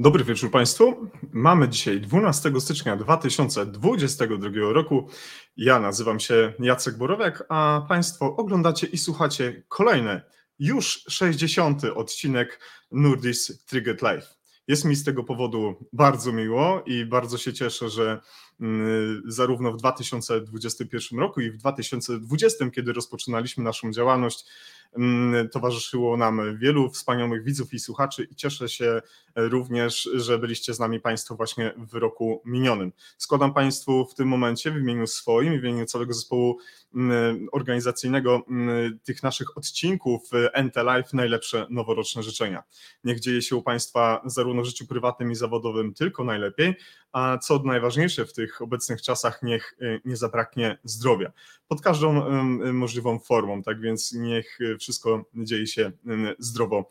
Dobry wieczór Państwu. Mamy dzisiaj 12 stycznia 2022 roku. Ja nazywam się Jacek Borowiak, a Państwo oglądacie i słuchacie kolejny, już 60. odcinek Nurdis Triggered Live. Jest mi z tego powodu bardzo miło i bardzo się cieszę, że mm, zarówno w 2021 roku i w 2020, kiedy rozpoczynaliśmy naszą działalność, towarzyszyło nam wielu wspaniałych widzów i słuchaczy i cieszę się również, że byliście z nami Państwo właśnie w roku minionym. Składam Państwu w tym momencie w imieniu swoim, w imieniu całego zespołu mm, organizacyjnego tych naszych odcinków NT Live najlepsze noworoczne życzenia. Niech dzieje się u Państwa zarówno w życiu prywatnym i zawodowym tylko najlepiej, a co najważniejsze w tych obecnych czasach, niech y, nie zabraknie zdrowia pod każdą możliwą formą, tak więc niech wszystko dzieje się zdrowo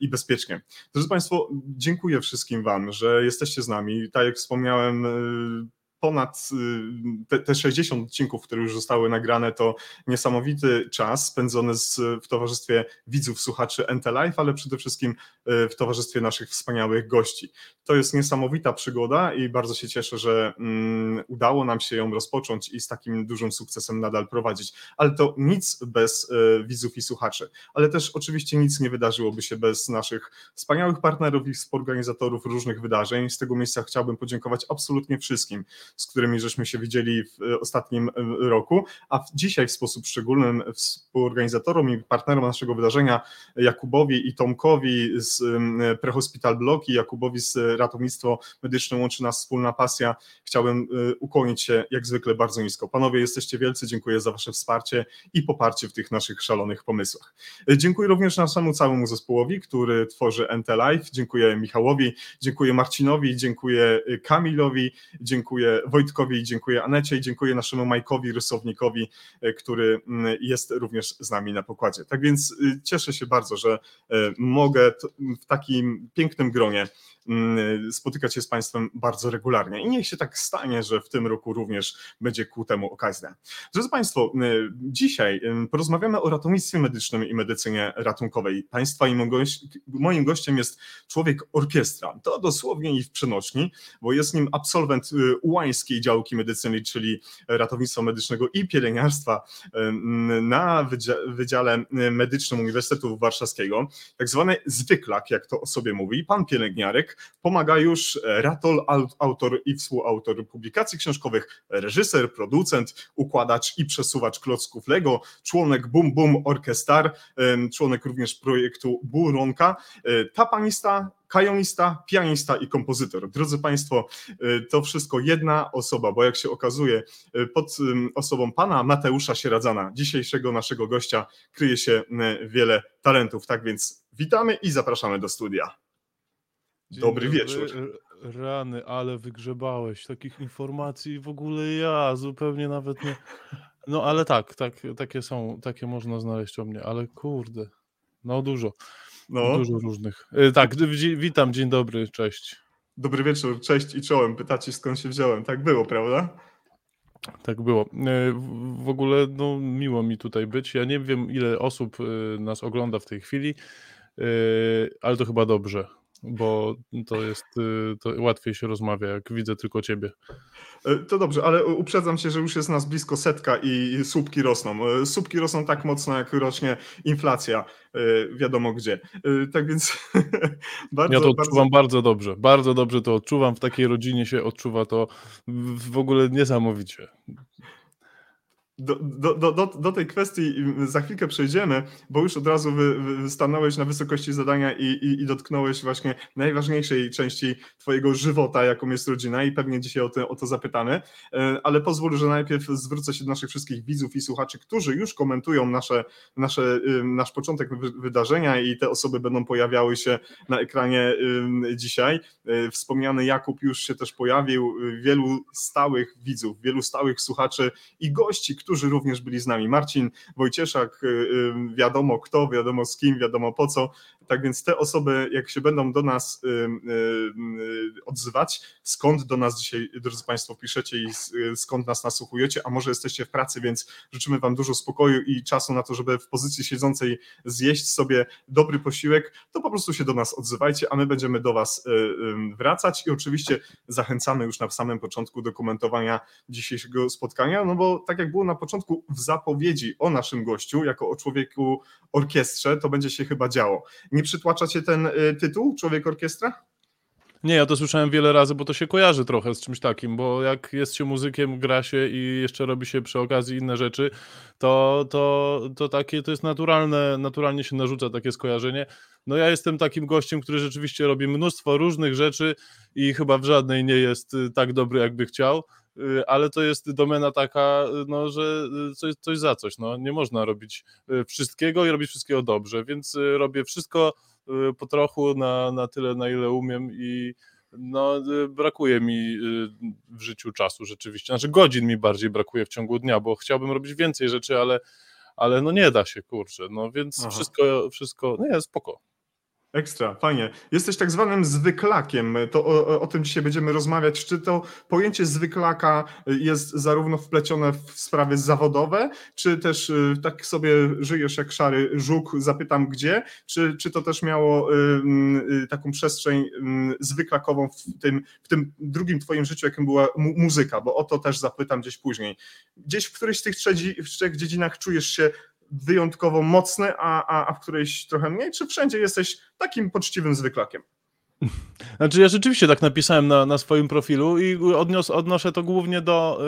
i bezpiecznie. Drodzy Państwo, dziękuję wszystkim Wam, że jesteście z nami. Tak jak wspomniałem, y, ponad y, te, te 60 odcinków, które już zostały nagrane, to niesamowity czas spędzony z, w towarzystwie widzów, słuchaczy NT Live, ale przede wszystkim y, w towarzystwie naszych wspaniałych gości. To jest niesamowita przygoda i bardzo się cieszę, że um, udało nam się ją rozpocząć i z takim dużym sukcesem nadal prowadzić. Ale to nic bez uh, widzów i słuchaczy, ale też oczywiście nic nie wydarzyłoby się bez naszych wspaniałych partnerów i współorganizatorów różnych wydarzeń. Z tego miejsca chciałbym podziękować absolutnie wszystkim, z którymi żeśmy się widzieli w e, ostatnim e, roku, a dzisiaj w sposób szczególny współorganizatorom i partnerom naszego wydarzenia Jakubowi i Tomkowi z Prehospital Block i Jakubowi z Ratownictwo Medyczne łączy nas wspólna pasja. Chciałbym e, ukłonić się jak zwykle bardzo nisko. Panowie, jesteście wielcy, dziękuję za wasze wsparcie i poparcie w tych naszych szalonych pomysłach. Dziękuję również naszemu całemu zespołowi, który tworzy NT Live. Dziękuję Michałowi, dziękuję Marcinowi, dziękuję Kamilowi, dziękuję Wojtkowi, dziękuję Anecie i dziękuję naszemu Majkowi, rysownikowi, e, który mm, jest również z nami na pokładzie. Tak więc y, cieszę się bardzo, że e, mogę w takim pięknym gronie Mm, spotykać się z Państwem bardzo regularnie. I niech się tak stanie, że w tym roku również będzie ku temu okazja. Drodzy Państwo, y, dzisiaj y, porozmawiamy o ratownictwie medycznym i medycynie ratunkowej. Państwa i moim gościem jest człowiek orkiestra. To dosłownie i w przenośni, bo jest nim absolwent y, ułańskiej działki medycyny, czyli ratownictwa medycznego i pielęgniarstwa na Wydziale Medycznym Uniwersytetu Warszawskiego, tak zwany zwyklak, jak to o sobie mówi, pan pielęgniarek, pomaga już Ratol, autor i współautor publikacji książkowych, reżyser, producent, układacz i przesuwacz klocków Lego, członek Boom Boom Orchestar, członek również projektu Buronka, e, tapanista, kajonista, pianista i kompozytor. Drodzy Państwo, e, to wszystko jedna osoba, bo jak się okazuje, e, pod osobą pana Mateusza Sieradzana, dzisiejszego naszego gościa, kryje się wiele talentów. Tak więc witamy i zapraszamy do studia. Dobry wieczór. Rany, ale wygrzebałeś takich informacji w ogóle ja zupełnie nawet nie. No ale tak, tak, takie są, takie można znaleźć o mnie, ale kurde, no dużo. No. Dużo różnych. Y, tak, witam, dzień dobry, cześć. Dobry wieczór, cześć i czołem. Pytacie skąd się wziąłem. Tak było, prawda? Tak było. Y, w ogóle no, miło mi tutaj być. Ja nie wiem, ile osób y, nas ogląda w tej chwili, ale to chyba dobrze bo to jest, y, to łatwiej się rozmawia, jak widzę tylko ciebie. E, to dobrze, ale uprzedzam się, że już jest nas blisko setka i słupki rosną. E, słupki rosną tak mocno, jak rośnie inflacja, e, wiadomo gdzie. Tak więc bardzo... Ja to odczuwam bardzo... bardzo dobrze, bardzo dobrze to odczuwam, w takiej rodzinie się odczuwa to w ogóle niesamowicie do, do, do, do tej kwestii za chwilkę przejdziemy, bo już od razu wy, wy stanąłeś na wysokości zadania i, i, i, dotknąłeś właśnie najważniejszej części Twojego żywota, jaką jest rodzina, i pewnie dzisiaj o to, o to zapytamy. E, ale pozwól, że najpierw zwrócę się do naszych wszystkich widzów i słuchaczy, którzy już komentują nasze, nasze, nasz początek wydarzenia i te osoby będą pojawiały się na ekranie dzisiaj. E, wspomniany Jakub już się też pojawił, wielu stałych widzów, wielu stałych słuchaczy i gości, którzy również byli z nami. Marcin Wojcieszak, y, y, wiadomo kto, wiadomo z kim, wiadomo po co. Tak więc te osoby, jak się będą do nas y, y, odzywać, skąd do nas dzisiaj, drodzy Państwo, piszecie i skąd nas nasłuchujecie, a może jesteście w pracy, więc życzymy Wam dużo spokoju i czasu na to, żeby w pozycji siedzącej zjeść sobie dobry posiłek, to po prostu się do nas odzywajcie, a my będziemy do Was wracać i oczywiście zachęcamy już na samym początku do komentowania dzisiejszego spotkania, no bo tak jak było na początku w zapowiedzi o naszym gościu, jako o człowieku orkiestrze, to będzie się chyba działo. Nie przytłacza Cię ten y, tytuł, Człowiek Orkiestra? Nie, ja to słyszałem wiele razy, bo to się kojarzy trochę z czymś takim, bo jak jest się muzykiem, gra się i jeszcze robi się przy okazji inne rzeczy, to, to, to takie to jest naturalne, naturalnie się narzuca takie skojarzenie. No ja jestem takim gościem, który rzeczywiście robi mnóstwo różnych rzeczy i chyba w żadnej nie jest y, tak dobry, jakby chciał ale to jest domena taka, no, że y, coś, coś za coś. No. Nie można robić wszystkiego i robić wszystkiego dobrze, więc robię wszystko Y, po trochu na, na tyle, na ile umiem i no, y, brakuje mi y, w życiu czasu rzeczywiście. Znaczy godzin mi bardziej brakuje w ciągu dnia, bo chciałbym robić więcej rzeczy, ale, ale no nie da się, kurczę. No więc wszystko, wszystko, no jest spoko. Ekstra, fajnie. Jesteś tak zwanym zwyklakiem. To o, o, tym dzisiaj będziemy rozmawiać. Czy to pojęcie zwyklaka jest zarówno wplecione w sprawy zawodowe, czy też y, tak sobie żyjesz jak szary żuk, zapytam gdzie, czy, czy to też miało y, y, taką przestrzeń zwyklakową w tym, w tym drugim twoim życiu, jakim była mu muzyka, bo o to też zapytam gdzieś później. Gdzieś w którejś z tych trzech, trzech dziedzinach czujesz się wyjątkowo mocny, a, a, a w którejś trochę mniej, czy wszędzie jesteś takim poczciwym zwyklakiem? Znaczy ja rzeczywiście tak napisałem na, na swoim profilu i odnios, odnoszę to głównie do,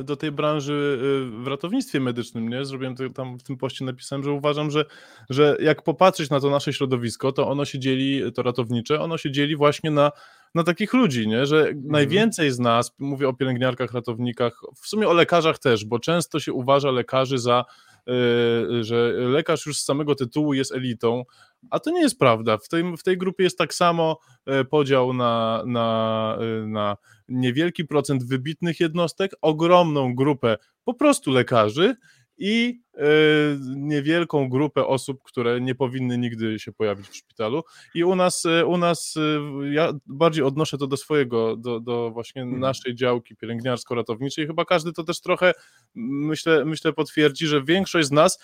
y, do tej branży y, w ratownictwie medycznym, nie? Zrobiłem to, tam w tym poście napisałem, że uważam, że, że jak popatrzeć na to nasze środowisko, to ono się dzieli, to ratownicze, ono się dzieli właśnie na, na takich ludzi, nie? Że mhm. najwięcej z nas, mówię o pielęgniarkach, ratownikach, w sumie o lekarzach też, bo często się uważa lekarzy za że lekarz już z samego tytułu jest elitą, a to nie jest prawda. W tej, w tej grupie jest tak samo e, podział na, na, y, na niewielki procent wybitnych jednostek, ogromną grupę po prostu lekarzy i e, niewielką grupę osób, które nie powinny nigdy się pojawić w szpitalu. I u nas, e, u nas e, ja bardziej odnoszę to do swojego, do, do właśnie mhm. naszej działki pielęgniarsko-ratowniczej. Chyba każdy to też trochę, myślę, myślę potwierdzi, że większość z nas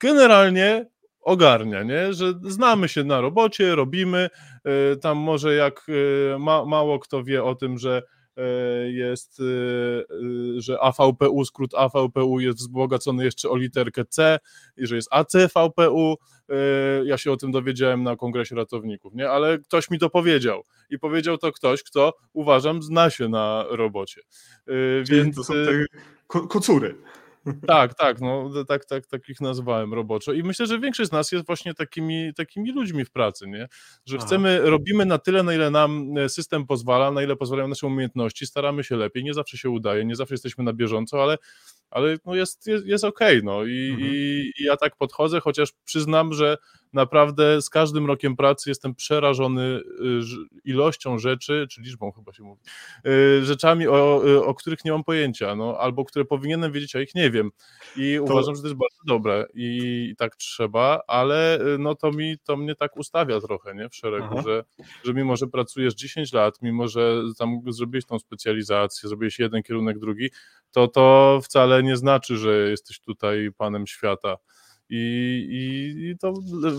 generalnie ogarnia, nie? że znamy się na robocie, robimy, tam może jak ma, mało kto wie o tym, że jest, e, e, że AVPU, skrót AVPU jest wzbogacony jeszcze o literkę C i że jest ACVPU. Ja się o tym dowiedziałem na kongresie ratowników, nie? ale ktoś mi to powiedział i powiedział to ktoś, kto uważam zna się na robocie. Czyli Więc to są te kocury. Tak, tak, no tak, tak, tak ich nazwałem roboczo. I myślę, że większość z nas jest właśnie takimi, takimi ludźmi w pracy, nie? Że Aha. chcemy, robimy na tyle, na ile nam e, system pozwala, na ile pozwalają nasze umiejętności, staramy się lepiej, nie zawsze się udaje, nie zawsze jesteśmy na bieżąco, ale ale no jest, jest, jest okej, okay, no I, mhm. i, i ja tak podchodzę, chociaż przyznam, że naprawdę z każdym rokiem pracy jestem przerażony y, ilością rzeczy, czy liczbą chyba się mówi, y, rzeczami, o, y, o których nie mam pojęcia, no, albo które powinienem wiedzieć, a ich nie wiem. I to... uważam, że to jest bardzo dobre i, tak trzeba, ale no to mi to mnie tak ustawia trochę, nie, w szeregu, że, że mimo, że pracujesz 10 lat, mimo, że tam zrobiłeś tą specjalizację, zrobiłeś jeden kierunek, drugi, to to wcale nie znaczy, że jesteś tutaj panem świata. I, i, I, to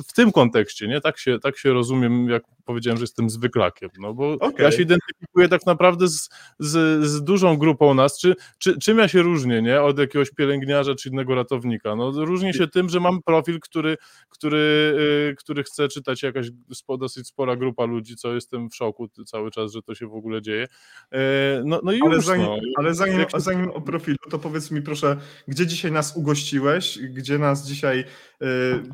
w tym kontekście, nie? Tak się, tak się rozumiem, jak powiedziałem, że jestem zwyklakiem, no bo okay. ja się identyfikuję tak naprawdę z, z, z, dużą grupą nas. Czy, czy, czym ja się różnię, nie? Od jakiegoś pielęgniarza czy innego ratownika? No różnię się tym, że mam profil, który, który, yy, który chce czytać jakaś spo, dosyć spora grupa ludzi, co jestem w szoku cały czas, że to się w ogóle dzieje. Yy, no, no i już, ale zanim, no. ale zanim, zanim o profilu, to powiedz mi proszę, gdzie dzisiaj nas ugościłeś, gdzie nas dzisiaj yy,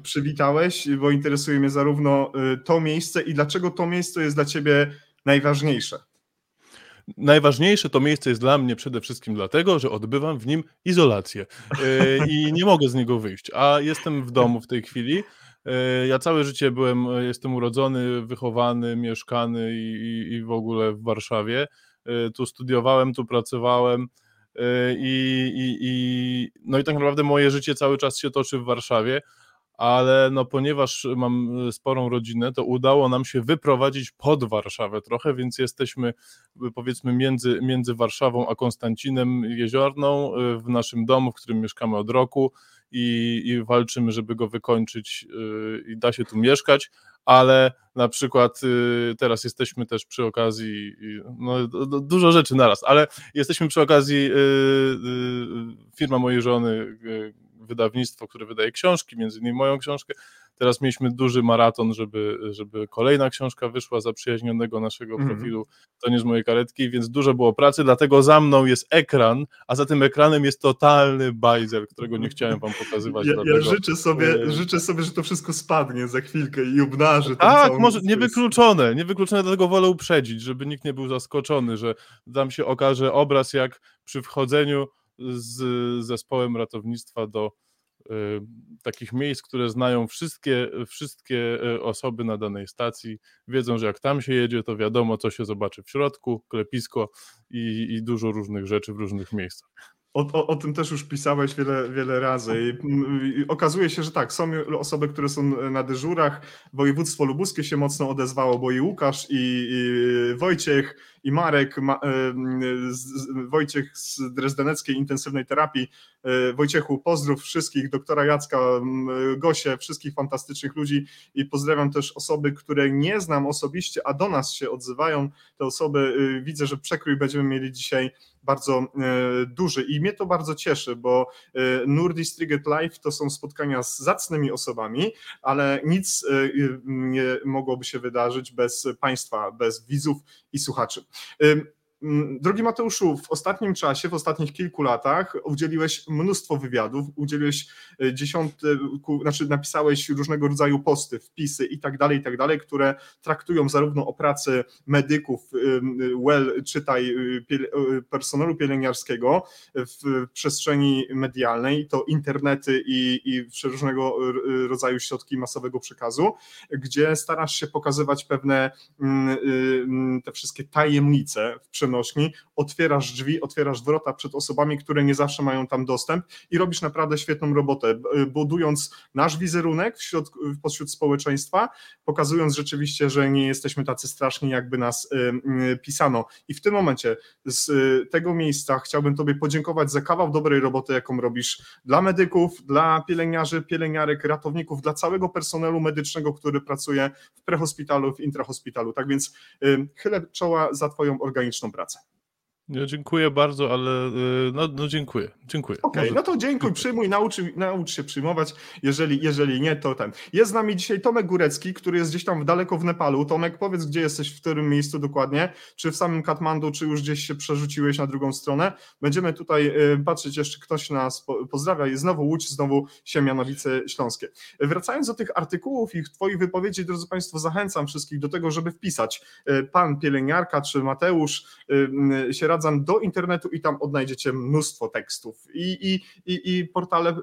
przywitałeś, bo interesuje mnie zarówno y, to miejsce i dlaczego dlaczego to miejsce jest dla ciebie najważniejsze? Najważniejsze to miejsce jest dla mnie przede wszystkim dlatego, że odbywam w nim izolację e, i nie mogę z niego wyjść, a jestem w domu w tej chwili. E, ja całe życie byłem, jestem urodzony, wychowany, mieszkany i, i w ogóle w Warszawie. E, tu studiowałem, tu pracowałem i, i, i, no i tak naprawdę moje życie cały czas się toczy w Warszawie ale no ponieważ mam sporą rodzinę, to udało nam się wyprowadzić pod Warszawę trochę, więc jesteśmy powiedzmy między, między Warszawą a Konstancinem Jeziorną w naszym domu, w którym mieszkamy od roku i, i walczymy, żeby go wykończyć i da się tu mieszkać, ale na przykład y, teraz jesteśmy też przy okazji, no, dużo rzeczy naraz, ale jesteśmy przy okazji, y, y, firma mojej żony, wydawnictwo, które wydaje książki, między innymi moją książkę, Teraz mieliśmy duży maraton, żeby, żeby kolejna książka wyszła zaprzyjaźnionego naszego mhm. profilu, mm. to nie z mojej karetki, więc dużo było pracy, dlatego za mną jest ekran, a za tym ekranem jest totalny bajzel, którego nie chciałem wam pokazywać. Ja, ja życzę, sobie, e... życzę sobie, że to wszystko spadnie za chwilkę i obnaży. Tak, może niewykluczone, niewykluczone, dlatego wolę uprzedzić, żeby nikt nie był zaskoczony, że tam się okaże obraz jak przy wchodzeniu z zespołem ratownictwa do Y, takich miejsc, które znają wszystkie, wszystkie y, osoby na danej stacji, wiedzą, że jak tam się jedzie, to wiadomo, co się zobaczy w środku, klepisko i, i dużo różnych rzeczy w różnych miejscach. O, o, o, tym też już pisałeś wiele, wiele razy. I, I, okazuje się, że tak, są osoby, które są na dyżurach. Województwo lubuskie się mocno odezwało, bo i Łukasz, i, i Wojciech, i Marek, Ma, e, z, Wojciech z Drezdeneckiej Intensywnej Terapii. E, Wojciechu, pozdrów wszystkich, doktora Jacka, Gosie, wszystkich fantastycznych ludzi i pozdrawiam też osoby, które nie znam osobiście, a do nas się odzywają. Te osoby, y, widzę, że przekrój będziemy mieli dzisiaj bardzo e, duży i mnie to bardzo cieszy, bo Nurdis Triget Live to są spotkania z zacnymi osobami, ale nic nie mogłoby się wydarzyć bez Państwa, bez widzów i słuchaczy. Mm, drogi Mateuszu, w ostatnim czasie, w ostatnich kilku latach udzieliłeś mnóstwo wywiadów, udzieliłeś e, dziesiątku, znaczy napisałeś różnego rodzaju posty, wpisy i tak dalej, i tak dalej, które traktują zarówno o pracy medyków, well, czytaj y, personelu pielęgniarskiego w przestrzeni medialnej, to internety i, i różnego rodzaju środki masowego przekazu, gdzie starasz się pokazywać pewne mm, mm, te wszystkie tajemnice w przenośni, otwierasz drzwi, otwierasz wrota przed osobami, które nie zawsze mają tam dostęp i robisz naprawdę świetną robotę, budując nasz wizerunek wśród, pośród społeczeństwa, pokazując rzeczywiście, że nie jesteśmy tacy straszni, jakby nas pisano. I w tym momencie z tego miejsca chciałbym Tobie podziękować za kawał dobrej roboty, jaką robisz dla medyków, dla pielęgniarzy, pielęgniarek, ratowników, dla całego personelu medycznego, który pracuje w prehospitalu, w intrahospitalu. Tak więc chylę czoła za Twoją organiczną pracę pracę. Ja dziękuję bardzo, ale y, no, no dziękuję. Dziękuję. Okej, okay, no to dziękuj, przyjmuj, naucz, naucz się przyjmować. Jeżeli, jeżeli nie, to ten. Jest z nami dzisiaj Tomek Górecki, który jest gdzieś tam daleko w Nepalu. Tomek, powiedz, gdzie jesteś, w którym miejscu dokładnie? Czy w samym Katmandu, czy już gdzieś się przerzuciłeś na drugą stronę? Będziemy tutaj y, patrzeć, jeszcze ktoś nas pozdrawia. Jest znowu Łódź, znowu Siemianowice Śląskie. Wracając do tych artykułów i Twoich wypowiedzi, drodzy Państwo, zachęcam wszystkich do tego, żeby wpisać y, pan pielęgniarka czy Mateusz się wprowadzam do internetu i tam odnajdziecie mnóstwo tekstów. I, i, i, i portale y,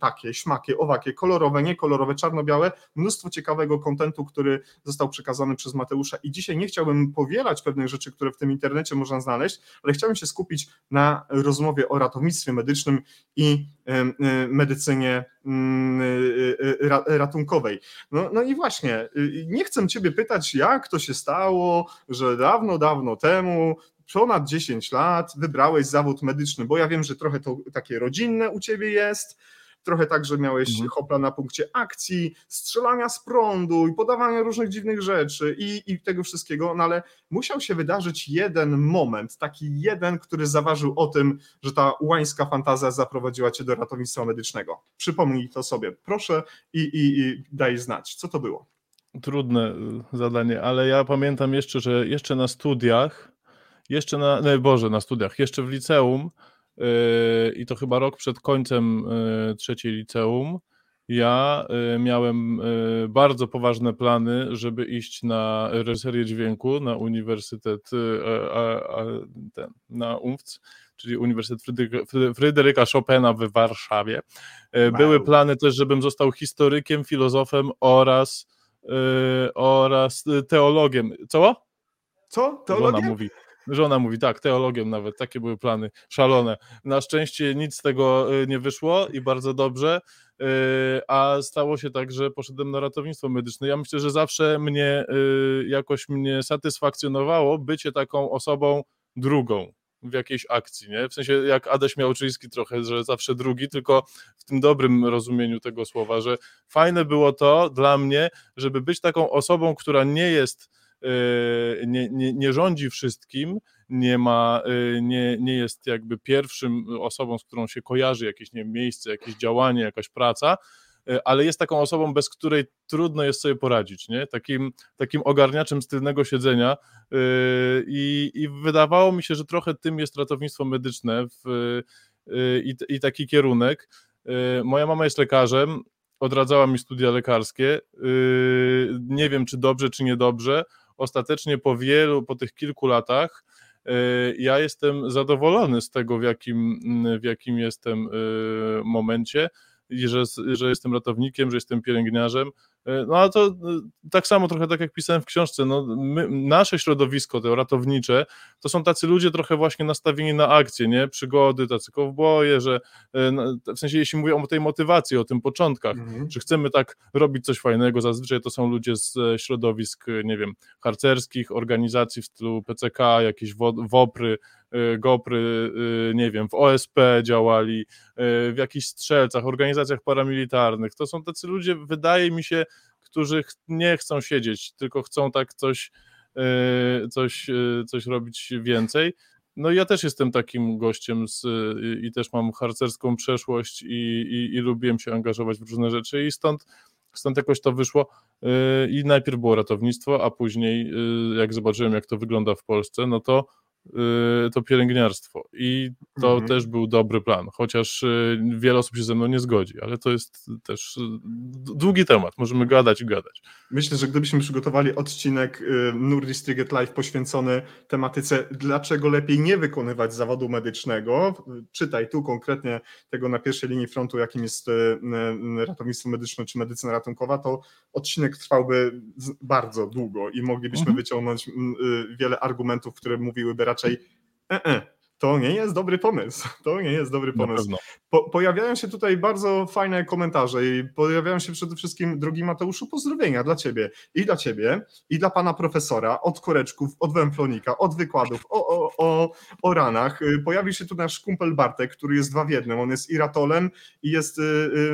takie, śmakie, owakie, kolorowe, niekolorowe, czarno-białe, mnóstwo ciekawego kontentu, który został przekazany przez Mateusza. I dzisiaj nie chciałbym powielać pewnych rzeczy, które w tym internecie można znaleźć, ale chciałbym się skupić na rozmowie o ratownictwie medycznym i y, medycynie mm, y, ratunkowej. No, no i właśnie, nie chcę Ciebie pytać, jak to się stało, że dawno, dawno temu ponad 10 lat wybrałeś zawód medyczny, bo ja wiem, że trochę to takie rodzinne u ciebie jest, trochę tak, że miałeś mhm. hopla na punkcie akcji, strzelania z prądu i podawania różnych dziwnych rzeczy i, i tego wszystkiego, no ale musiał się wydarzyć jeden moment, taki jeden, który zaważył o tym, że ta łańska fantazja zaprowadziła cię do ratownictwa medycznego. Przypomnij to sobie, proszę i, i, i daj znać, co to było. Trudne y, zadanie, ale ja pamiętam jeszcze, że jeszcze na studiach jeszcze na, no Boże, na studiach, jeszcze w liceum yy, i to chyba rok przed końcem yy, trzeciej liceum, ja yy, miałem yy, bardzo poważne plany, żeby iść na reżyserię dźwięku na Uniwersytet yy, ten, na UMFC, czyli Uniwersytet Fryderyka, Fryderyka Chopina w Warszawie. Wow. Były plany też, żebym został historykiem, filozofem oraz, oraz teologiem. Co? Co? Teologiem? mówi. Żona mówi, tak, teologiem nawet, takie były plany, szalone. Na szczęście nic z tego y, nie wyszło i bardzo dobrze, y, a stało się tak, że poszedłem na ratownictwo medyczne. Ja myślę, że zawsze mnie, y, jakoś mnie satysfakcjonowało bycie taką osobą drugą w jakiejś akcji, nie? W sensie jak Adaś Miałczyński trochę, że zawsze drugi, tylko w tym dobrym rozumieniu tego słowa, że fajne było to dla mnie, żeby być taką osobą, która nie jest nie, nie, nie rządzi wszystkim, nie ma, y, nie, nie jest jakby pierwszym osobą, z którą się kojarzy jakieś nie wiem, miejsce, jakieś działanie, jakaś praca, y, ale jest taką osobą, bez której trudno jest sobie poradzić, nie? Takim, takim ogarniaczem z tylnego siedzenia i, i wydawało mi się, że trochę tym jest ratownictwo medyczne w, i, i taki kierunek. Moja mama jest lekarzem, odradzała mi studia lekarskie. Nie wiem, czy dobrze, czy niedobrze ostatecznie po wielu, po tych kilku latach, e, ja jestem zadowolony z tego, w jakim, w jakim jestem e, momencie i że, że jestem ratownikiem, że jestem pielęgniarzem. E, no a to e, tak samo trochę tak jak pisałem w książce, no, my, nasze środowisko, to ratownicze, to są tacy ludzie trochę właśnie nastawieni na akcje, nie? Przygody, tacy kowboje, że e, w sensie jeśli mówię o tej motywacji, o tym początkach, mhm. że chcemy tak robić coś fajnego, zazwyczaj to są ludzie z środowisk, nie wiem, harcerskich, organizacji w stylu PCK, jakieś WOPRy, GOPRy, y, nie wiem, w OSP działali, y, w jakichś strzelcach, organizacjach paramilitarnych. To są tacy ludzie, wydaje mi się, którzy nie chcą siedzieć, tylko chcą tak coś, coś, coś robić więcej. No ja też jestem takim gościem z, i też mam harcerską przeszłość i, i, i lubiłem się angażować w różne rzeczy i stąd, stąd jakoś to wyszło i najpierw było ratownictwo, a później jak zobaczyłem jak to wygląda w Polsce, no to Y, to pielęgniarstwo. I to mhm. też był dobry plan, chociaż y, wiele osób się ze mną nie zgodzi, ale to jest też y, długi temat, możemy gadać i gadać. Myślę, że gdybyśmy przygotowali odcinek Nurdi Striget Live poświęcony tematyce, dlaczego lepiej nie wykonywać zawodu medycznego, czytaj tu konkretnie tego na pierwszej linii frontu, jakim jest ratownictwo medyczne czy medycyna ratunkowa, to odcinek trwałby bardzo długo i moglibyśmy mhm. wyciągnąć wiele argumentów, które mówiłyby raczej e -e, to nie jest dobry pomysł. To nie jest dobry pomysł. Po, pojawiają się tutaj bardzo fajne komentarze i pojawiają się przede wszystkim, drogi Mateuszu, pozdrowienia dla ciebie i dla ciebie i dla pana profesora od koreczków, od węflonika, od wykładów, o, o, o, o ranach. Pojawił się tu nasz kumpel Bartek, który jest dwa w jednym. On jest i ratolem i jest y,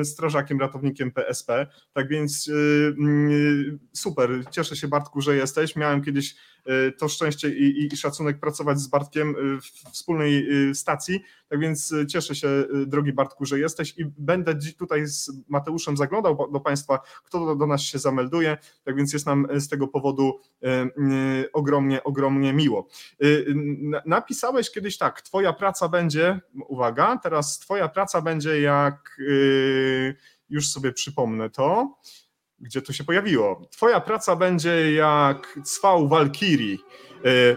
y, strażakiem, ratownikiem PSP. Tak więc y, y, super, cieszę się Bartku, że jesteś. Miałem kiedyś y, to szczęście i, i, szacunek pracować z Bartkiem w wspólnej stacji, tak więc cieszę się, drogi Bartku, że jesteś i będę tutaj z Mateuszem zaglądał do Państwa, kto do, do nas się zamelduje, tak więc jest nam z tego powodu ogromnie, ogromnie miło. Napisałeś kiedyś tak, Twoja praca będzie, uwaga, teraz Twoja praca będzie jak, już sobie przypomnę to, gdzie to się pojawiło. Twoja praca będzie jak cwał Walkirii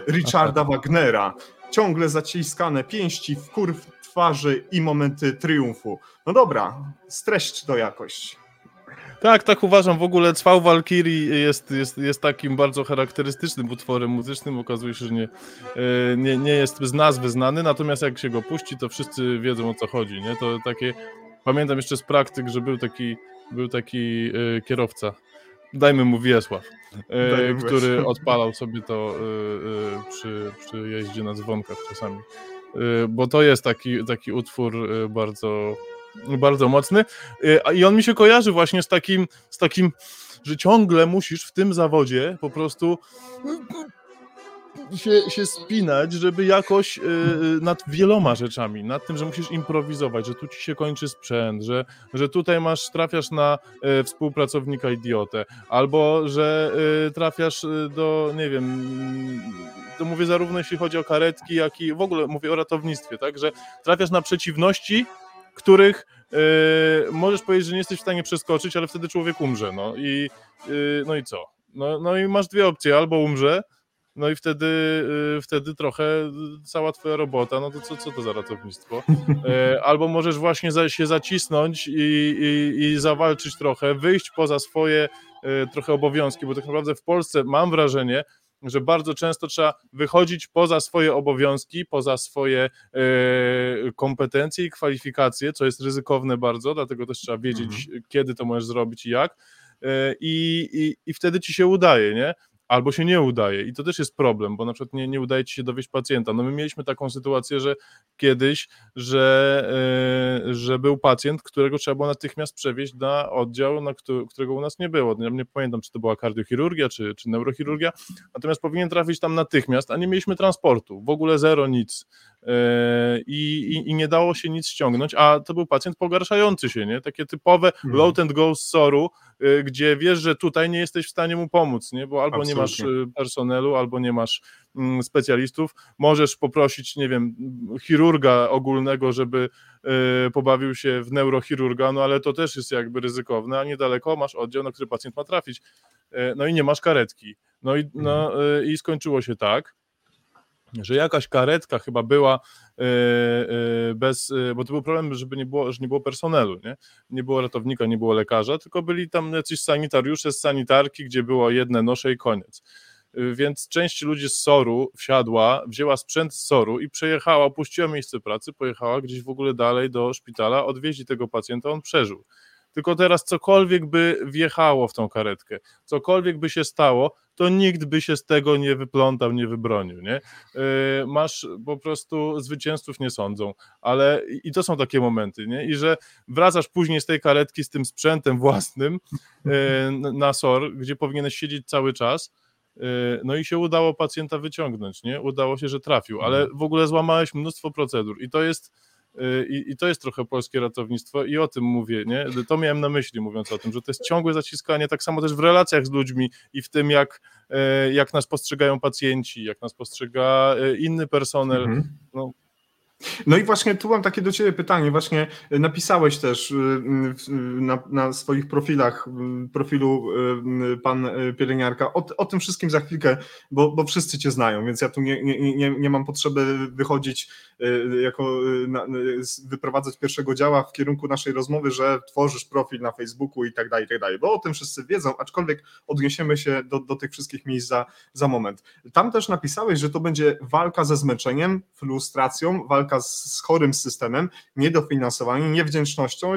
Richarda Wagnera ciągle zaciskane pięści, wkurw twarzy i momenty triumfu. No dobra, streść to jakoś. Tak, tak uważam. W ogóle Cwał Walkirii jest, jest, jest takim bardzo charakterystycznym utworem muzycznym. Okazuje się, że nie, e, nie, nie jest z nazwy znany, natomiast jak się go puści, to wszyscy wiedzą o co chodzi. Nie? To takie, pamiętam jeszcze z praktyk, że był taki, był taki e, kierowca, dajmy mu Wiesław, e, który odpalał sobie to przy, przy jeździe na dzwonkach czasami. Bo to jest taki, taki utwór bardzo bardzo mocny. Y, I on mi się kojarzy właśnie z takim, z takim, że ciągle musisz w tym zawodzie po prostu się, się spinać, żeby jakoś yy, nad wieloma rzeczami, nad tym, że musisz improwizować, że tu ci się kończy sprzęt, że, że tutaj masz, trafiasz na y, współpracownika idiotę, albo że trafiasz do, nie wiem, to mówię zarówno jeśli chodzi o karetki, jak i w ogóle mówię o ratownictwie, tak, że trafiasz na przeciwności, których możesz powiedzieć, że nie jesteś w stanie przeskoczyć, ale wtedy człowiek umrze. No i, no i co? No, no i masz dwie opcje, albo umrze, no i wtedy, yy, wtedy trochę cała twoja robota, no to co, co to za ratownictwo? Yy, albo możesz właśnie za, się zacisnąć i, i, i zawalczyć trochę, wyjść poza swoje yy, trochę obowiązki, bo tak naprawdę w Polsce mam wrażenie, że bardzo często trzeba wychodzić poza swoje obowiązki, poza swoje e, kompetencje i kwalifikacje, co jest ryzykowne bardzo, dlatego też trzeba wiedzieć, mhm. kiedy to możesz zrobić i jak. E, I, i, I wtedy ci się udaje, nie? Albo się nie udaje. I to też jest problem, bo na przykład nie, nie udaje ci się dowieść pacjenta. No my mieliśmy taką sytuację, że kiedyś, że, yy, że był pacjent, którego trzeba było natychmiast przewieźć na oddział, na który, którego u nas nie było. Ja nie pamiętam, czy to była kardiochirurgia, czy, czy neurochirurgia, natomiast powinien trafić tam natychmiast, a nie mieliśmy transportu, w ogóle zero, nic. Yy, I, i, nie dało się nic ściągnąć, a to był pacjent pogarszający się, nie? Takie typowe mhm. load and go z soru, yy, gdzie wiesz, że tutaj nie jesteś w stanie mu pomóc, nie? Bo albo Absolutnie. nie masz y, personelu, albo nie masz mm, specjalistów, możesz poprosić, nie wiem, chirurga ogólnego, żeby pobawił się w neurochirurga, no ale to też jest jakby ryzykowne, a niedaleko masz oddział, na który pacjent ma trafić. No i nie masz karetki. No i, no, mhm. i skończyło się tak, że jakaś karetka chyba była bez, bo to był problem, żeby nie było, że nie było personelu, nie? nie było ratownika, nie było lekarza, tylko byli tam jacyś sanitariusze z sanitarki, gdzie było jedne nosze i koniec. Więc część ludzi z Soru wsiadła, wzięła sprzęt z Soru i przejechała, opuściła miejsce pracy, pojechała gdzieś w ogóle dalej do szpitala, odwieźli tego pacjenta, on przeżył. Tylko teraz cokolwiek by wjechało w tą karetkę, cokolwiek by się stało, to nikt by się z tego nie wyplątał, nie wybronił, nie? Yy, masz po prostu zwycięzców nie sądzą, ale i to są takie momenty, nie? I że wracasz później z tej karetki z tym sprzętem własnym yy, na SOR, gdzie powinieneś siedzieć cały czas, yy, no i się udało pacjenta wyciągnąć, nie? Udało się, że trafił, ale mhm. w ogóle złamałeś mnóstwo procedur i to jest Y, I, I, to jest trochę polskie ratownictwo i o tym mówię, nie? To miałem na myśli mówiąc o tym, że to jest ciągłe zaciskanie, tak samo też w relacjach z ludźmi i w tym, jak, y, jak nas postrzegają pacjenci, jak nas postrzega y, inny personel. Mhm. No, no i właśnie tu mam takie do Ciebie pytanie. Właśnie napisałeś też y, y, na, na swoich profilach, profilu y, pan pielęgniarka, o, o, tym wszystkim za chwilkę, bo, bo wszyscy Cię znają, więc ja tu nie, nie, nie, nie mam potrzeby wychodzić jako wyprowadzać pierwszego działa w kierunku naszej rozmowy, że tworzysz profil na Facebooku i tak dalej, i tak dalej, bo o tym wszyscy wiedzą, aczkolwiek odniesiemy się do, do tych wszystkich miejsc za, za moment. Tam też napisałeś, że to będzie walka ze zmęczeniem, frustracją, walka walka z, z chorym systemem, niedofinansowaniem, niewdzięcznością,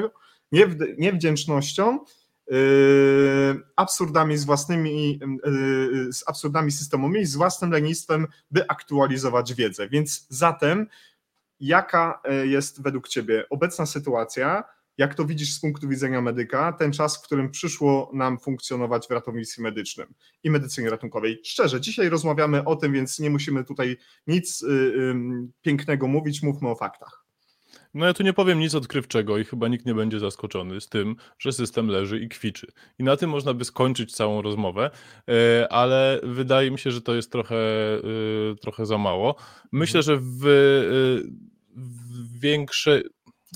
niewdzięcznością, yy, absurdami z własnymi, yy, z absurdami systemowymi, z własnym lenistwem, by aktualizować wiedzę. Więc zatem, jaka yy, jest według Ciebie obecna sytuacja? Jak to widzisz z punktu widzenia medyka, ten czas, w którym przyszło nam funkcjonować w ratownictwie medycznym i medycynie ratunkowej? Szczerze, dzisiaj rozmawiamy o tym, więc nie musimy tutaj nic y, y, pięknego mówić, mówmy o faktach. No ja tu nie powiem nic odkrywczego i chyba nikt nie będzie zaskoczony z tym, że system leży i kwiczy. I na tym można by skończyć całą rozmowę, e, ale wydaje mi się, że to jest trochę, y, trochę za mało. Myślę, że w, w większe,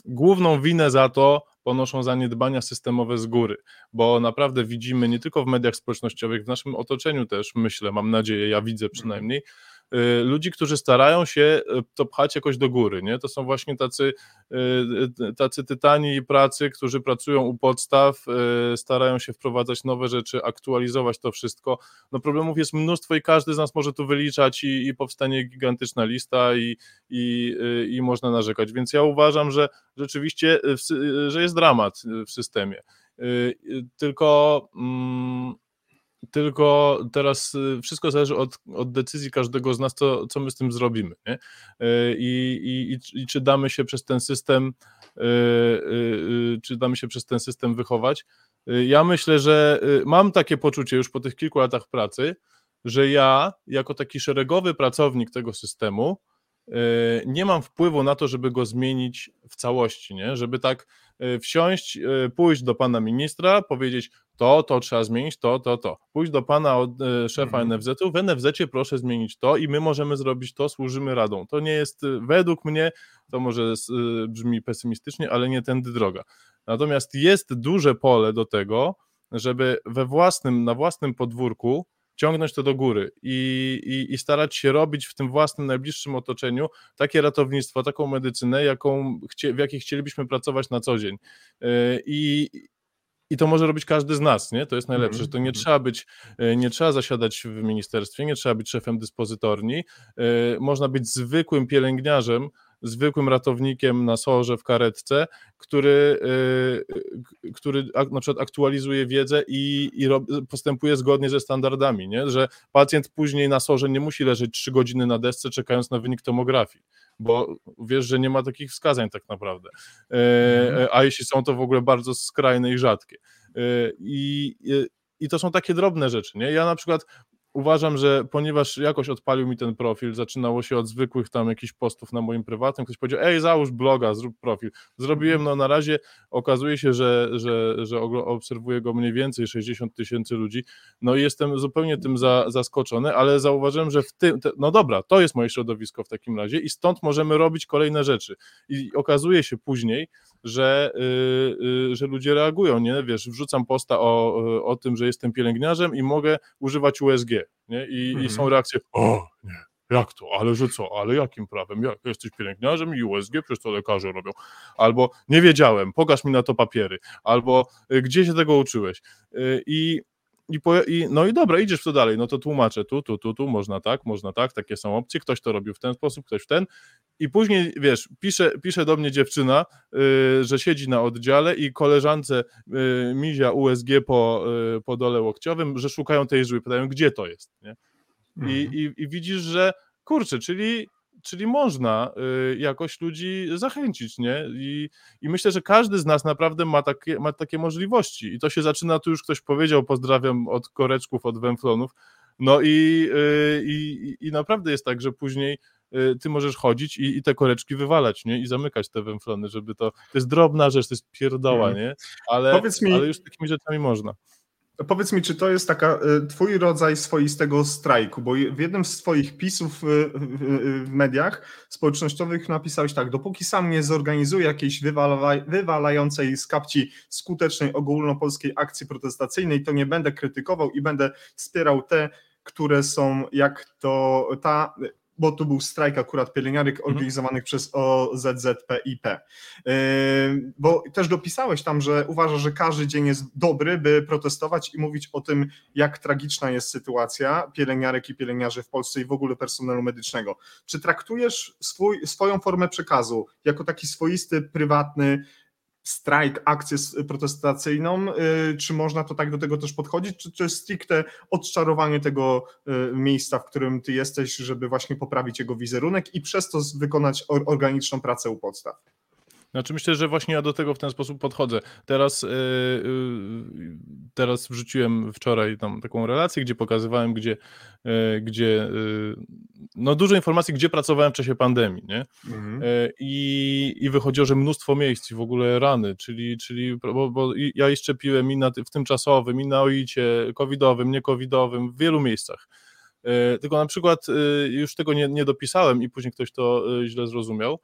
główną winę za to ponoszą zaniedbania systemowe z góry, bo naprawdę widzimy nie tylko w mediach społecznościowych, w naszym otoczeniu też, myślę, mam nadzieję, ja widzę przynajmniej, Y, ludzi, którzy starają się y, to pchać jakoś do góry, nie? To są właśnie tacy, y, tacy tytani pracy, którzy pracują u podstaw, starają się wprowadzać nowe rzeczy, aktualizować to wszystko. No problemów jest mnóstwo i każdy z nas może tu wyliczać i, i powstanie gigantyczna lista i, i, i można narzekać, więc ja uważam, że rzeczywiście, że jest dramat w systemie. Tylko mm, tylko teraz y, wszystko zależy od, od decyzji każdego z nas, co, co my z tym zrobimy. Nie? Y, I, i, I czy damy się przez ten system, y, czy damy się przez ten system wychować. Ja myślę, że mam takie poczucie już po tych kilku latach pracy, że ja, jako taki szeregowy pracownik tego systemu, nie mam wpływu na to, żeby go zmienić w całości, nie? żeby tak wsiąść, pójść do pana ministra, powiedzieć: to, to trzeba zmienić, to, to, to. Pójść do pana od, e, szefa mhm. NFZ-u, w NFZ-cie proszę zmienić to i my możemy zrobić to, służymy radą. To nie jest, e, według mnie, to może e, brzmi pesymistycznie, ale nie tędy droga. Natomiast jest duże pole do tego, żeby we własnym, na własnym podwórku ciągnąć to do góry i, i, i, starać się robić w tym własnym najbliższym otoczeniu takie ratownictwo, taką medycynę, jaką, w jakiej chcielibyśmy pracować na co dzień. I, i to może robić każdy z nas, nie? To jest najlepsze, Mhm, że to nie mhm. trzeba być, e, nie trzeba zasiadać w ministerstwie, nie trzeba być szefem dyspozytorni, e, można być zwykłym pielęgniarzem, zwykłym ratownikiem na sorze w karetce, który, e, k- który na przykład aktualizuje wiedzę i, i postępuje zgodnie ze standardami, nie? że pacjent później na sorze nie musi leżeć 3 godziny na desce czekając na wynik tomografii, bo wiesz, że nie ma takich wskazań tak naprawdę, E, a jeśli są to w ogóle bardzo skrajne i rzadkie. E, I, i- I to są takie drobne rzeczy, nie? Ja na przykład uważam, że ponieważ jakoś odpalił mi ten profil, zaczynało się od zwykłych tam jakichś postów na moim prywatnym, ktoś powiedział, ej, załóż bloga, zrób profil. Zrobiłem, no na razie okazuje się, że, że, że obserwuje go mniej więcej 60 tysięcy ludzi, no i jestem zupełnie tym za, zaskoczony, ale zauważyłem, że w tym, te, no dobra, to jest moje środowisko w takim razie i stąd możemy robić kolejne rzeczy. I okazuje się później, że, y, y, że ludzie reagują, nie? Wiesz, wrzucam posta o, o tym, że jestem pielęgniarzem i mogę używać USG, nie? I, Mhm. i są reakcje, o nie, jak to, ale że co, ale jakim prawem, jak jesteś pielęgniarzem i USG, przecież to lekarze robią, albo nie wiedziałem, pokaż mi na to papiery, albo y, gdzie się tego uczyłeś? Y, i i, po, i no i dobra, idziesz w to dalej, no to tłumaczę tu, tu, tu, tu, można tak, można tak, takie są opcje, ktoś to robił w ten sposób, ktoś w ten i później, wiesz, pisze, pisze do mnie dziewczyna, y, że siedzi na oddziale i koleżance y, mizia USG po, y, po dole łokciowym, że szukają tej żyły, pytają, gdzie to jest, nie? I, Mhm. i, I widzisz, że kurczę, czyli, czyli można y, jakoś ludzi zachęcić, nie? I, I myślę, że każdy z nas naprawdę ma takie, ma takie możliwości. I to się zaczyna, tu już ktoś powiedział, pozdrawiam od koreczków, od węflonów. No i, y, i, i naprawdę jest tak, że później y, ty możesz chodzić i, i te koreczki wywalać, nie? I zamykać te węflony, żeby to. To jest drobna rzecz, to jest pierdoła, Mhm. nie? Ale, mi- ale już takimi rzeczami można. Powiedz mi, czy to jest taka y, twój rodzaj swoistego strajku, bo w jednym z twoich pisów y, w, w, mediach społecznościowych napisałeś tak, dopóki sam nie zorganizuję jakiejś wywala, wywalającej z kapci skutecznej ogólnopolskiej akcji protestacyjnej, to nie będę krytykował i będę wspierał te, które są jak to ta, bo tu był strajk akurat pielęgniarek organizowanych przez OZZPIP. Yy, Bo też dopisałeś tam, że uważasz, że każdy dzień jest dobry, by protestować i mówić o tym, jak tragiczna jest sytuacja pielęgniarek i pielęgniarzy w Polsce i w ogóle personelu medycznego. Czy traktujesz swój, swoją formę przekazu jako taki swoisty, prywatny strajk, akcję protestacyjną? Yy, Czy można to tak do tego też podchodzić, czy to jest stricte odczarowanie tego yy, miejsca, w którym ty jesteś, żeby właśnie poprawić jego wizerunek i przez to wykonać or- organiczną pracę u podstaw? Znaczy myślę, że właśnie ja do tego w ten sposób podchodzę. Teraz, yy, yy, teraz wrzuciłem wczoraj tam taką relację, gdzie pokazywałem, gdzie, yy, gdzie no dużo informacji, gdzie pracowałem w czasie pandemii, nie? Mhm. I, I wychodziło, że mnóstwo miejsc i w ogóle rany, czyli, czyli bo, bo ja i szczepiłem i na, w tymczasowym, i na OIC-cie, covidowym, nie-covidowym, w wielu miejscach. Tylko na przykład już tego nie, nie dopisałem i później ktoś to źle zrozumiał,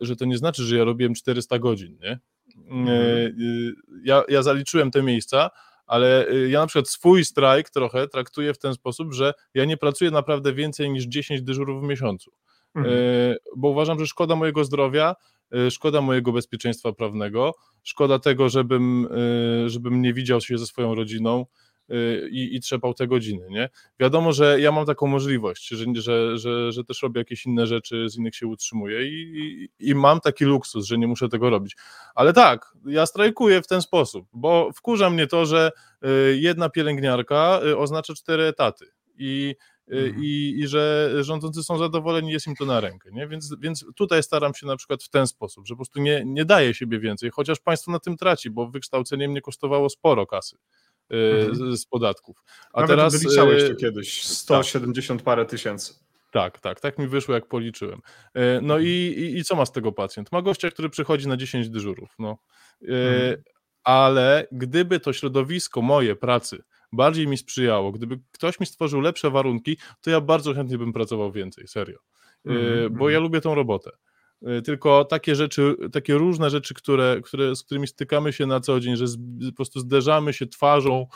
że to nie znaczy, że ja robiłem 400 godzin, nie? Mhm. Y, y, Ja, ja zaliczyłem te miejsca, ale y, ja na przykład swój strajk trochę traktuję w ten sposób, że ja nie pracuję naprawdę więcej niż 10 dyżurów w miesiącu, Mhm. y, bo uważam, że szkoda mojego zdrowia, y, szkoda mojego bezpieczeństwa prawnego, szkoda tego, żebym, y, żebym nie widział się ze swoją rodziną, y, i, i trzepał te godziny, nie? Wiadomo, że ja mam taką możliwość, że, że, że, że też robię jakieś inne rzeczy, z innych się utrzymuję i, i, i mam taki luksus, że nie muszę tego robić. Ale tak, ja strajkuję w ten sposób, bo wkurza mnie to, że y, jedna pielęgniarka y, oznacza cztery etaty i y, Mhm. i, i że rządzący są zadowoleni, jest im to na rękę. Nie? Więc, więc tutaj staram się na przykład w ten sposób, że po prostu nie, nie daje siebie więcej, chociaż państwo na tym traci, bo wykształcenie mnie kosztowało sporo kasy y, Mhm. z, z podatków. A Nawet teraz wyliczałeś y, to kiedyś, 170 parę tysięcy. tak, tak, tak mi wyszło, jak policzyłem. E, No Mhm. i, i, i co ma z tego pacjent? Ma gościa, który przychodzi na 10 dyżurów, no. Mhm. Ale gdyby to środowisko moje pracy bardziej mi sprzyjało, gdyby ktoś mi stworzył lepsze warunki, to ja bardzo chętnie bym pracował więcej, serio. Bo ja lubię tą robotę. E, Tylko takie rzeczy, takie różne rzeczy, które, które, z którymi stykamy się na co dzień, że z, po prostu zderzamy się twarzą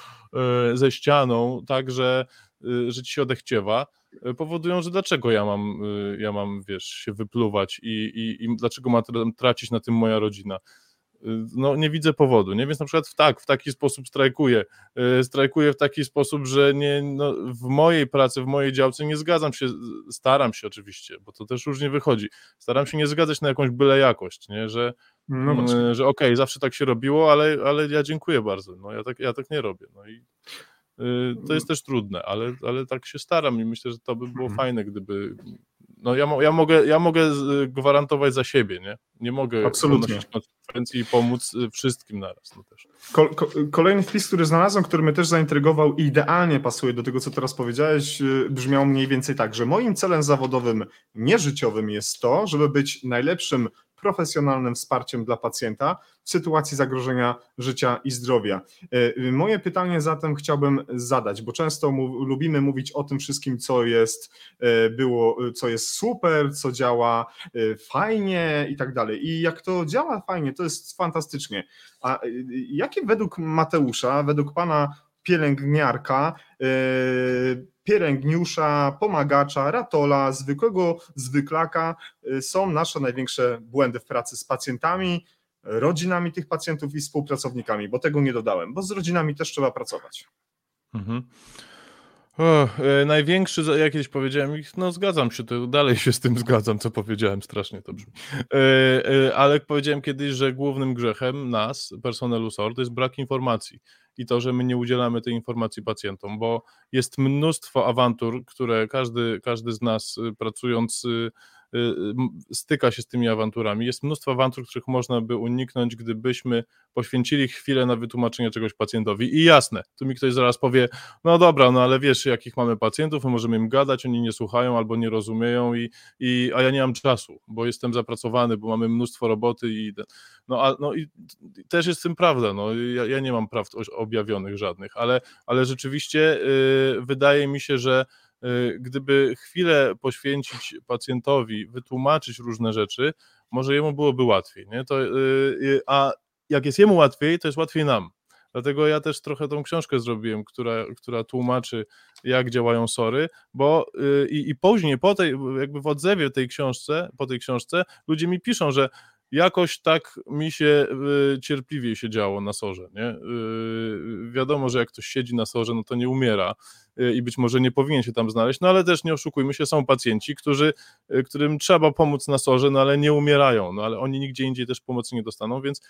e, ze ścianą, tak, że, e, że ci się odechciewa, powodują, że dlaczego ja mam, ja mam wiesz, się wypluwać i, i, i dlaczego ma tra- tracić na tym moja rodzina. No nie widzę powodu, nie? Więc na przykład tak, w taki sposób strajkuję. Strajkuję w taki sposób, że nie, no, w mojej pracy, w mojej działce nie zgadzam się, staram się oczywiście, bo to też różnie wychodzi, staram się nie zgadzać na jakąś byle jakość, nie? Że, no mm, że okej, okay, zawsze tak się robiło, ale, ale ja dziękuję bardzo, no ja tak, ja tak nie robię, no i y, to jest też trudne, ale, ale tak się staram i myślę, że to by było mhm. fajne, gdyby no ja, ja, mogę, ja mogę gwarantować za siebie, nie? Nie mogę Absolutnie. konsekwencji i pomóc y, wszystkim naraz. No też. kolejny wpis, który znalazłem, który mnie też zaintrygował i idealnie pasuje do tego, co teraz powiedziałeś, y, brzmiał mniej więcej tak, że moim celem zawodowym, nieżyciowym jest to, żeby być najlepszym profesjonalnym wsparciem dla pacjenta w sytuacji zagrożenia życia i zdrowia. E, moje pytanie zatem chciałbym zadać, bo często lubimy mówić o tym wszystkim, co jest e, było, co jest super, co działa fajnie i tak dalej. I jak to działa fajnie, to jest fantastycznie. A jakie według Mateusza, według pana pielęgniarka, pielęgniusza, pomagacza, ratola, zwykłego zwyklaka y, są nasze największe błędy w pracy z pacjentami, rodzinami tych pacjentów i współpracownikami, bo tego nie dodałem, bo z rodzinami też trzeba pracować. Mhm. O, e, największy, jak kiedyś powiedziałem, no zgadzam się, to dalej się z tym zgadzam, co powiedziałem, strasznie to brzmi. E, e, ale powiedziałem kiedyś, że głównym grzechem nas, personelu SOR, to jest brak informacji i to, że my nie udzielamy tej informacji pacjentom, bo jest mnóstwo awantur, które każdy, każdy z nas y, pracując Y, styka się z tymi awanturami. Jest mnóstwo awantur, których można by uniknąć, gdybyśmy poświęcili chwilę na wytłumaczenie czegoś pacjentowi. I jasne, tu mi ktoś zaraz powie, no dobra, no ale wiesz, jakich mamy pacjentów, my możemy im gadać, oni nie słuchają albo nie rozumieją, i, i, a ja nie mam czasu, bo jestem zapracowany, bo mamy mnóstwo roboty i no, a, no i też jest w tym prawda, no, ja, ja nie mam praw objawionych żadnych, ale, ale rzeczywiście yy, wydaje mi się, że Y, gdyby chwilę poświęcić pacjentowi, wytłumaczyć różne rzeczy, może jemu byłoby łatwiej. Nie? To, y, y, a jak jest jemu łatwiej, to jest łatwiej nam. Dlatego ja też trochę tą książkę zrobiłem, która, która tłumaczy, jak działają sory, bo i, i później, po tej, jakby w odzewie tej książce, po tej książce, ludzie mi piszą, że jakoś tak mi się y, cierpliwiej się działo na sorze, nie? Y, wiadomo, że jak ktoś siedzi na sorze, no to nie umiera y, i być może nie powinien się tam znaleźć, no ale też nie oszukujmy się, są pacjenci, którzy, którym trzeba pomóc na sorze, no ale nie umierają, no ale oni nigdzie indziej też pomocy nie dostaną, więc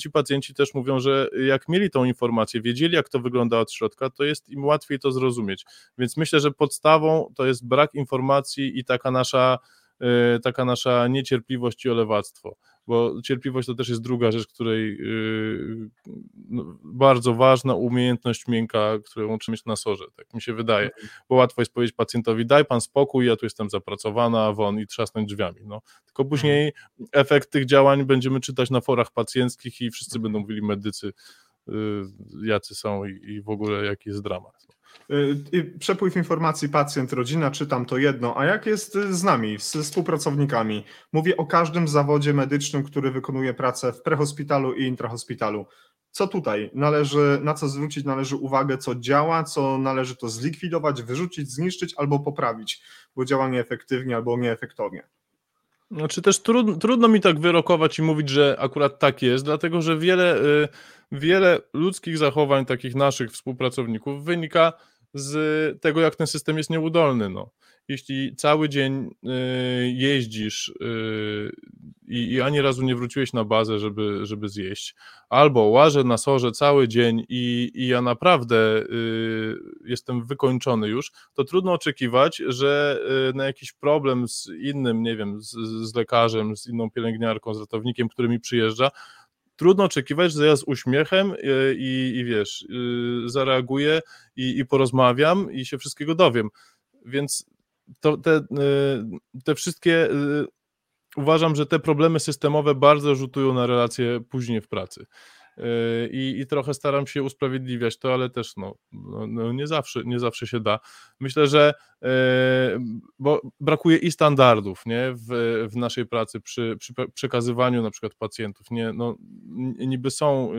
ci pacjenci też mówią, że jak mieli tą informację, wiedzieli jak to wygląda od środka, to jest im łatwiej to zrozumieć, więc myślę, że podstawą to jest brak informacji i taka nasza Y, taka nasza niecierpliwość i olewactwo, bo cierpliwość to też jest druga rzecz, której y, no, bardzo ważna umiejętność miękka, którą trzeba mieć na sorze, tak mi się wydaje, mhm. bo łatwo jest powiedzieć pacjentowi, daj pan spokój, ja tu jestem zapracowana, won i trzasnąć drzwiami, no. tylko później mhm. efekt tych działań będziemy czytać na forach pacjenckich i wszyscy będą mówili medycy, y, jacy są i, i w ogóle jaki jest dramat. Y, przepływ informacji pacjent, rodzina, czytam to jedno, a jak jest z nami, z współpracownikami? Mówię o każdym zawodzie medycznym, który wykonuje pracę w prehospitalu i intrahospitalu. Co tutaj należy, na co zwrócić należy uwagę, co działa, co należy to zlikwidować, wyrzucić, zniszczyć albo poprawić, bo działa nieefektywnie albo nieefektownie. Znaczy też trudno, trudno mi tak wyrokować i mówić, że akurat tak jest, dlatego że wiele, y, wiele ludzkich zachowań takich naszych współpracowników wynika z tego, jak ten system jest nieudolny. No. Jeśli cały dzień y, jeździsz y, i, ani razu nie wróciłeś na bazę, żeby, żeby zjeść, albo łażę na sorze cały dzień i, i ja naprawdę y, jestem wykończony już, to trudno oczekiwać, że na jakiś problem z innym, nie wiem, z, z lekarzem, z inną pielęgniarką, z ratownikiem, który mi przyjeżdża, trudno oczekiwać, że ja z uśmiechem i, i, wiesz, zareaguję i, i porozmawiam i się wszystkiego dowiem. Więc to, te, y, te wszystkie y, uważam, że te problemy systemowe bardzo rzutują na relacje później w pracy. I, I, trochę staram się usprawiedliwiać to, ale też no, no, no, nie, zawsze, nie zawsze się da. Myślę, że bo brakuje i standardów nie, w, w naszej pracy przy, przy przekazywaniu na przykład pacjentów. Nie, no, niby są,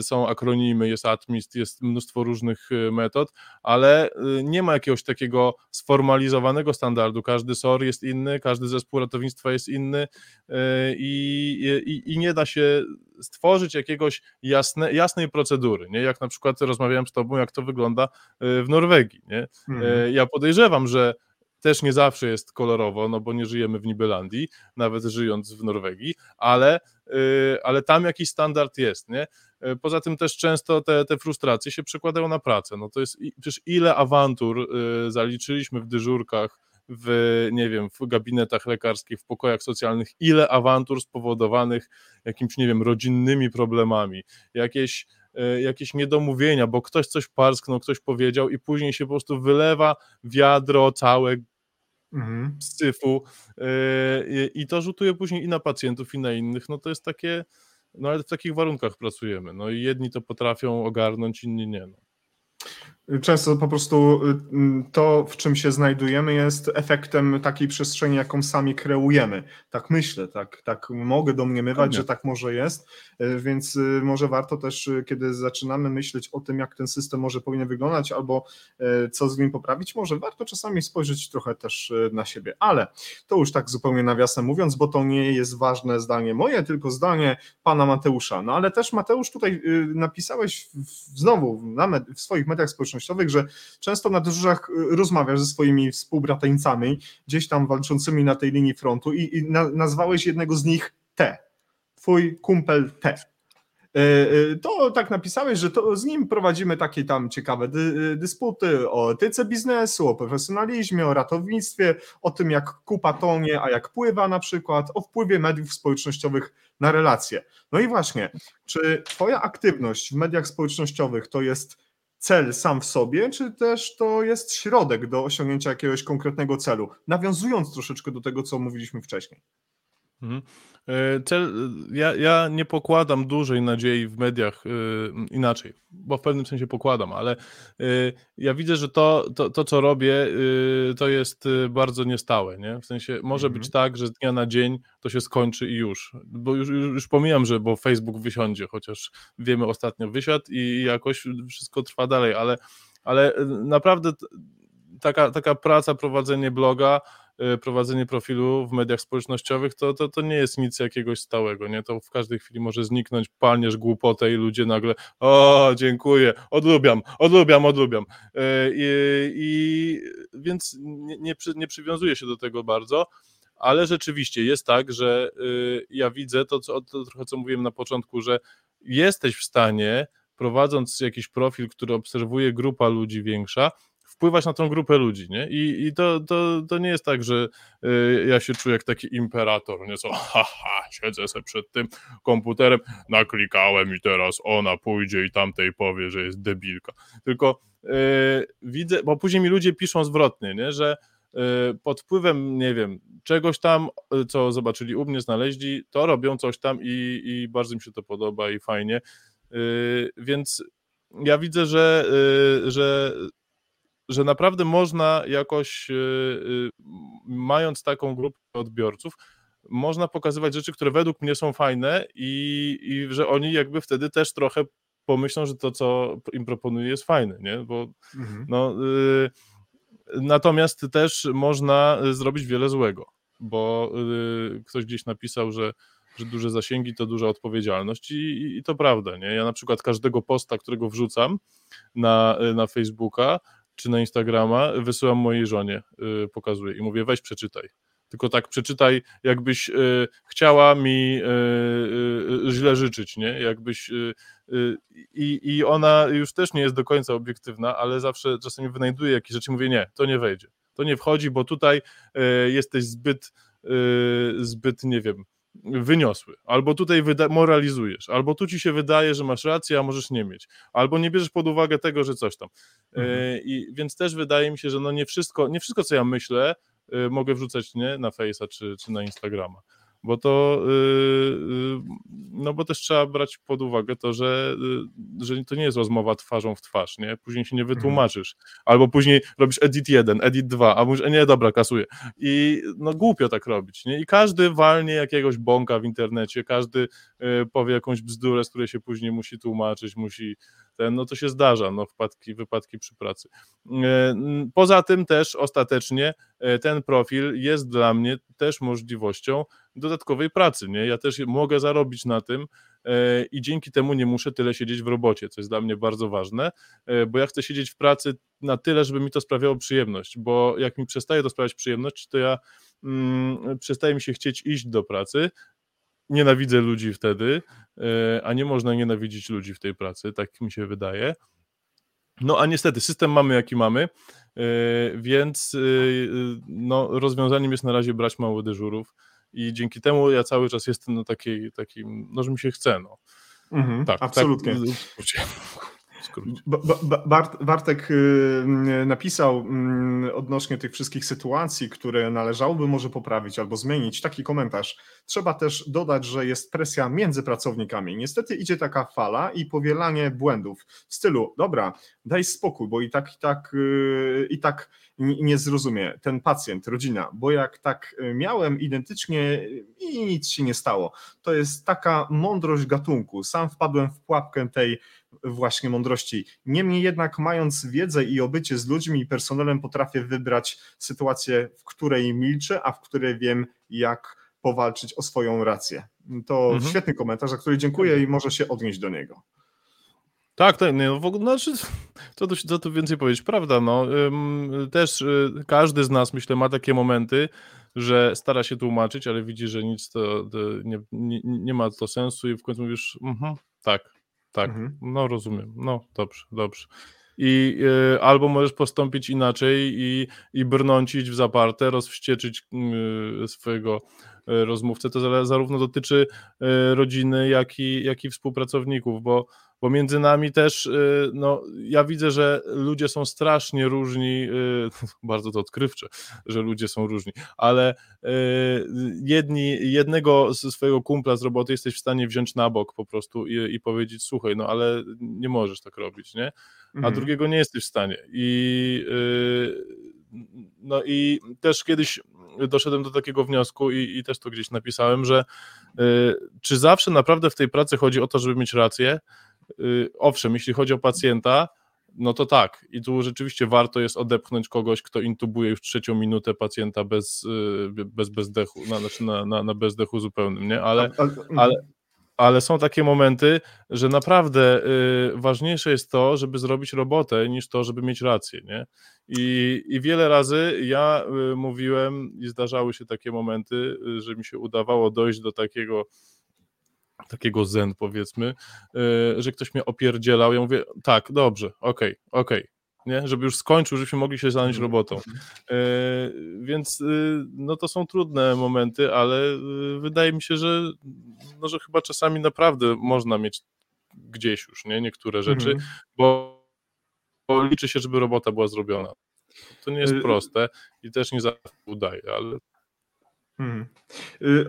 są akronimy, jest ATMIST, jest mnóstwo różnych metod, ale nie ma jakiegoś takiego sformalizowanego standardu. Każdy SOR jest inny, każdy zespół ratownictwa jest inny i, i, i nie da się stworzyć jakiegoś jasne, jasnej procedury, nie? jak na przykład rozmawiałem z tobą, jak to wygląda e, w Norwegii. Nie? Mhm. Ja podejrzewam, że też nie zawsze jest kolorowo, no bo nie żyjemy w Nibelandii, nawet żyjąc w Norwegii, ale, e, ale tam jakiś standard jest, nie? Poza tym też często te, te frustracje się przekładają na pracę. No to jest przecież ile awantur zaliczyliśmy w dyżurkach w, nie wiem, w gabinetach lekarskich, w pokojach socjalnych, ile awantur spowodowanych jakimiś, nie wiem, rodzinnymi problemami, jakieś, e, jakieś niedomówienia, bo ktoś coś parsknął, ktoś powiedział i później się po prostu wylewa wiadro całe mhm. syfu e, i to rzutuje później i na pacjentów, i na innych, no to jest takie, no ale w takich warunkach pracujemy, no i jedni to potrafią ogarnąć, inni nie, no. Często po prostu y, to, w czym się znajdujemy, jest efektem takiej przestrzeni, jaką sami kreujemy. Tak myślę, tak, tak mogę domniemywać, że tak może jest, y, więc y, może warto też, kiedy zaczynamy myśleć o tym, jak ten system może powinien wyglądać, albo co z nim poprawić, może warto czasami spojrzeć trochę też na siebie. Ale to już tak zupełnie nawiasem mówiąc, bo to nie jest ważne zdanie moje, tylko zdanie pana Mateusza. No ale też Mateusz tutaj napisałeś znowu w swoich mediach społecznościowych, społecznościowych, że często na dyżurach y, rozmawiasz ze swoimi współbratańcami, gdzieś tam walczącymi na tej linii frontu i, i na, nazwałeś jednego z nich T. Twój kumpel T. Y, y, to tak napisałeś, że to z nim prowadzimy takie tam ciekawe dy, dysputy o etyce biznesu, o profesjonalizmie, o ratownictwie, o tym jak kupa tonie, a jak pływa na przykład, o wpływie mediów społecznościowych na relacje. No i właśnie, czy Twoja aktywność w mediach społecznościowych to jest cel sam w sobie, czy też to jest środek do osiągnięcia jakiegoś konkretnego celu? Nawiązując troszeczkę do tego, co mówiliśmy wcześniej. E, cel, ja, ja nie pokładam dużej nadziei w mediach yy, inaczej, bo w pewnym sensie pokładam, ale yy, ja widzę, że to, to, to co robię, yy, to jest bardzo niestałe. Nie? W sensie może mhm. być tak, że z dnia na dzień to się skończy i już. Bo już, już, już pomijam, że bo Facebook wysiądzie, chociaż wiemy ostatnio wysiadł i jakoś wszystko trwa dalej, ale, ale naprawdę taka, taka praca, prowadzenie bloga prowadzenie profilu w mediach społecznościowych, to, to, to nie jest nic jakiegoś stałego, nie? To w każdej chwili może zniknąć, palniesz głupotę i ludzie nagle, o, dziękuję, odlubiam, odlubiam, odlubiam. Y, I, i więc nie, nie, nie przywiązuję się do tego bardzo, ale rzeczywiście jest tak, że y, ja widzę to, co, to trochę co mówiłem na początku, że jesteś w stanie prowadząc jakiś profil, który obserwuje grupa ludzi większa, wpływać na tą grupę ludzi, nie? I, i to, to, to nie jest tak, że y, ja się czuję jak taki imperator, nie? Co, haha, siedzę sobie przed tym komputerem, naklikałem i teraz ona pójdzie i tamtej powie, że jest debilka. Tylko y, widzę, bo później mi ludzie piszą zwrotnie, nie? Że y, pod wpływem, nie wiem, czegoś tam, y, co zobaczyli u mnie, znaleźli, to robią coś tam i, i bardzo mi się to podoba i fajnie. Y, więc ja widzę, że, że że naprawdę można jakoś, y, y, mając taką grupę odbiorców, można pokazywać rzeczy, które według mnie są fajne i, i że oni jakby wtedy też trochę pomyślą, że to, co im proponuję, jest fajne, nie? Bo mhm. no, y, natomiast też można zrobić wiele złego, bo y, ktoś gdzieś napisał, że że duże zasięgi to duża odpowiedzialność i, i, to prawda, nie? Ja na przykład każdego posta, którego wrzucam na, na Facebooka, czy na Instagrama, wysyłam mojej żonie, yy, pokazuję i mówię, weź przeczytaj. Tylko tak przeczytaj, jakbyś y, chciała mi y, y, źle życzyć, nie? Jakbyś. Y, y, I ona już też nie jest do końca obiektywna, ale zawsze czasami wynajduje jakieś rzeczy, mówię, nie, to nie wejdzie. To nie wchodzi, bo tutaj y, jesteś zbyt, zbyt, nie wiem, wyniosły, albo tutaj moralizujesz, albo tu ci się wydaje, że masz rację, a możesz nie mieć, albo nie bierzesz pod uwagę tego, że coś tam. E, mhm. I więc też wydaje mi się, że no nie wszystko, nie wszystko co ja myślę, e, mogę wrzucać nie, na Face'a czy, czy na Instagrama, bo to yy, no bo też trzeba brać pod uwagę to, że, yy, że to nie jest rozmowa twarzą w twarz, nie? Później się nie mhm. wytłumaczysz, albo później robisz edit 1, edit 2, a mówisz, nie, dobra, kasuję. I no głupio tak robić, nie? I każdy walnie jakiegoś bąka w internecie, każdy powie jakąś bzdurę, z której się później musi tłumaczyć, musi ten, no to się zdarza, no wpadki, wypadki przy pracy. E, poza tym też ostatecznie e, ten profil jest dla mnie też możliwością dodatkowej pracy, nie? Ja też mogę zarobić na tym e, i dzięki temu nie muszę tyle siedzieć w robocie, co jest dla mnie bardzo ważne, bo ja chcę siedzieć w pracy na tyle, żeby mi to sprawiało przyjemność, bo jak mi przestaje to sprawiać przyjemność, to ja mm, przestaje mi się chcieć iść do pracy, nienawidzę ludzi wtedy, e, a nie można nienawidzić ludzi w tej pracy, tak mi się wydaje. No a niestety system mamy jaki mamy, e, więc e, no, rozwiązaniem jest na razie brać mało dyżurów i dzięki temu ja cały czas jestem na takiej, takim, no że mi się chce. No. Mhm, tak, absolutnie. Tak, Bart, Bartek y, napisał mm, odnośnie tych wszystkich sytuacji, które należałoby może poprawić albo zmienić, taki komentarz. Trzeba też dodać, że jest presja między pracownikami. Niestety idzie taka fala i powielanie błędów w stylu, dobra, daj spokój, bo i tak, i tak, y, i tak nie zrozumie ten pacjent, rodzina, bo jak tak miałem identycznie i nic się nie stało. To jest taka mądrość gatunku. Sam wpadłem w pułapkę tej właśnie mądrości. Niemniej jednak, mając wiedzę i obycie z ludźmi i personelem, potrafię wybrać sytuację, w której milczę, a w której wiem, jak powalczyć o swoją rację. To mhm. świetny komentarz, za który dziękuję i może się odnieść do niego. Tak, tak, no w ogóle, znaczy, co tu, co tu więcej powiedzieć, prawda, no, ym, też y, każdy z nas, myślę, ma takie momenty, że stara się tłumaczyć, ale widzi, że nic to, to nie, nie, nie, ma to sensu i w końcu mówisz, mhm, tak, tak, mhm. no rozumiem, no dobrze, dobrze. I y, albo możesz postąpić inaczej i, i brnącić w zaparte, rozwścieczyć y, swojego y, rozmówcę. To zarówno dotyczy y, rodziny, jak i, jak i współpracowników, bo bo między nami też, y, no, ja widzę, że ludzie są strasznie różni, y, bardzo to odkrywcze, że ludzie są różni, ale y, jedni, jednego ze swojego kumpla z roboty jesteś w stanie wziąć na bok po prostu i, i powiedzieć, słuchaj, no ale nie możesz tak robić, nie? A mhm. drugiego nie jesteś w stanie. I no i też kiedyś doszedłem do takiego wniosku i, i też to gdzieś napisałem, że czy zawsze naprawdę w tej pracy chodzi o to, żeby mieć rację, owszem, jeśli chodzi o pacjenta, no to tak. I tu rzeczywiście warto jest odepchnąć kogoś, kto intubuje już trzecią minutę pacjenta bez, y, bez bezdechu, na, znaczy na, na, na bezdechu zupełnym, nie? Ale, ale, ale są takie momenty, że naprawdę y, ważniejsze jest to, żeby zrobić robotę, niż to, żeby mieć rację, nie? I, i wiele razy ja y, mówiłem i zdarzały się takie momenty, y, że mi się udawało dojść do takiego takiego zen powiedzmy, e, że ktoś mnie opierdzielał, ja mówię, tak, dobrze, okej, okay, okej, okay. Nie? Żeby już skończył, żebyśmy mogli się zająć mhm. robotą. E, więc y, no to są trudne momenty, ale y, wydaje mi się, że, no, że chyba czasami naprawdę można mieć gdzieś już nie? niektóre rzeczy, mhm. bo, bo liczy się, żeby robota była zrobiona. To nie jest y, proste i też nie zawsze udaje, ale Hmm.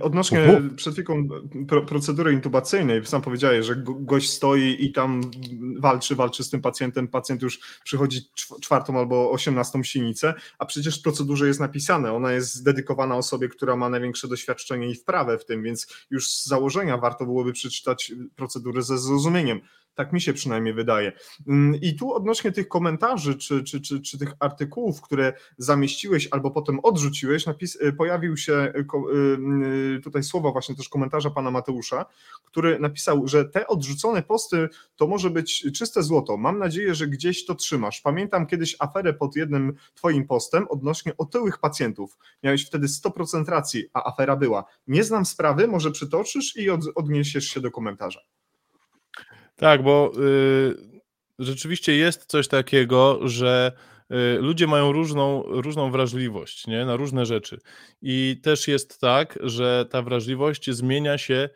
Odnośnie Uhu. przed chwilą pro, procedury intubacyjnej, sam powiedziałeś, że gość stoi i tam walczy, walczy z tym pacjentem, pacjent już przychodzi czwartą albo osiemnastą silnicę, a przecież w procedurze jest napisane, ona jest dedykowana osobie, która ma największe doświadczenie i wprawę w tym, więc już z założenia warto byłoby przeczytać procedurę ze zrozumieniem. Tak mi się przynajmniej wydaje. Mm, I tu odnośnie tych komentarzy czy, czy, czy, czy tych artykułów, które zamieściłeś albo potem odrzuciłeś, napis, y, pojawił się y, y, tutaj słowa właśnie też komentarza pana Mateusza, który napisał, że te odrzucone posty to może być czyste złoto. Mam nadzieję, że gdzieś to trzymasz. Pamiętam kiedyś aferę pod jednym twoim postem odnośnie otyłych pacjentów. Miałeś wtedy 100% racji, a afera była. Nie znam sprawy, może przytoczysz i odniesiesz się do komentarza. Tak, bo y, rzeczywiście jest coś takiego, że y, ludzie mają różną, różną wrażliwość nie? na różne rzeczy. I też jest tak, że ta wrażliwość zmienia się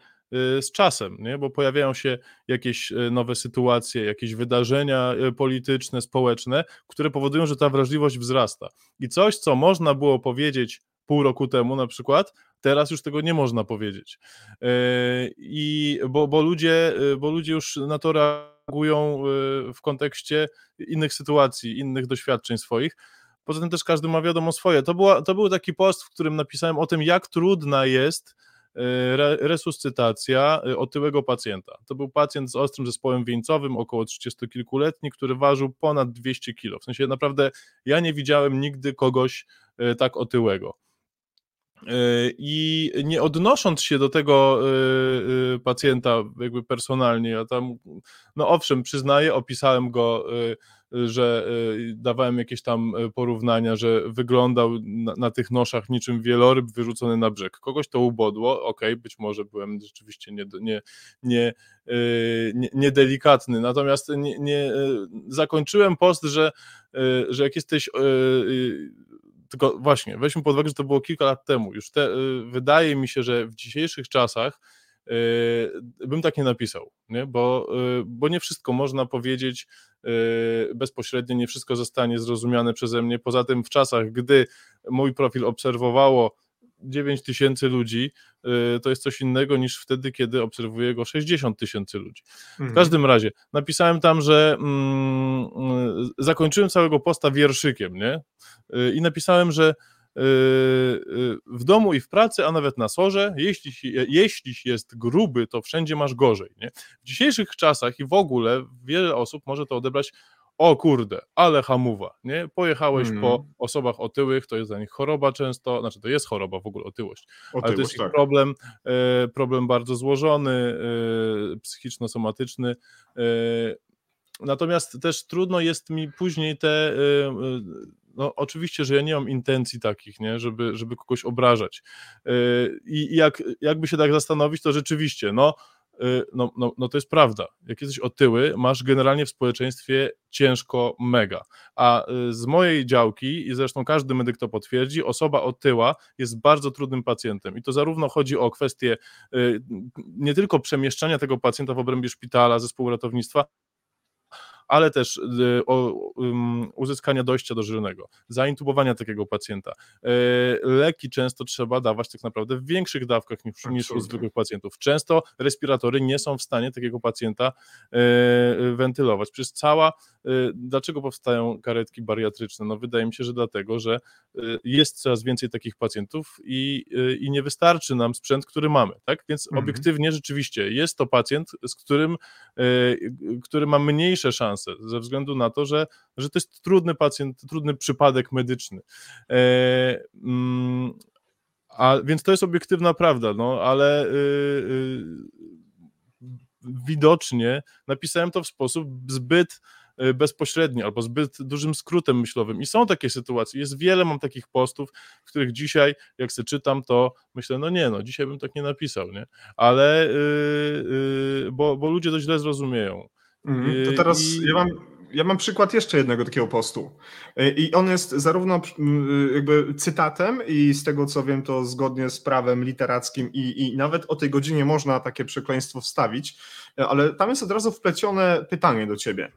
y, z czasem, nie? bo pojawiają się jakieś y, nowe sytuacje, jakieś wydarzenia y, polityczne, społeczne, które powodują, że ta wrażliwość wzrasta. I coś, co można było powiedzieć pół roku temu na przykład, Teraz już tego nie można powiedzieć. I bo, bo, ludzie, bo ludzie już na to reagują w kontekście innych sytuacji, innych doświadczeń swoich. Poza tym też każdy ma wiadomo swoje. To, była, to był taki post, w którym napisałem o tym, jak trudna jest e, resuscytacja e, otyłego pacjenta. To był pacjent z ostrym zespołem wieńcowym, około 30 kilkuletni, który ważył ponad 200 kg. W sensie naprawdę ja nie widziałem nigdy kogoś e, tak otyłego. I nie odnosząc się do tego pacjenta jakby personalnie, ja tam, no owszem, przyznaję, opisałem go że y, dawałem jakieś tam y, porównania, że wyglądał na, na, tych noszach niczym wieloryb wyrzucony na brzeg. Kogoś to ubodło, ok, być może byłem rzeczywiście nie, nie, y, nie, niedelikatny, natomiast nie, nie, zakończyłem post, że, że jak jesteś tylko właśnie, weźmy pod uwagę, że to było kilka lat temu. Już te, wydaje mi się, że w dzisiejszych czasach Yy, bym tak nie napisał, nie? Bo, yy, bo nie wszystko można powiedzieć bezpośrednio, nie wszystko zostanie zrozumiane przeze mnie. Poza tym w czasach, gdy mój profil obserwowało 9 tysięcy ludzi, to jest coś innego niż wtedy, kiedy obserwuje go 60 tysięcy ludzi. W mhm. każdym razie napisałem tam, że mm, zakończyłem całego posta wierszykiem, nie? I napisałem, że Y, y, w domu i w pracy, a nawet na sorze, jeśli, jeśli jest gruby, to wszędzie masz gorzej. Nie? W dzisiejszych czasach i w ogóle wiele osób może to odebrać o kurde, ale hamuwa, nie? Pojechałeś po osobach otyłych, to jest dla nich choroba często, znaczy to jest choroba w ogóle, otyłość, otyłość ale to jest tak. problem, e, problem bardzo złożony, e, psychiczno-somatyczny, e, natomiast też trudno jest mi później te no oczywiście, że ja nie mam intencji takich, nie, żeby, żeby kogoś obrażać. I jak, jakby się tak zastanowić, to rzeczywiście, no, no, no, no to jest prawda. Jak jesteś otyły, masz generalnie w społeczeństwie ciężko mega. A yy, z mojej działki, i zresztą każdy medyk to potwierdzi, osoba otyła jest bardzo trudnym pacjentem. I to zarówno chodzi o kwestię nie tylko przemieszczania tego pacjenta w obrębie szpitala, zespołu ratownictwa, ale też y, uzyskania dojścia do żylnego, zaintubowania takiego pacjenta. E, leki często trzeba dawać tak naprawdę w większych dawkach niż, niż u zwykłych pacjentów. Często respiratory nie są w stanie takiego pacjenta e, wentylować. Przez cała, dlaczego powstają karetki bariatryczne? No wydaje mi się, że dlatego, że jest coraz więcej takich pacjentów i, i nie wystarczy nam sprzęt, który mamy, tak? Więc mhm. obiektywnie rzeczywiście jest to pacjent, z którym, który ma mniejsze szanse szansę, ze względu na to, że, że to jest trudny pacjent, trudny przypadek medyczny. E, mm, a, więc to jest obiektywna prawda, no ale y, y, widocznie napisałem to w sposób zbyt y, bezpośredni albo zbyt dużym skrótem myślowym. I są takie sytuacje, jest wiele, mam takich postów, w których dzisiaj, jak sobie czytam, to myślę, no nie, no dzisiaj bym tak nie napisał, nie? Ale, yy, yy, bo, bo ludzie to źle zrozumieją. Mhm. To teraz I... ja mam ja mam przykład jeszcze jednego takiego postu. Y, I on jest zarówno y, jakby cytatem, i z tego co wiem, to zgodnie z prawem literackim, i, i nawet o tej godzinie można takie przekleństwo wstawić, ale tam jest od razu wplecione pytanie do ciebie.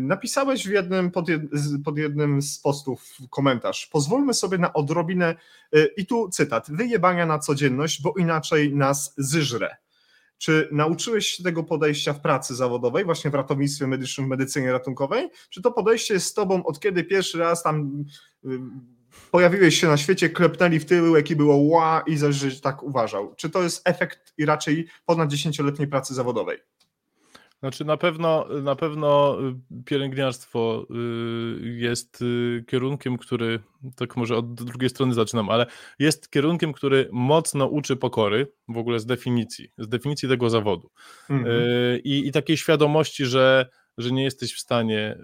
Napisałeś w jednym, pod, jed, pod jednym z postów komentarz. Pozwólmy sobie na odrobinę, i tu cytat, wyjebania na codzienność, bo inaczej nas zyżre. Czy nauczyłeś się tego podejścia w pracy zawodowej, właśnie w ratownictwie medycznym, w medycynie ratunkowej? Czy to podejście jest z tobą od kiedy pierwszy raz tam y, pojawiłeś się na świecie, klepnęli w tyłek i było ła i że tak uważał? Czy to jest efekt i raczej ponad dziesięcioletniej pracy zawodowej? Znaczy na pewno, na pewno y, pielęgniarstwo y, jest y, kierunkiem, który, tak może od drugiej strony zaczynam, ale jest kierunkiem, który mocno uczy pokory, w ogóle z definicji, z definicji tego zawodu. Mhm. I, I takiej świadomości, że, że nie jesteś w stanie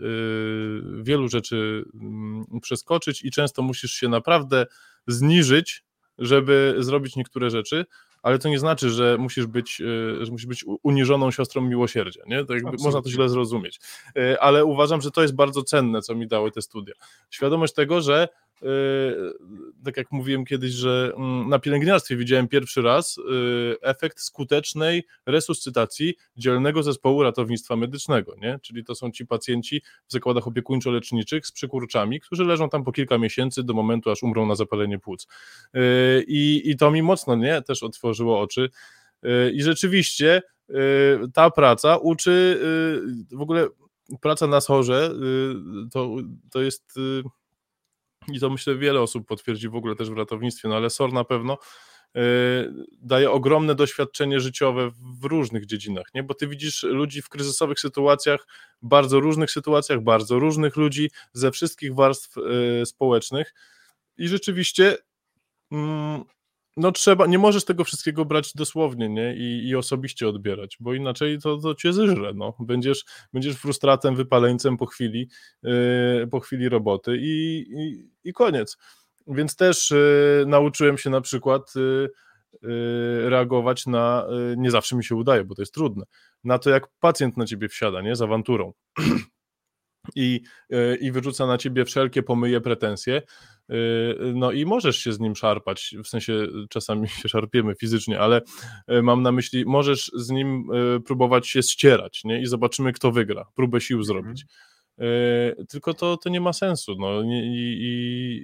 wielu rzeczy mm, przeskoczyć i często musisz się naprawdę zniżyć, żeby zrobić niektóre rzeczy, ale to nie znaczy, że musisz być, e, że musisz być uniżoną siostrą miłosierdzia, nie? To można to źle zrozumieć. E, ale uważam, że to jest bardzo cenne, co mi dały te studia. Świadomość tego, że tak jak mówiłem kiedyś, że mm, na pielęgniarstwie widziałem pierwszy raz efekt skutecznej resuscytacji dzielnego zespołu ratownictwa medycznego, nie? czyli to są ci pacjenci w zakładach opiekuńczo-leczniczych z przykurczami, którzy leżą tam po kilka miesięcy do momentu, aż umrą na zapalenie płuc. I, i to mi mocno nie, też otworzyło oczy. I rzeczywiście ta praca uczy w ogóle praca na sorze to, to jest i to myślę wiele osób potwierdzi w ogóle też w ratownictwie, no ale SOR na pewno daje ogromne doświadczenie życiowe w różnych dziedzinach, nie? bo ty widzisz ludzi w kryzysowych sytuacjach, bardzo różnych sytuacjach, bardzo różnych ludzi ze wszystkich warstw społecznych i rzeczywiście mm, no trzeba, nie możesz tego wszystkiego brać dosłownie, nie, i, i osobiście odbierać, bo inaczej to, to cię zeżre, no, będziesz, będziesz frustratem, wypaleńcem po chwili, yy, po chwili roboty i, i, i koniec. Więc też yy, nauczyłem się na przykład yy, reagować na, y, nie zawsze mi się udaje, bo to jest trudne, na to jak pacjent na ciebie wsiada, nie, z awanturą. I, y, i wyrzuca na ciebie wszelkie pomyje pretensje, Yy, no i możesz się z nim szarpać, w sensie czasami się szarpiemy fizycznie, ale yy, mam na myśli, możesz z nim yy, próbować się ścierać, nie? I zobaczymy, kto wygra, próbę sił mhm. zrobić. Tylko to, to nie ma sensu, no i,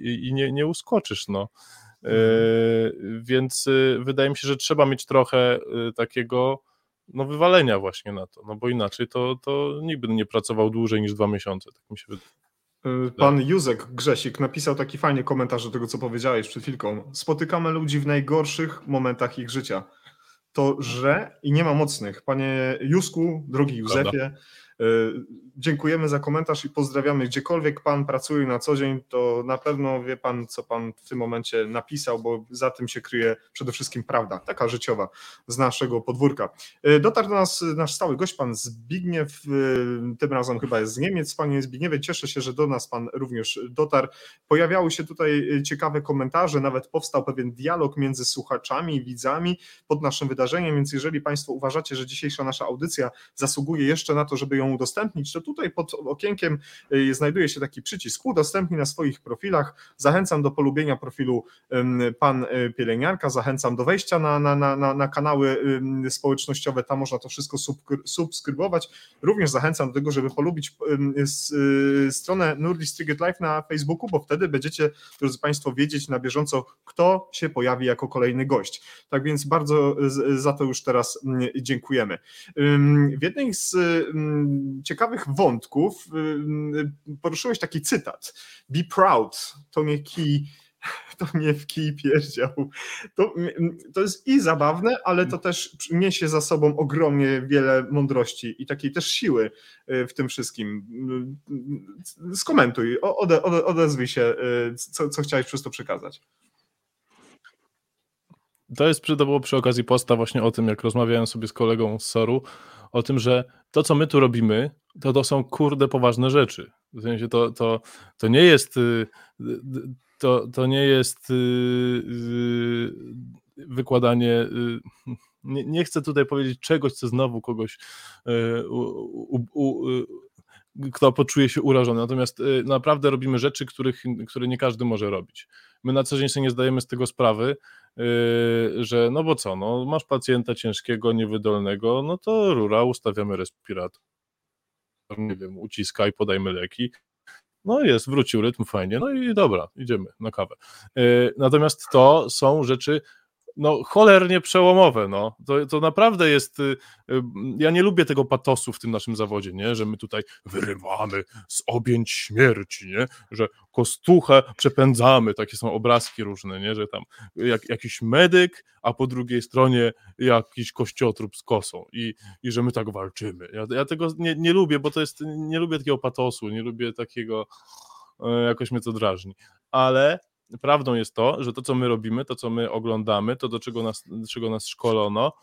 i, i nie, nie uskoczysz, no. Mhm. Więc wydaje mi się, że trzeba mieć trochę takiego no, wywalenia właśnie na to, no bo inaczej to, to nikt by nie pracował dłużej niż dwa miesiące, tak mi się wydaje. Y, pan Józek Grzesik napisał taki fajny komentarz do tego, co powiedziałeś przed chwilką. Spotykamy ludzi w najgorszych momentach ich życia. To że i nie ma mocnych. Panie Jusku, drogi Józefie, Prawda. Dziękujemy za komentarz i pozdrawiamy. Gdziekolwiek Pan pracuje na co dzień, to na pewno wie Pan, co Pan w tym momencie napisał, bo za tym się kryje przede wszystkim prawda, taka życiowa z naszego podwórka. Y, dotarł do nas nasz stały gość, Pan Zbigniew, y, tym razem chyba jest z Niemiec. Panie Zbigniewie, cieszę się, że do nas Pan również dotarł. Pojawiały się tutaj ciekawe komentarze, nawet powstał pewien dialog między słuchaczami i widzami pod naszym wydarzeniem, więc jeżeli Państwo uważacie, że dzisiejsza nasza audycja zasługuje jeszcze na to, żeby ją udostępnić, to tutaj pod okienkiem y, znajduje się taki przycisk udostępnij na swoich profilach. Zachęcam do polubienia profilu Pan y, Pielęgniarka, zachęcam do wejścia na, na, na, na kanały społecznościowe, tam można to wszystko subskrybować. Również zachęcam do tego, żeby polubić y, stronę Nurdist Ticket Live na Facebooku, bo wtedy będziecie, drodzy Państwo, wiedzieć na bieżąco, kto się pojawi jako kolejny gość. Tak więc bardzo za to już teraz dziękujemy. W jednej z ciekawych wątków y, poruszyłeś taki cytat. Be proud, to mnie kij to mnie w kij pierdział. To, to jest i zabawne, ale to też niesie za sobą ogromnie wiele mądrości i takiej też siły y, w tym wszystkim. Y, skomentuj, ode, ode, odezwij się, co, co chciałeś przez to przekazać. To jest to przy okazji posta właśnie o tym, jak rozmawiałem sobie z kolegą z Soru, o tym, że to, co my tu robimy, to to są kurde poważne rzeczy. W sensie to, to, to nie jest y, to, to nie jest y, y, wykładanie nie, nie, chcę tutaj powiedzieć czegoś, co znowu kogoś u, u, u, kto poczuje się urażony. Natomiast naprawdę robimy rzeczy, których, które nie każdy może robić. My na co dzień sobie nie zdajemy z tego sprawy, że no bo co, no masz pacjenta ciężkiego, niewydolnego, no to rura, ustawiamy respirator, nie wiem, uciskaj, podajmy leki, no jest, wrócił rytm, fajnie, no i dobra, idziemy na kawę. Yy, natomiast to są rzeczy no cholernie przełomowe, no. To, to naprawdę jest, y, y, ja nie lubię tego patosu w tym naszym zawodzie, nie, że my tutaj wyrywamy z objęć śmierci, nie, że kostuchę przepędzamy, takie są obrazki różne, nie, że tam jak, jakiś medyk, a po drugiej stronie jakiś kościotrup z kosą i, i że my tak walczymy. Ja, ja tego nie, nie lubię, bo to jest, nie lubię takiego patosu, nie lubię takiego, e, jakoś mnie to drażni, ale prawdą jest to, że to, co my robimy, to, co my oglądamy, to, do czego nas, do czego nas szkolono,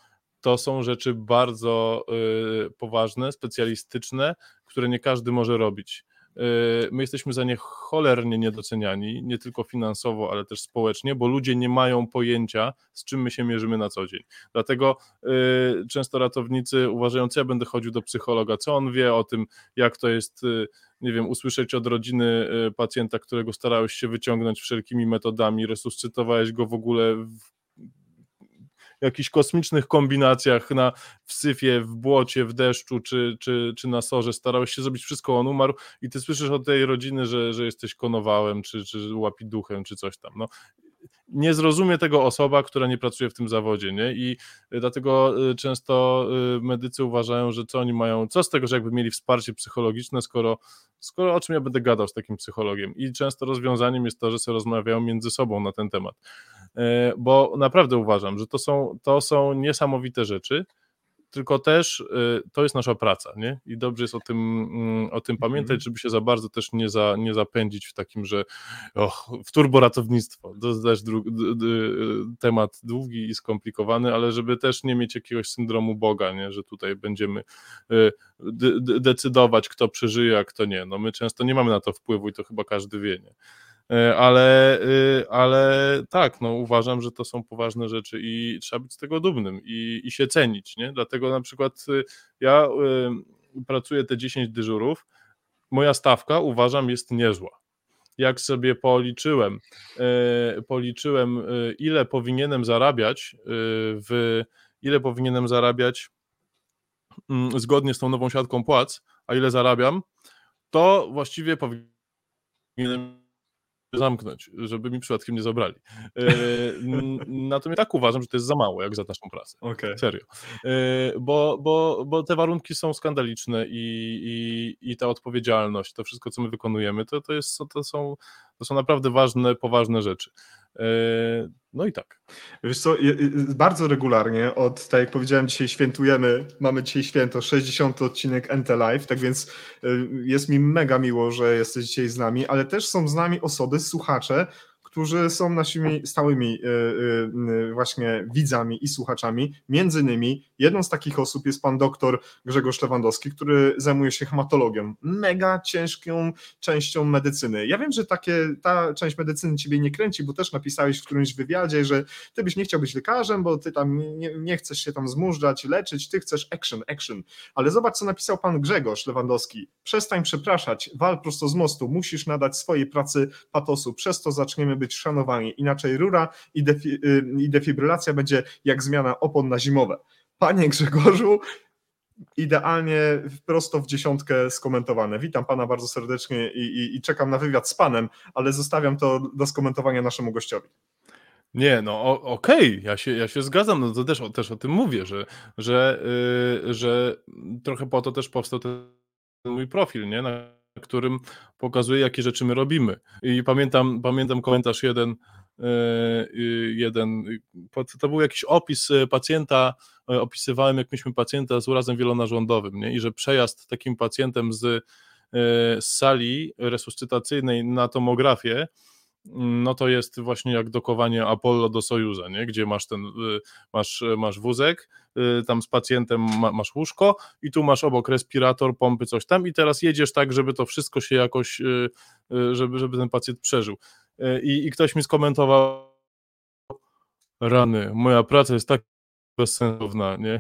to są rzeczy bardzo y, poważne, specjalistyczne, które nie każdy może robić. Y, my jesteśmy za nie cholernie niedoceniani, nie tylko finansowo, ale też społecznie, bo ludzie nie mają pojęcia, z czym my się mierzymy na co dzień. Dlatego y, często ratownicy uważają, co ja będę chodził do psychologa, co on wie o tym, jak to jest y, nie wiem, usłyszeć od rodziny pacjenta, którego starałeś się wyciągnąć wszelkimi metodami, resuscytowałeś go w ogóle w jakichś kosmicznych kombinacjach na, w syfie, w błocie, w deszczu czy, czy, czy na sorze, starałeś się zrobić wszystko, on umarł i ty słyszysz od tej rodziny, że, że jesteś konowałem, czy, czy łapiduchem, czy coś tam. No, nie zrozumie tego osoba, która nie pracuje w tym zawodzie, nie? I dlatego y, często y, medycy uważają, że co oni mają, co z tego, że jakby mieli wsparcie psychologiczne, skoro, skoro o czym ja będę gadał z takim psychologiem. I często rozwiązaniem jest to, że sobie rozmawiają między sobą na ten temat. E, bo naprawdę uważam, że to są, to są niesamowite rzeczy, tylko też y, to jest nasza praca, nie? I dobrze jest o tym, mm, o tym pamiętać, mhm. żeby się za bardzo też nie, za, nie zapędzić w takim, że och, w turboratownictwo, to jest też temat długi i skomplikowany, ale żeby też nie mieć jakiegoś syndromu Boga, nie? Że tutaj będziemy y, decydować, kto przeżyje, a kto nie. No my często nie mamy na to wpływu i to chyba każdy wie, nie? E, ale, y, ale tak, no uważam, że to są poważne rzeczy i trzeba być z tego dumnym i, i się cenić, nie? Dlatego na przykład y, ja y, pracuję te 10 dyżurów, moja stawka uważam jest niezła. Jak sobie policzyłem, policzyłem ile powinienem zarabiać w ile powinienem zarabiać mm, zgodnie z tą nową siatką płac, a ile zarabiam, to właściwie powinienem zamknąć, żeby mi przypadkiem nie zabrali. E, natomiast tak uważam, że to jest za mało, jak za naszą pracę. Okay. Serio. E, bo, bo, bo te warunki są skandaliczne i, i, i ta odpowiedzialność, to wszystko, co my wykonujemy, to, to, jest, to, są, to są naprawdę ważne, poważne rzeczy. E, no i tak. Wiesz co, bardzo regularnie, od tak jak powiedziałem, dzisiaj świętujemy, mamy dzisiaj święto, 60 odcinek NT Live, tak więc jest mi mega miło, że jesteś dzisiaj z nami, ale też są z nami osoby, słuchacze, którzy są naszymi stałymi e, e, właśnie widzami i słuchaczami. Między innymi jedną z takich osób jest pan doktor Grzegorz Lewandowski, który zajmuje się hematologią, mega ciężką częścią medycyny. Ja wiem, że takie, ta część medycyny ciebie nie kręci, bo też napisałeś w którymś wywiadzie, że ty byś nie chciał być lekarzem, bo ty tam nie, nie chcesz się tam zmużdżać, leczyć, ty chcesz action, action. Ale zobacz, co napisał pan Grzegorz Lewandowski. Przestań przepraszać, wal prosto z mostu, musisz nadać swojej pracy patosu, przez to zaczniemy być być szanowani. Inaczej rura i, defi, y, i defibrylacja będzie jak zmiana opon na zimowe. Panie Grzegorzu, idealnie prosto w dziesiątkę skomentowane. Witam pana bardzo serdecznie i, i, i, czekam na wywiad z panem, ale zostawiam to do skomentowania naszemu gościowi. Nie, no okej, okay. ja, się, ja się zgadzam, no to też, też o tym mówię, że, że, yy, że trochę po to też powstał ten mój profil, nie? Na którym pokazuje, jakie rzeczy my robimy. I pamiętam, pamiętam komentarz jeden, e, jeden, to był jakiś opis e, pacjenta, e, opisywałem, jak myśmy pacjenta z urazem wielonarządowym, nie? i że przejazd takim pacjentem z, z sali resuscytacyjnej na tomografię no to jest właśnie jak dokowanie Apollo do Sojuza, nie? gdzie masz ten, y, masz, masz wózek, y, tam z pacjentem masz łóżko i tu masz obok respirator, pompy, coś tam i teraz jedziesz tak, żeby to wszystko się jakoś, y, żeby, żeby ten pacjent przeżył. I, I ktoś mi skomentował, rany, moja praca jest tak bezsensowna, nie?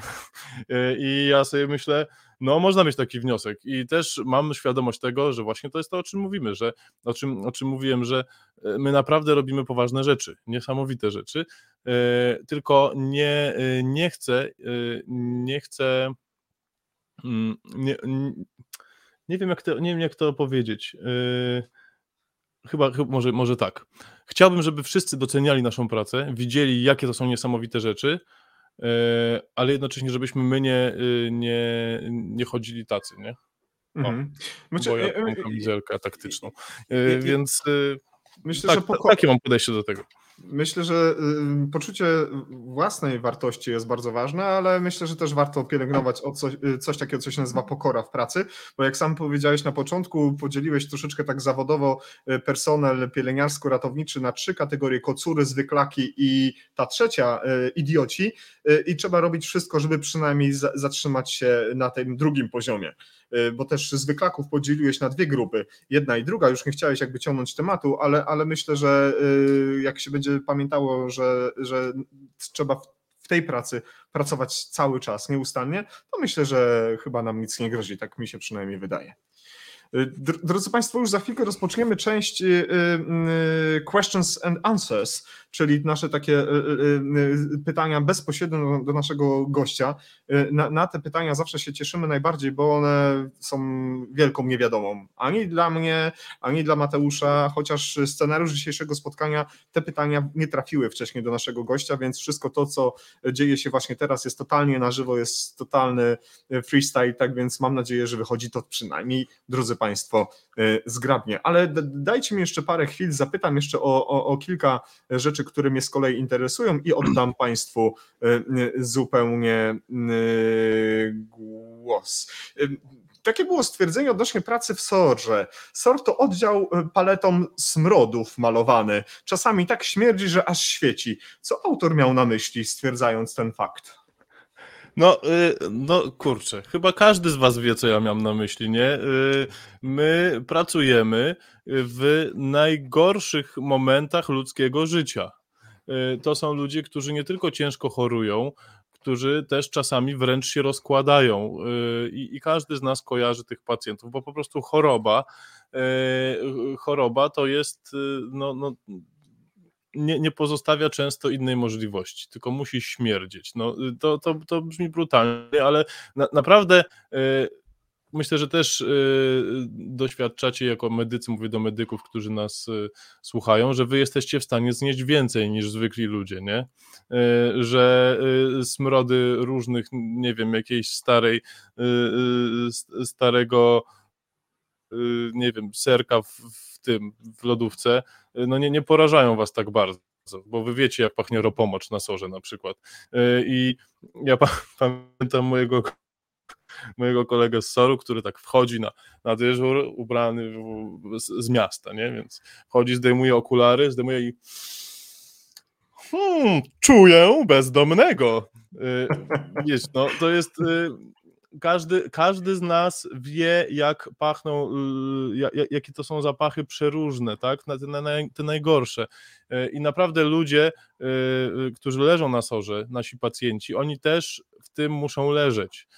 I ja sobie myślę, no można mieć taki wniosek i też mam świadomość tego, że właśnie to jest to, o czym mówimy, że o czym, o czym mówiłem, że e, my naprawdę robimy poważne rzeczy, niesamowite rzeczy, e, tylko nie, e, nie chcę, nie chcę, mm, nie, nie wiem jak to, nie wiem jak to powiedzieć, chyba, chyba może, może tak. Chciałbym, żeby wszyscy doceniali naszą pracę, widzieli jakie to są niesamowite rzeczy, ale jednocześnie, żebyśmy my nie, y, nie, nie chodzili tacy, nie? O, mhm. Znaczy, bo ja e, mam kamizelkę taktyczną. E, więc y, myślę, tak, że poko- takie mam podejście do tego. Myślę, że y, poczucie własnej wartości jest bardzo ważne, ale myślę, że też warto pielęgnować coś, y, coś takiego, co się nazywa pokora w pracy, bo jak sam powiedziałeś na początku, podzieliłeś troszeczkę tak zawodowo y, personel pielęgniarsko-ratowniczy na trzy kategorie, kocury, zwyklaki i ta trzecia, idioci i trzeba robić wszystko, żeby przynajmniej zatrzymać się na tym drugim poziomie. Bo też zwyklaków podzieliłeś na dwie grupy, jedna i druga, już nie chciałeś jakby ciągnąć tematu, ale, ale myślę, że jak się będzie pamiętało, że, że trzeba w tej pracy pracować cały czas, nieustannie, to myślę, że chyba nam nic nie grozi, tak mi się przynajmniej wydaje. Drodzy Państwo, już za chwilkę rozpoczniemy część questions and answers, czyli nasze takie pytania bezpośrednio do naszego gościa. Na, na te pytania zawsze się cieszymy najbardziej, bo one są wielką niewiadomą. Ani dla mnie, ani dla Mateusza, chociaż scenariusz dzisiejszego spotkania, te pytania nie trafiły wcześniej do naszego gościa, więc wszystko to, co dzieje się właśnie teraz, jest totalnie na żywo, jest totalny freestyle, tak więc mam nadzieję, że wychodzi to przynajmniej, drodzy Państwo, zgrabnie. Ale dajcie mi jeszcze parę chwil, zapytam jeszcze o, o, o kilka rzeczy, które mnie z kolei interesują i oddam Państwu zupełnie głos. Takie było stwierdzenie odnośnie pracy w SOR-ze. SOR to oddział paletą smrodów malowany. Czasami tak śmierdzi, że aż świeci. Co autor miał na myśli, stwierdzając ten fakt? No, no kurczę, chyba każdy z Was wie, co ja miałem na myśli, nie? My pracujemy w najgorszych momentach ludzkiego życia. To są ludzie, którzy nie tylko ciężko chorują, którzy też czasami wręcz się rozkładają i, i każdy z nas kojarzy tych pacjentów, bo po prostu choroba, choroba to jest no, no nie, nie pozostawia często innej możliwości, tylko musi śmierdzieć. No, to, to, to brzmi brutalnie, ale na, naprawdę y, myślę, że też y, doświadczacie jako medycy, mówię do medyków, którzy nas y, słuchają, że wy jesteście w stanie znieść więcej niż zwykli ludzie, nie? że smrody różnych, nie wiem, jakiejś starej, starego nie wiem, serka w, w tym, w lodówce, no nie, nie porażają was tak bardzo bo wy wiecie, jak pachnie ropomocz na sorze na przykład. Y, I ja pamiętam mojego, mojego kolegę z soru, który tak wchodzi na, na dyżur, ubrany z, z miasta, nie? Więc chodzi, zdejmuje okulary, zdejmuje i hmm, czuję bezdomnego. Y, wiesz, no to jest y, każdy, każdy z nas wie, jak pachną, y, jakie to są zapachy przeróżne, tak? Te, najgorsze. Y, I naprawdę ludzie, y, którzy leżą na sorze, nasi pacjenci, oni też w tym muszą leżeć.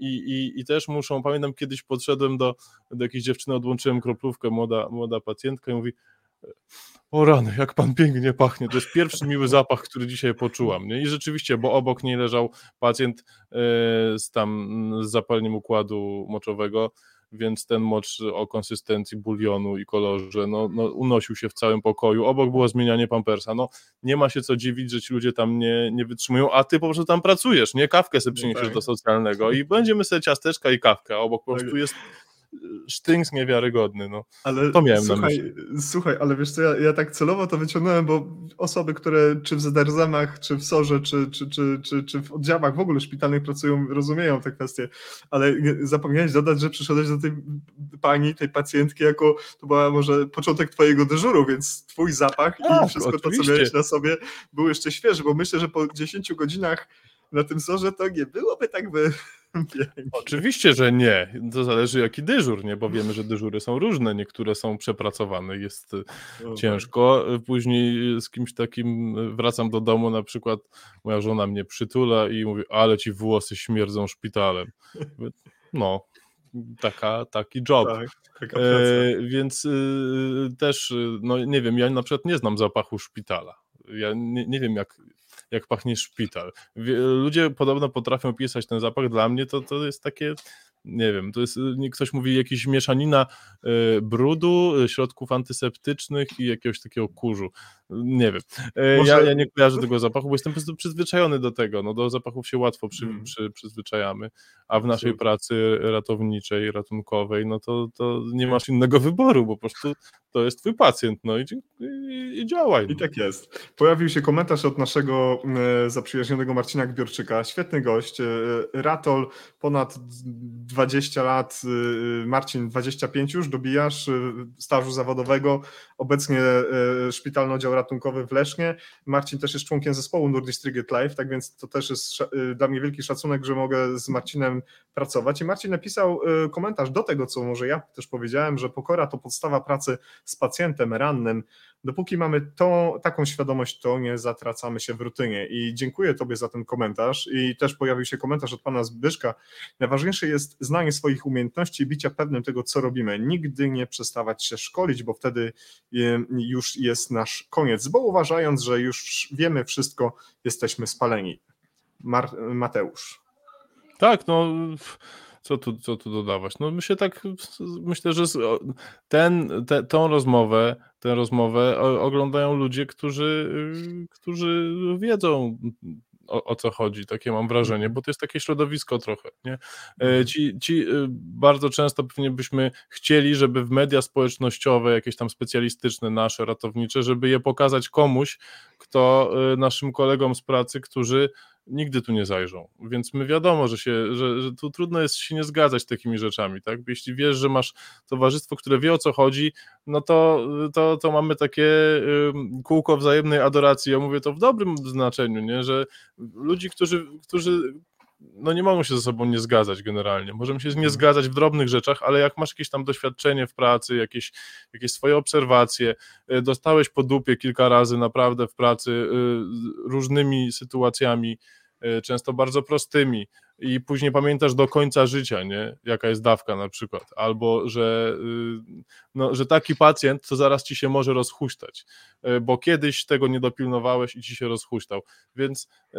I, i, I też muszą, pamiętam kiedyś podszedłem do, do jakiejś dziewczyny, odłączyłem kroplówkę, młoda, młoda pacjentka i mówi, o rany, jak pan pięknie pachnie. To jest pierwszy miły zapach, który dzisiaj poczułam. Nie? I rzeczywiście, bo obok niej leżał pacjent e, z tam z zapaleniem układu moczowego, więc ten mocz o konsystencji bulionu i kolorze no, no, unosił się w całym pokoju. Obok było zmienianie pampersa. No, nie ma się co dziwić, że ci ludzie tam nie, nie wytrzymują, a ty po prostu tam pracujesz, nie? Kawkę sobie przyniesiesz no tak. do socjalnego i będziemy sobie ciasteczka i kawkę, a obok po prostu tak. jest sztynks niewiarygodny, no. Ale to miałem słuchaj, na myśli. Słuchaj, ale wiesz co, ja, ja tak celowo to wyciągnąłem, bo osoby, które czy w Zederzemach, czy w Sorze, czy, czy, czy, czy, czy w oddziałach w ogóle szpitalnych pracują, rozumieją te kwestie, ale zapomniałeś dodać, że przyszedłeś do tej pani, tej pacjentki jako, to była może początek twojego dyżuru, więc twój zapach i tak, wszystko oczywiście. to, co miałeś na sobie był jeszcze świeży, bo myślę, że po 10 godzinach na tym sorze to nie byłoby tak by Oczywiście, że nie. To zależy jaki dyżur, nie? Bo wiemy, że dyżury są różne. Niektóre są przepracowane, jest no ciężko. Tak. Później z kimś takim wracam do domu, na przykład moja żona mnie przytula i mówi, ale ci włosy śmierdzą szpitalem. No, taka, taki job. Tak, taka e, więc y, też, no nie wiem, ja na przykład nie znam zapachu szpitala. Ja nie, nie wiem, jak jak pachnie szpital. Ludzie podobno potrafią pisać ten zapach, dla mnie to, to jest takie nie wiem, to jest, ktoś mówi jakaś mieszanina y, brudu, środków antyseptycznych i jakiegoś takiego kurzu. Nie wiem. Może... Ja, ja, nie kojarzę tego zapachu, bo jestem po prostu przyzwyczajony do tego. No, do zapachów się łatwo przy, hmm. przy, przyzwyczajamy, a w naszej pracy ratowniczej, ratunkowej, no to, to nie masz innego wyboru, bo po prostu to jest twój pacjent, no i, i, i działaj. No. I tak jest. Pojawił się komentarz od naszego zaprzyjaźnionego Marcina Gbiorczyka, świetny gość, Ratol, ponad 20 lat, Marcin 25 już, dobijasz stażu zawodowego, obecnie szpitalny oddział ratunkowy w Lesznie. Marcin też jest członkiem zespołu Nordic Triget Live, tak więc to też jest y, dla mnie wielki szacunek, że mogę z Marcinem pracować. I Marcin napisał y, komentarz do tego, co może ja też powiedziałem, że pokora to podstawa pracy z pacjentem rannym. Dopóki mamy taką świadomość, to nie zatracamy się w rutynie. I dziękuję Tobie za ten komentarz. I też pojawił się komentarz od pana Zbyszka. Najważniejsze jest znanie swoich umiejętności i bycia pewnym tego, co robimy. Nigdy nie przestawać się szkolić, bo wtedy już jest nasz koniec, bo uważając, że już wiemy wszystko, jesteśmy spaleni. Mar Mateusz. Tak, no co tu, co tu dodawać? No myślę tak, myślę, że ten, te, tą rozmowę, tę rozmowę oglądają ludzie, którzy, którzy wiedzą o, o, co chodzi, takie mam wrażenie, bo to jest takie środowisko trochę. Nie? E, mhm. Ci, ci e, bardzo często pewnie byśmy chcieli, żeby w media społecznościowe, jakieś tam specjalistyczne, nasze, ratownicze, żeby je pokazać komuś, kto e, naszym kolegom z pracy, którzy nigdy tu nie zajrzą. Więc my wiadomo, że, się, że, że tu trudno jest się nie zgadzać z takimi rzeczami, tak? Jeśli wiesz, że masz towarzystwo, które wie o co chodzi, no to, to, to mamy takie kółko wzajemnej adoracji. Ja mówię to w dobrym znaczeniu, nie? że ludzi, którzy, którzy no nie mogą się ze sobą nie zgadzać generalnie. Możemy się nie mhm. zgadzać w drobnych rzeczach, ale jak masz jakieś tam doświadczenie w pracy, jakieś, jakieś swoje obserwacje, y, dostałeś po dupie kilka razy naprawdę w pracy y, różnymi sytuacjami, y, często bardzo prostymi, i później pamiętasz do końca życia, nie? jaka jest dawka na przykład, albo że, y, no, że taki pacjent to zaraz ci się może rozhuśtać, y, bo kiedyś tego nie dopilnowałeś i ci się rozhuśtał, więc y,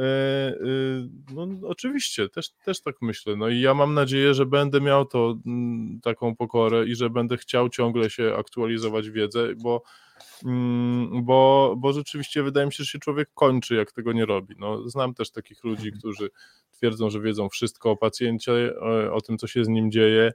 no, oczywiście, też, też tak myślę, no i ja mam nadzieję, że będę miał to mm, taką pokorę i że będę chciał ciągle się aktualizować wiedzę, bo bo, bo rzeczywiście wydaje mi się, że się człowiek kończy, jak tego nie robi. No, znam też takich ludzi, którzy twierdzą, że wiedzą wszystko o pacjencie, o, o tym, co się z nim dzieje.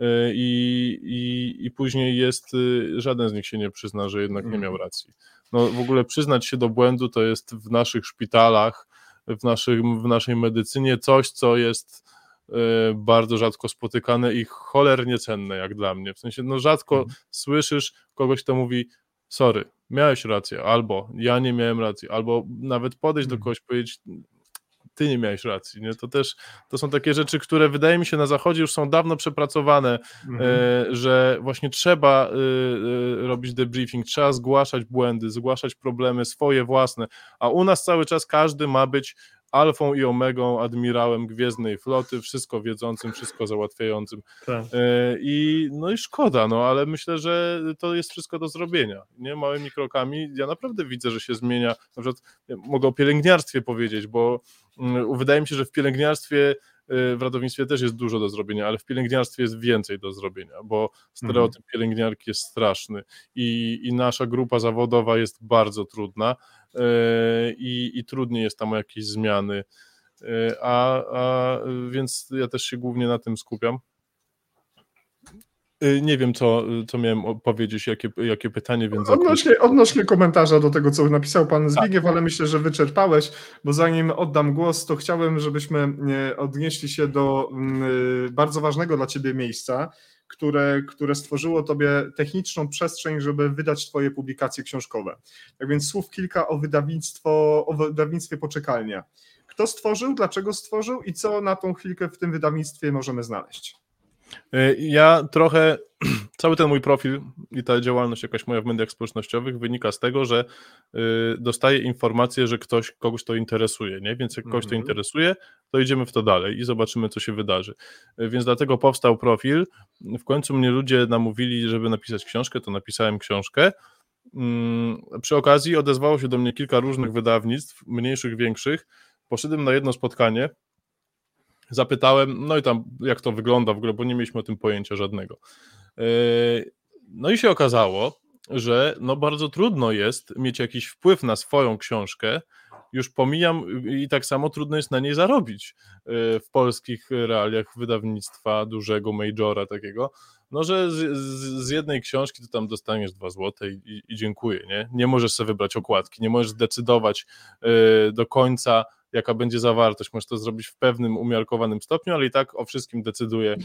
E, I, i, I później jest, y, żaden z nich się nie przyzna, że jednak nie miał mhm. racji. No w ogóle przyznać się do błędu to jest w naszych szpitalach, w, naszych, w naszej medycynie coś, co jest e, bardzo rzadko spotykane i cholernie cenne, jak dla mnie. W sensie, no rzadko mhm. słyszysz kogoś, kto mówi, sorry, miałeś rację, albo ja nie miałem racji, albo nawet podejść do mhm. kogoś, powiedzieć, ty nie miałeś racji, nie? To też, to są takie rzeczy, które wydaje mi się na zachodzie już są dawno przepracowane, mhm. e, że właśnie trzeba e, e, robić debriefing, trzeba zgłaszać błędy, zgłaszać problemy swoje własne, a u nas cały czas każdy ma być alfą i omegą, admirałem gwiezdnej floty, wszystko wiedzącym, wszystko załatwiającym. Tak. E, I no i szkoda, no ale myślę, że to jest wszystko do zrobienia, nie? Małymi krokami. Ja naprawdę widzę, że się zmienia. Na przykład mogę o pielęgniarstwie powiedzieć, bo mm, wydaje mi się, że w pielęgniarstwie y, w ratownictwie też jest dużo do zrobienia, ale w pielęgniarstwie jest więcej do zrobienia, bo stereotyp mhm. pielęgniarki jest straszny i, i nasza grupa zawodowa jest bardzo trudna i, i trudniej jest tam o jakieś zmiany, y, a, a więc ja też się głównie na tym skupiam. Y, nie wiem, co, co miałem powiedzieć, jakie, jakie pytanie, więc. Odnośnie, odnośnie komentarza do tego, co napisał pan Zbigniew, tak. ale myślę, że wyczerpałeś, bo zanim oddam głos, to chciałem, żebyśmy e, odnieśli się do mm, e, bardzo ważnego dla ciebie miejsca, które, które stworzyło tobie techniczną przestrzeń, żeby wydać twoje publikacje książkowe. Tak więc słów kilka o wydawnictwo, o wydawnictwie Poczekalnia. Kto stworzył, dlaczego stworzył i co na tą chwilkę w tym wydawnictwie możemy znaleźć? E, ja trochę, cały ten mój profil i ta działalność jakaś moja w mediach społecznościowych wynika z tego, że y, dostaję informację, że ktoś, kogoś to interesuje, nie? Więc jak kogoś to mhm. interesuje, to idziemy w to dalej i zobaczymy, co się wydarzy. E, więc dlatego powstał profil. W końcu mnie ludzie namówili, żeby napisać książkę, to napisałem książkę. Mm, przy okazji odezwało się do mnie kilka różnych wydawnictw, mniejszych, większych. Poszedłem na jedno spotkanie, Zapytałem, no i tam jak to wygląda w ogóle, bo nie mieliśmy o tym pojęcia żadnego. E, no i się okazało, że no bardzo trudno jest mieć jakiś wpływ na swoją książkę, już pomijam i tak samo trudno jest na niej zarobić e, w polskich realiach wydawnictwa dużego majora takiego, no że z, z, jednej książki to tam dostaniesz dwa złote i, i, dziękuję, nie? Nie możesz sobie wybrać okładki, nie możesz zdecydować y, do końca jaka będzie zawartość. Możesz to zrobić w pewnym umiarkowanym stopniu, ale i tak o wszystkim decyduje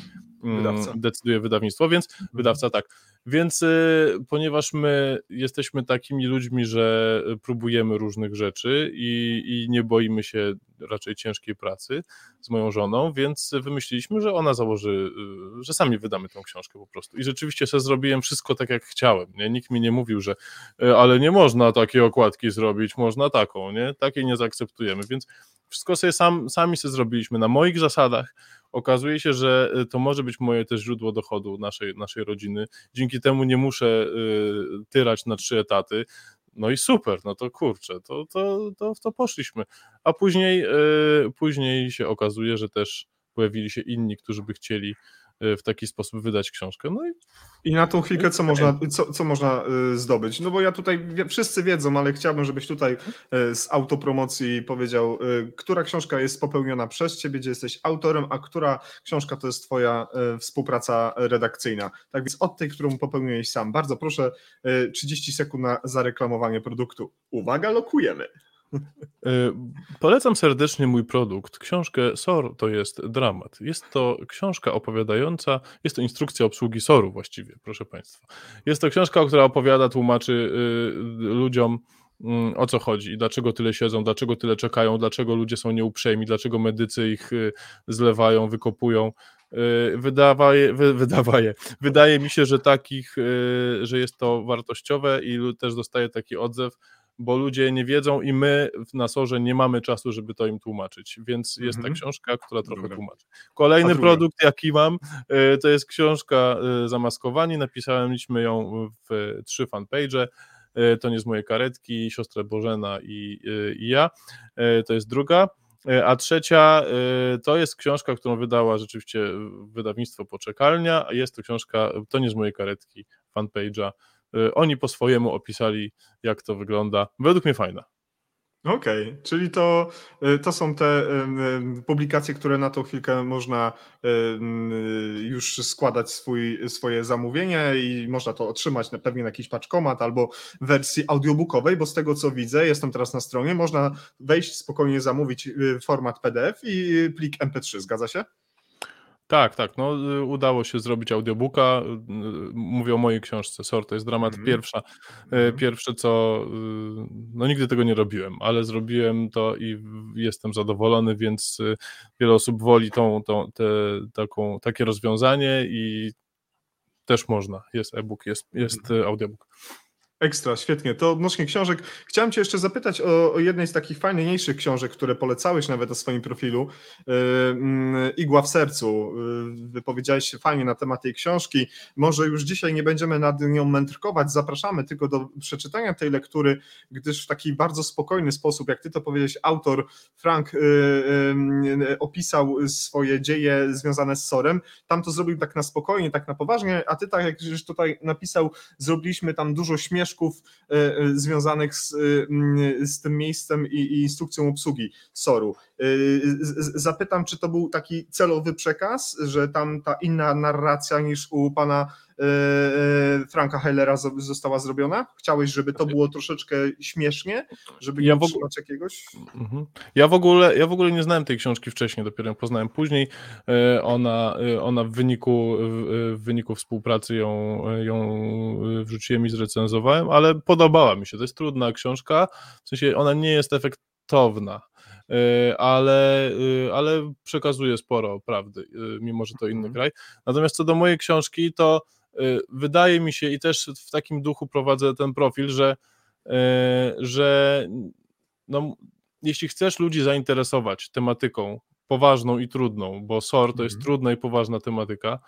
mm, wydawca, decyduje wydawnictwo, więc mhm. wydawca tak. Więc y, ponieważ my jesteśmy takimi ludźmi, że próbujemy różnych rzeczy i, i nie boimy się raczej ciężkiej pracy z moją żoną, więc wymyśliliśmy, że ona założy, y, że sami wydamy tą książkę po prostu. I rzeczywiście sobie zrobiłem wszystko tak, jak chciałem. Nie? Nikt mi nie mówił, że y, ale nie można takiej okładki zrobić, można taką, nie? Takiej nie zaakceptujemy, więc wszystko sobie sam, sami sobie zrobiliśmy na moich zasadach. Okazuje się, że y, to może być moje też źródło dochodu naszej, naszej rodziny. Dzięki temu nie muszę y, tyrać na trzy etaty. No i super, no to kurczę, to, to, to, to poszliśmy. A później, y, później się okazuje, że też pojawili się inni, którzy by chcieli w taki sposób wydać książkę. No i, I na tą chwilkę co można, co, co można y, zdobyć? No bo ja tutaj, wszyscy wiedzą, ale chciałbym, żebyś tutaj y, z autopromocji powiedział, która książka jest popełniona przez ciebie, gdzie jesteś autorem, a która książka to jest twoja współpraca redakcyjna. Tak więc od tej, którą popełniłeś sam. Bardzo proszę, 30 sekund na zareklamowanie produktu. Uwaga, lokujemy. E, polecam serdecznie mój produkt. Książkę SOR to jest dramat. Jest to książka opowiadająca, jest to instrukcja obsługi SOR-u właściwie, proszę Państwa. Jest to książka, która opowiada, tłumaczy y, ludziom mm, o co chodzi i dlaczego tyle siedzą, dlaczego tyle czekają, dlaczego ludzie są nieuprzejmi, dlaczego medycy ich y, zlewają, wykopują. Y, wydawaje, wy, wydawaje, wydaje mi się, że takich, że jest to wartościowe i też dostaje taki odzew, bo ludzie nie wiedzą i my w Nasorze nie mamy czasu, żeby to im tłumaczyć, więc jest mhm. ta książka, która trochę Dobra. tłumaczy. Kolejny produkt, jaki mam, y, to jest książka y, Zamaskowani, napisaliśmy ją w trzy fanpage, y, to nie z mojej karetki, siostra Bożena i, i ja, to jest druga, a trzecia to jest książka, którą wydała rzeczywiście wydawnictwo Poczekalnia, jest to książka, to nie z mojej karetki, fanpage'a oni po swojemu opisali, jak to wygląda. Według mnie fajna. Okej, okay, czyli to, y, to są te publikacje, które na tą chwilkę można już składać swój, swoje zamówienie i można to otrzymać na, pewnie na jakiś paczkomat albo w wersji audiobookowej, bo z tego co widzę, jestem teraz na stronie, można wejść, spokojnie zamówić y, format PDF i plik MP3, zgadza się? Tak, tak. No, y, udało się zrobić audiobooka. Y, mówię o mojej książce. Sort to jest dramat mm. pierwsza. Mm. Pierwsze co. No, nigdy tego nie robiłem, ale zrobiłem to i jestem zadowolony, więc wiele osób woli tą, tą, te, taką, takie rozwiązanie i też można. Jest e-book, jest, jest mm. audiobook. Ekstra, świetnie. To odnośnie książek. Chciałem Cię jeszcze zapytać o, o, jednej z takich fajniejszych książek, które polecałeś nawet na swoim profilu. Yy, Igła w sercu. Yy, wypowiedziałeś się fajnie na temat tej książki. Może już dzisiaj nie będziemy nad nią mędrkować. Zapraszamy tylko do przeczytania tej lektury, gdyż w taki bardzo spokojny sposób, jak Ty to powiedziałeś, autor Frank yy, opisał swoje dzieje związane z Sorem. Tam to zrobił tak na spokojnie, tak na poważnie, a Ty tak jak już tutaj napisał, zrobiliśmy tam dużo śmiesznych E, e, związanych z, e, z tym miejscem i, i instrukcją obsługi SOR-u. Zapytam, czy to był taki celowy przekaz, że tam ta inna narracja niż u pana Franka Hellera została zrobiona? Chciałeś, żeby to było troszeczkę śmiesznie, żeby ja nie ogóle... jakiegoś? Mhm. Ja w, ogóle, ja w ogóle nie znałem tej książki wcześniej, dopiero ją poznałem później. Ona, ona w, wyniku, w wyniku współpracy ją, ją wrzuciłem i zrecenzowałem, ale podobała mi się. To jest trudna książka, w sensie ona nie jest efektowna Y, ale, y, ale przekazuje sporo prawdy, y, mimo że to inny mhm. kraj. Natomiast co do mojej książki, to wydaje mi się i też w takim duchu prowadzę ten profil, że, że no, jeśli chcesz ludzi zainteresować tematyką poważną i trudną, bo SOR to jest mhm. trudna i poważna tematyka,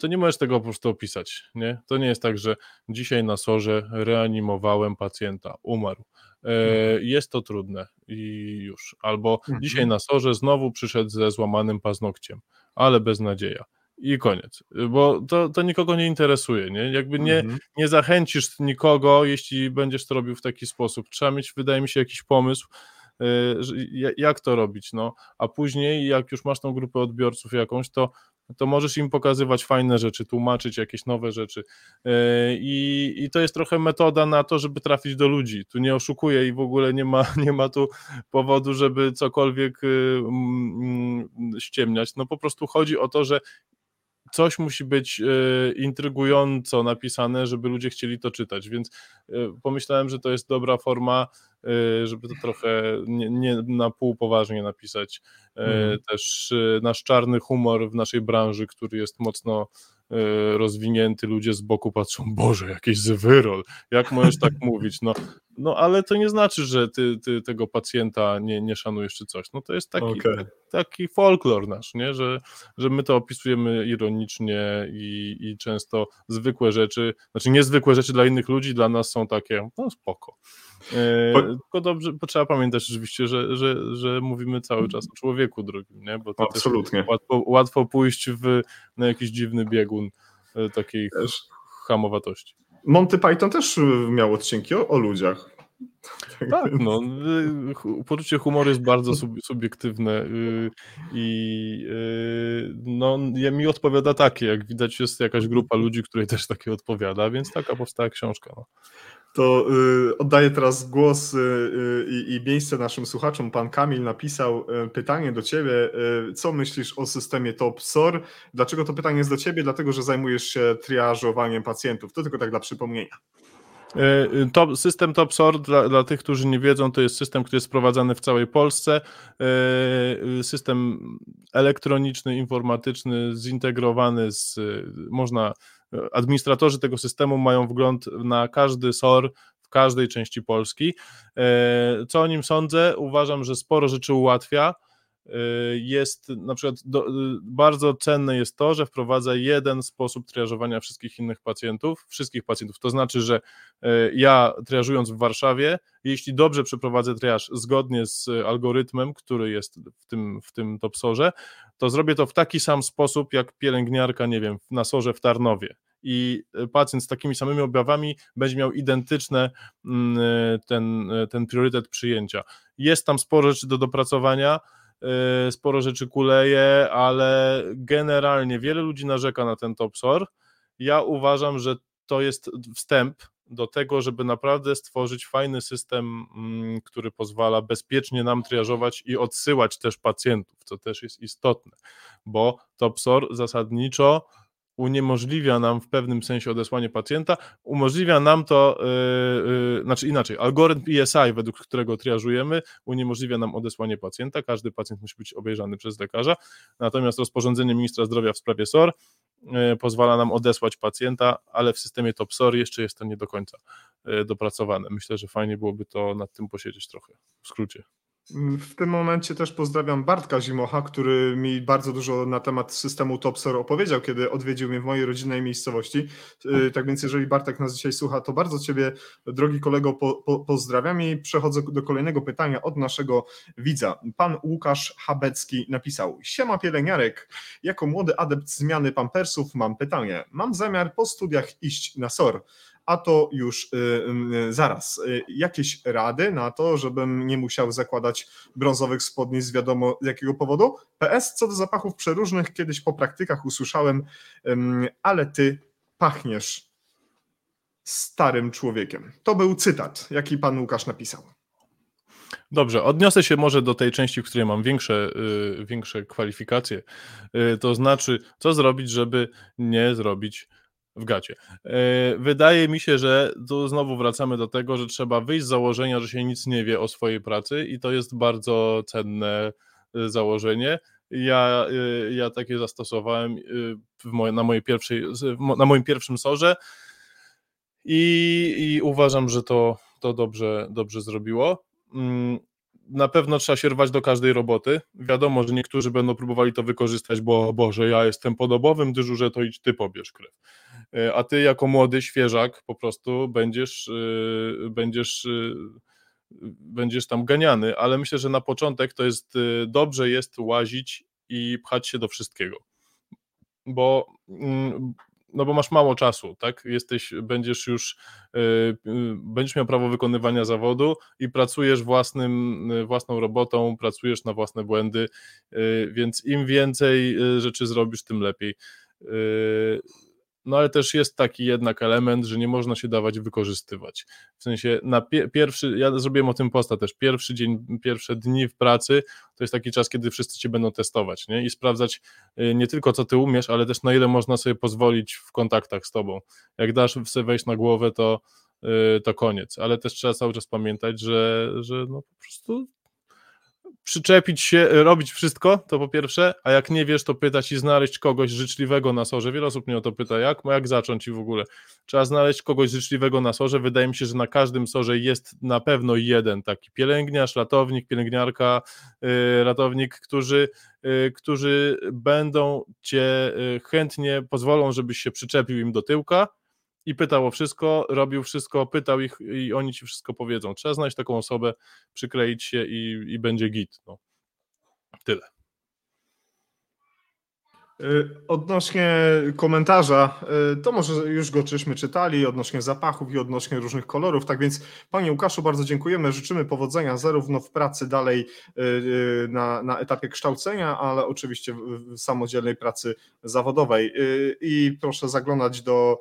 to nie możesz tego po prostu opisać. Nie? To nie jest tak, że dzisiaj na sorze reanimowałem pacjenta, umarł. E, jest to trudne i już. Albo mhm. dzisiaj na sorze znowu przyszedł ze złamanym paznokciem, ale bez nadzieja. I koniec, bo to, to nikogo nie interesuje, nie? Jakby nie, mhm. nie zachęcisz nikogo, jeśli będziesz to robił w taki sposób. Trzeba mieć, wydaje mi się, jakiś pomysł, e, jak to robić, no, a później jak już masz tą grupę odbiorców jakąś, to to możesz im pokazywać fajne rzeczy, tłumaczyć jakieś nowe rzeczy. E, I, I to jest trochę metoda na to, żeby trafić do ludzi. Tu nie oszukuję i w ogóle nie ma, nie ma tu powodu, żeby cokolwiek y, mm, ściemniać. No po prostu chodzi o to, że coś musi być e, intrygująco napisane, żeby ludzie chcieli to czytać, więc e, pomyślałem, że to jest dobra forma, żeby to trochę nie, nie na pół poważnie napisać. Mm. Też nasz czarny humor w naszej branży, który jest mocno E, rozwinięty, ludzie z boku patrzą, Boże, jakiś zwyrol, jak możesz tak mówić? No, no ale to nie znaczy, że ty, ty tego pacjenta nie, nie szanujesz czy coś. No to jest taki, okay. taki folklor nasz, nie? Że, że my to opisujemy ironicznie i, i często zwykłe rzeczy, znaczy niezwykłe rzeczy dla innych ludzi, dla nas są takie, no spoko. E, po... Tylko dobrze, trzeba pamiętać rzeczywiście, że, że, że mówimy cały czas o człowieku drugim, nie? Bo to Absolutnie. Łatwo, łatwo pójść w, na jakiś dziwny biegun e, takiej też. hamowatości. Monty Python też miał odcinki o, o ludziach. Tak, no. Y, poczucie humoru jest bardzo sub, subiektywne y, i y, no, mi odpowiada takie, jak widać jest jakaś grupa ludzi, której też takie odpowiada, więc taka powstała książka. No. To y, oddaję teraz głos y, y, i miejsce naszym słuchaczom. Pan Kamil napisał pytanie do Ciebie. Co myślisz o systemie TOP-SOR? Dlaczego to pytanie jest do Ciebie? Dlatego, że zajmujesz się triażowaniem pacjentów. To tylko tak dla przypomnienia. Top, system TopSort dla, dla tych, którzy nie wiedzą, to jest system, który jest wprowadzany w całej Polsce. System elektroniczny, informatyczny, zintegrowany z, można administratorzy tego systemu mają wgląd na każdy SOR w każdej części Polski. E, co o nim sądzę? Uważam, że sporo rzeczy ułatwia. E, jest na przykład do, bardzo cenne jest to, że wprowadza jeden sposób triażowania wszystkich innych pacjentów, wszystkich pacjentów. To znaczy, że e, ja triażując w Warszawie, jeśli dobrze przeprowadzę triaż zgodnie z algorytmem, który jest w tym, w tym topsorze, to zrobię to w taki sam sposób, jak pielęgniarka, nie wiem, na sorze w Tarnowie i pacjent z takimi samymi objawami będzie miał identyczny mm, ten, ten priorytet przyjęcia. Jest tam sporo rzeczy do dopracowania, y, sporo rzeczy kuleje, ale generalnie wiele ludzi narzeka na ten TopSor. Ja uważam, że to jest wstęp do tego, żeby naprawdę stworzyć fajny system, mm, który pozwala bezpiecznie nam triażować i odsyłać też pacjentów, co też jest istotne, bo TopSor zasadniczo uniemożliwia nam w pewnym sensie odesłanie pacjenta, umożliwia nam to, yy, yy, znaczy inaczej, algorytm ESI, według którego triażujemy, uniemożliwia nam odesłanie pacjenta, każdy pacjent musi być obejrzany przez lekarza, natomiast rozporządzenie ministra zdrowia w sprawie SOR yy, pozwala nam odesłać pacjenta, ale w systemie TOP-SOR jeszcze jest to nie do końca yy, dopracowane. Myślę, że fajnie byłoby to nad tym posiedzieć trochę, w skrócie. W tym momencie też pozdrawiam Bartka Zimocha, który mi bardzo dużo na temat systemu Topsor opowiedział, kiedy odwiedził mnie w mojej rodzinnej miejscowości. Y, tak więc, jeżeli Bartek nas dzisiaj słucha, to bardzo Ciebie, drogi kolego, po, po, pozdrawiam i przechodzę do kolejnego pytania od naszego widza. Pan Łukasz Habecki napisał: Siema pielęgniarek, jako młody adept zmiany pampersów mam pytanie. Mam zamiar po studiach iść na SOR a to już y, y, zaraz. Y, jakieś rady na to, żebym nie musiał zakładać brązowych spodni z wiadomo jakiego powodu? PS, co do zapachów przeróżnych, kiedyś po praktykach usłyszałem, ale ty pachniesz starym człowiekiem. To był cytat, jaki pan Łukasz napisał. Dobrze, odniosę się może do tej części, w której mam większe, yy, większe kwalifikacje. Yy, to znaczy, co zrobić, żeby nie zrobić w gacie. E, wydaje mi się, że tu znowu wracamy do tego, że trzeba wyjść z założenia, że się nic nie wie o swojej pracy i to jest bardzo cenne e, założenie. Ja, e, ja takie zastosowałem na, mojej pierwszej, na moim pierwszym sorze i, i uważam, że to, to dobrze, dobrze zrobiło. Mm, na pewno trzeba się rwać do każdej roboty. Wiadomo, że niektórzy będą próbowali to wykorzystać, bo Boże, ja jestem podobowym dyżurze, to idź ty pobierz krew. E, a ty jako młody świeżak po prostu będziesz, e, będziesz, e, będziesz tam ganiany, ale myślę, że na początek to jest dobrze jest łazić i pchać się do wszystkiego. Bo mm, no bo masz mało czasu, tak? Jesteś, będziesz już, będziesz miał prawo wykonywania zawodu i pracujesz własnym, własną robotą, pracujesz na własne błędy, więc im więcej rzeczy zrobisz, tym lepiej no ale też jest taki jednak element, że nie można się dawać wykorzystywać. W sensie na pie pierwszy, ja zrobiłem o tym posta też, pierwszy dzień, pierwsze dni w pracy to jest taki czas, kiedy wszyscy cię będą testować nie? i sprawdzać y, nie tylko co ty umiesz, ale też na ile można sobie pozwolić w kontaktach z tobą. Jak dasz sobie wejść na głowę, to, y, to koniec, ale też trzeba cały czas pamiętać, że, że no po prostu przyczepić się, robić wszystko, to po pierwsze, a jak nie wiesz, to pytać i znaleźć kogoś życzliwego na sorze. Wiele osób mnie o to pyta, jak, jak zacząć i w ogóle. Trzeba znaleźć kogoś życzliwego na sorze. Wydaje mi się, że na każdym sorze jest na pewno jeden taki pielęgniarz, ratownik, pielęgniarka, yy, ratownik, którzy, yy, którzy będą cię yy, chętnie pozwolą, żebyś się przyczepił im do tyłka, i pytał o wszystko, robił wszystko, pytał ich i oni ci wszystko powiedzą. Trzeba znaleźć taką osobę, przykleić się i, i będzie git. No. Tyle. Y, odnośnie komentarza, y, to może już go czyśmy czytali, odnośnie zapachów i odnośnie różnych kolorów. Tak więc, Panie Łukaszu, bardzo dziękujemy. Życzymy powodzenia zarówno w pracy dalej y, na, na etapie kształcenia, ale oczywiście w samodzielnej pracy zawodowej. I proszę zaglądać do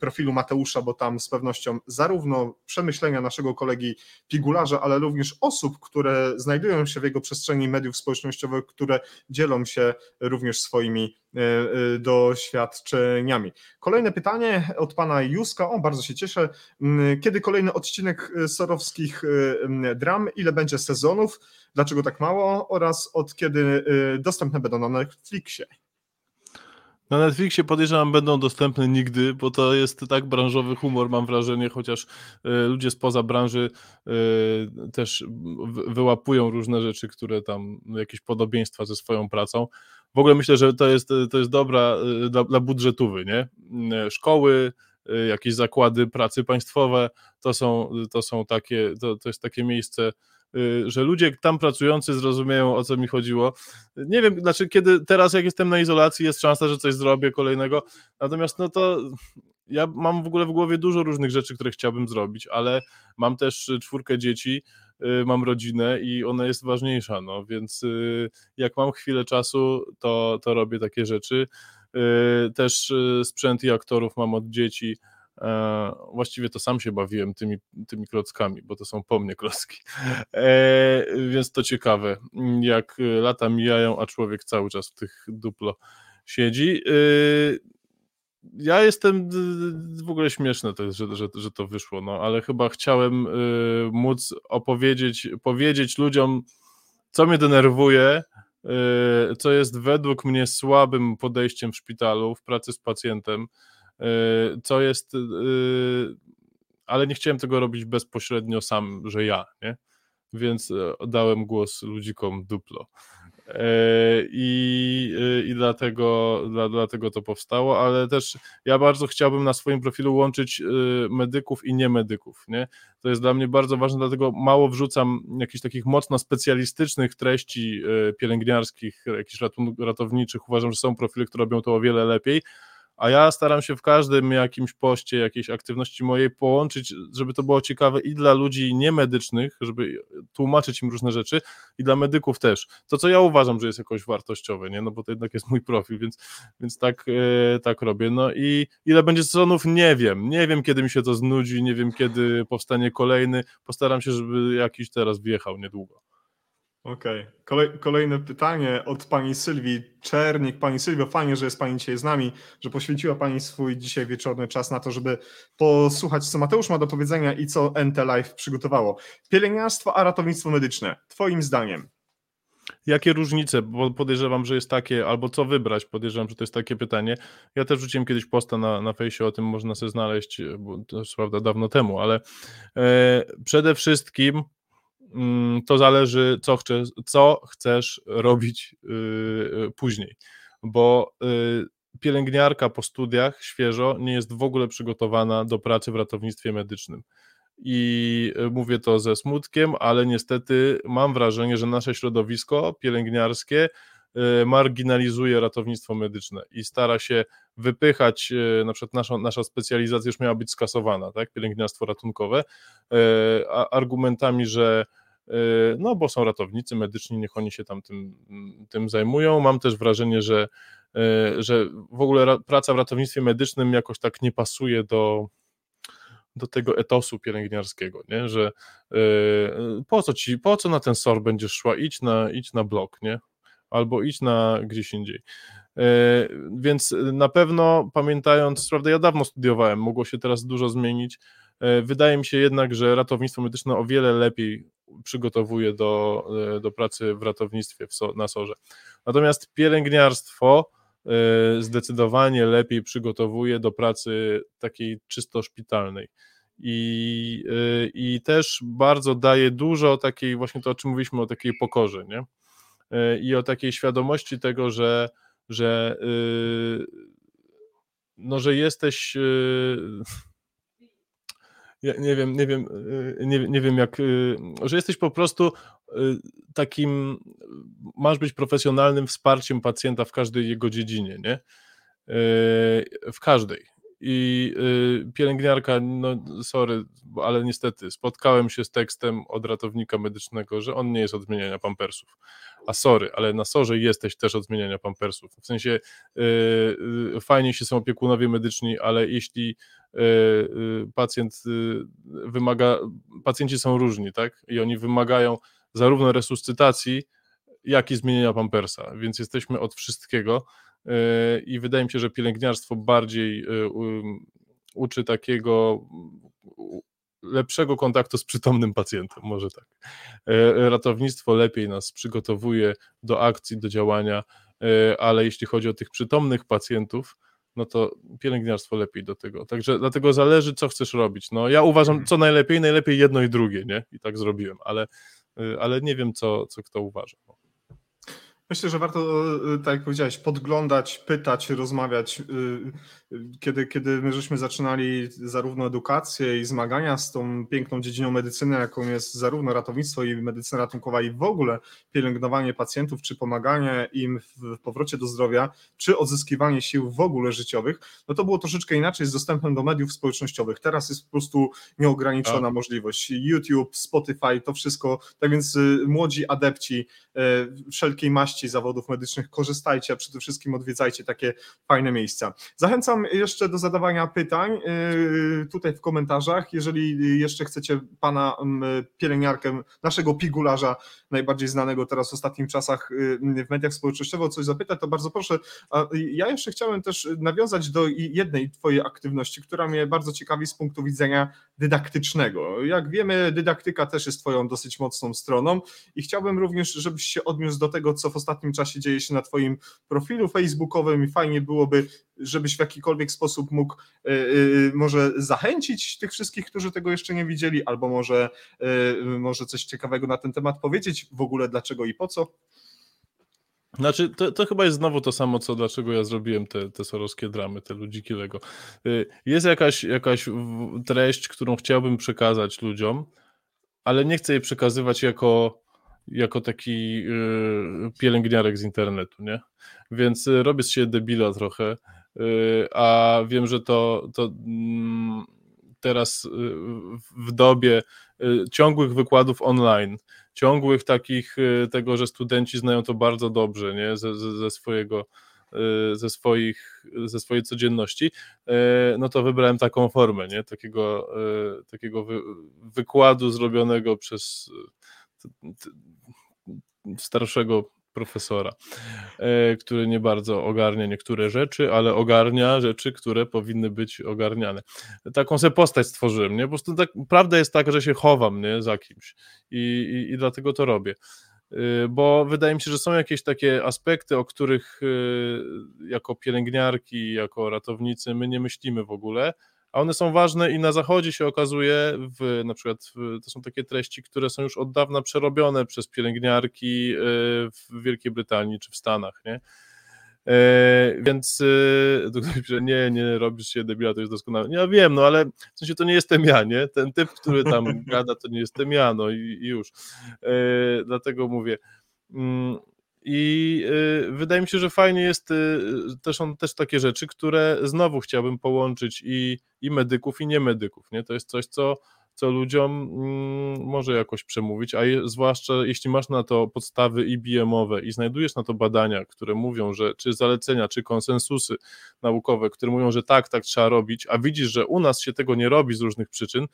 profilu Mateusza, bo tam z pewnością zarówno przemyślenia naszego kolegi Pigularza, ale również osób, które znajdują się w jego przestrzeni mediów społecznościowych, które dzielą się również również swoimi e, e, doświadczeniami. Kolejne pytanie od pana Juska. O, bardzo się cieszę. Mm, kiedy kolejny odcinek e, sorowskich dram? Ile będzie sezonów? Dlaczego tak mało? Oraz od kiedy dostępne będą na Netflixie? Na Netflixie podejrzewam będą dostępne nigdy, bo to jest tak branżowy humor, mam wrażenie, chociaż ludzie spoza branży też wyłapują różne rzeczy, które tam, jakieś podobieństwa ze swoją pracą w ogóle myślę, że to jest, to jest dobra y, dla, dla nie? Szkoły, jakieś zakłady pracy państwowe, to są, to są takie, to, to jest takie miejsce, że ludzie tam pracujący zrozumieją, o co mi chodziło. Nie wiem, znaczy, kiedy teraz, jak jestem na izolacji, jest szansa, że coś zrobię kolejnego. Natomiast, no to ja mam w ogóle w głowie dużo różnych rzeczy, które chciałbym zrobić, ale mam też czwórkę dzieci, Y, mam rodzinę i ona jest ważniejsza, no więc y, jak mam chwilę czasu, to, to robię takie rzeczy. Y, też sprzęt i aktorów mam od dzieci. E, właściwie to sam się bawiłem tymi, tymi klockami, bo to są po mnie klocki. E, więc to ciekawe, jak lata mijają, a człowiek cały czas w tych duplo siedzi ja jestem w ogóle śmieszne to jest, że, że, że to wyszło, no ale chyba chciałem y, móc opowiedzieć, powiedzieć ludziom, co mnie denerwuje, y, co jest według mnie słabym podejściem w szpitalu, w pracy z pacjentem, co jest, y, ale nie chciałem tego robić bezpośrednio sam, że ja, nie? Więc y, dałem głos ludzikom duplo. E, I, e, i dlatego, dla, dlatego to powstało, ale też ja bardzo chciałbym na swoim profilu łączyć e, medyków i niemedyków. Nie? To jest dla mnie bardzo ważne, dlatego mało wrzucam jakichś takich mocno specjalistycznych treści pielęgniarskich, jakichś ratowniczych. Uważam, że są profile, które robią to o wiele lepiej a ja staram się w każdym jakimś poście, jakiejś aktywności mojej połączyć, żeby to było ciekawe i dla ludzi niemedycznych, żeby tłumaczyć im różne rzeczy i dla medyków też. To, co ja uważam, że jest jakoś wartościowe, nie? No bo to jednak jest mój profil, więc, więc tak, e, tak robię. No i ile będzie sezonów? Nie wiem. Nie wiem, kiedy mi się to znudzi, nie wiem, kiedy powstanie kolejny. Postaram się, żeby jakiś teraz wjechał niedługo. Okej. Okay. Kolej, kolejne pytanie od pani Sylwii Czernik. Pani Sylwio, fajnie, że jest pani dzisiaj z nami, że poświęciła pani swój dzisiaj wieczorny czas na to, żeby posłuchać, co Mateusz ma do powiedzenia i co NT Live przygotowało. Pielęgniarstwo a ratownictwo medyczne. Twoim zdaniem. Jakie różnice? Bo podejrzewam, że jest takie, albo co wybrać? Podejrzewam, że to jest takie pytanie. Ja też rzuciłem kiedyś posta na, na fejsie, o tym można sobie znaleźć, bo to jest prawda dawno temu, ale e, przede wszystkim to zależy, co, chce, co chcesz robić y, y, później, bo y, pielęgniarka po studiach świeżo nie jest w ogóle przygotowana do pracy w ratownictwie medycznym. I mówię to ze smutkiem, ale niestety mam wrażenie, że nasze środowisko pielęgniarskie marginalizuje ratownictwo medyczne i stara się wypychać, na przykład nasza, nasza specjalizacja już miała być skasowana, tak, pielęgniarstwo ratunkowe, argumentami, że no bo są ratownicy medyczni, niech oni się tam tym, tym zajmują. Mam też wrażenie, że że w ogóle praca w ratownictwie medycznym jakoś tak nie pasuje do, do tego etosu pielęgniarskiego, nie? że po co ci, po co na ten SOR będziesz szła, idź na, idź na blok, nie? albo idź na gdzieś indziej. Więc na pewno pamiętając, prawda, ja dawno studiowałem, mogło się teraz dużo zmienić, wydaje mi się jednak, że ratownictwo medyczne o wiele lepiej przygotowuje do, e, do pracy w ratownictwie w na SORze. Natomiast pielęgniarstwo e, zdecydowanie lepiej przygotowuje do pracy takiej czysto szpitalnej. I, I też bardzo daje dużo takiej, właśnie to o czym mówiliśmy, o takiej pokorze, nie? I o takiej świadomości tego, że, że, no, że jesteś nie wiem, nie wiem, y, nie, nie wiem jak, y, że jesteś po prostu y, takim, masz być profesjonalnym wsparciem pacjenta w każdej jego dziedzinie, nie? W każdej i pielęgniarka, no sorry, ale niestety spotkałem się z tekstem od ratownika medycznego, że on nie jest od zmieniania pampersów. A sorry, ale na sorze jesteś też od zmieniania pampersów. W sensie fajnie się są opiekunowie medyczni, ale jeśli pacjent y, wymaga, pacjenci są różni, tak? I oni wymagają zarówno resuscytacji, jak i zmienienia pampersa, więc jesteśmy od wszystkiego Yy, i wydaje mi się, że pielęgniarstwo bardziej uczy takiego lepszego kontaktu z przytomnym pacjentem, może tak. Ratownictwo lepiej nas przygotowuje do akcji, do działania, ale jeśli chodzi o tych przytomnych pacjentów, no to pielęgniarstwo lepiej do tego. Także dlatego zależy, co chcesz robić. No, ja uważam, co najlepiej, najlepiej jedno i drugie, nie? I tak zrobiłem, ale, ale nie wiem, co, co kto uważa. No. Myślę, że warto, e, tak jak powiedziałeś, podglądać, pytać, rozmawiać. E, kiedy, kiedy my żeśmy zaczynali zarówno edukację i zmagania z tą piękną dziedziną medycyny, jaką jest zarówno ratownictwo i medycyna ratunkowa i w ogóle pielęgnowanie pacjentów, czy pomaganie im w powrocie do zdrowia, czy odzyskiwanie sił w ogóle życiowych, no to było troszeczkę inaczej z dostępem do mediów społecznościowych. Teraz jest po prostu nieograniczona tak. możliwość. YouTube, Spotify, to wszystko. Tak więc y, młodzi adepci wszelkiej maści zawodów medycznych, korzystajcie, a przede wszystkim odwiedzajcie takie fajne miejsca. Zachęcam jeszcze do zadawania pytań yy, tutaj w komentarzach. Jeżeli jeszcze chcecie pana mm, pielęgniarkę, naszego pigularza, najbardziej znanego teraz w ostatnich czasach yy, w mediach społecznościowych, o coś zapytać, to bardzo proszę. Ja jeszcze chciałem też nawiązać do jednej twojej aktywności, która mnie bardzo ciekawi z punktu widzenia dydaktycznego. Jak wiemy, dydaktyka też jest twoją dosyć mocną stroną i chciałbym również, żebyś się odniósł do tego, co w ostatnim czasie dzieje się na Twoim profilu facebookowym i fajnie byłoby, żebyś w jakikolwiek sposób mógł y, y, może zachęcić tych wszystkich, którzy tego jeszcze nie widzieli, albo może, y, może coś ciekawego na ten temat powiedzieć, w ogóle dlaczego i po co. Znaczy, to, to chyba jest znowu to samo, co dlaczego ja zrobiłem te, te sorowskie dramy, te ludziki Lego. Jest jakaś, jakaś treść, którą chciałbym przekazać ludziom, ale nie chcę jej przekazywać jako jako taki y, pielęgniarek z internetu, nie? Więc y, robię z siebie debila trochę, y, a wiem, że to, to mm, teraz w dobie ciągłych wykładów online, ciągłych takich tego, że studenci znają to bardzo dobrze, nie? Ze, ze swojego ze, swoich, ze swojej codzienności, no to wybrałem taką formę, nie? Takiego, takiego wykładu zrobionego przez starszego profesora, e, który nie bardzo ogarnia niektóre rzeczy, ale ogarnia rzeczy, które powinny być ogarniane. Taką sobie postać stworzyłem, nie? Po prostu tak, prawda jest taka, że się chowam, nie? Za kimś i, i, i dlatego to robię. E, bo wydaje mi się, że są jakieś takie aspekty, o których e, jako pielęgniarki, jako ratownicy my nie myślimy w ogóle, a one są ważne i na zachodzie się okazuje, w, na przykład w, to są takie treści, które są już od dawna przerobione przez pielęgniarki y, w Wielkiej Brytanii czy w Stanach, nie? E, więc e, nie, nie robisz się debila, to jest doskonałe. Ja wiem, no ale w sensie to nie jestem ja, nie? Ten typ, który tam gada, to nie jestem ja, no i, i już. E, dlatego mówię. I y, wydaje mi się, że fajnie jest y, też on też takie rzeczy, które znowu chciałbym połączyć i, i medyków, i niemedyków. Nie? To jest coś, co, co ludziom mm, może jakoś przemówić, a zwłaszcza jeśli masz na to podstawy IBM-owe i znajdujesz na to badania, które mówią, że czy zalecenia, czy konsensusy naukowe, które mówią, że tak, tak trzeba robić, a widzisz, że u nas się tego nie robi z różnych przyczyn,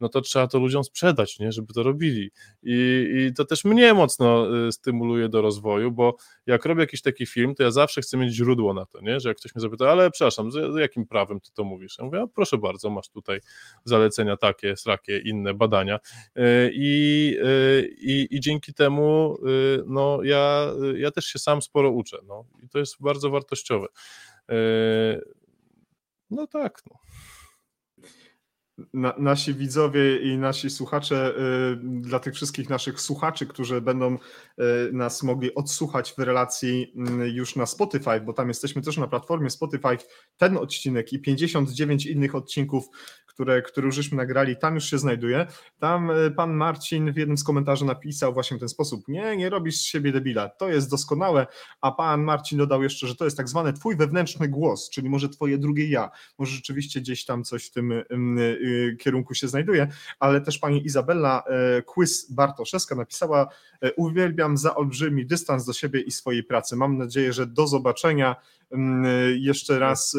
no to trzeba to ludziom sprzedać, nie, żeby to robili. I, I to też mnie mocno y, stymuluje do rozwoju, bo jak robię jakiś taki film, to ja zawsze chcę mieć źródło na to, nie? że jak ktoś mnie zapyta, ale przepraszam, z jakim prawem ty to mówisz? Ja mówię, proszę bardzo, masz tutaj zalecenia takie, srakie, inne badania y, i, y, i, i dzięki temu no, ja, ja też się sam sporo uczę no, i to jest bardzo wartościowe. No tak, no na, nasi widzowie i nasi słuchacze, y, dla tych wszystkich naszych słuchaczy, którzy będą y, nas mogli odsłuchać w relacji y, już na Spotify, bo tam jesteśmy też na platformie Spotify, ten odcinek i 59 innych odcinków które, które już żeśmy nagrali, tam już się znajduje. Tam e, pan Marcin w jednym z komentarzy napisał właśnie w ten sposób: Nie, nie robisz z siebie debila, to jest doskonałe. A pan Marcin dodał jeszcze, że to jest tak zwany twój wewnętrzny głos, czyli może twoje drugie ja. Może rzeczywiście gdzieś tam coś w tym y, y, kierunku się znajduje, ale też pani Izabela y, Quiz Bartoszewska napisała: Uwielbiam za olbrzymi dystans do siebie i swojej pracy. Mam nadzieję, że do zobaczenia. Jeszcze raz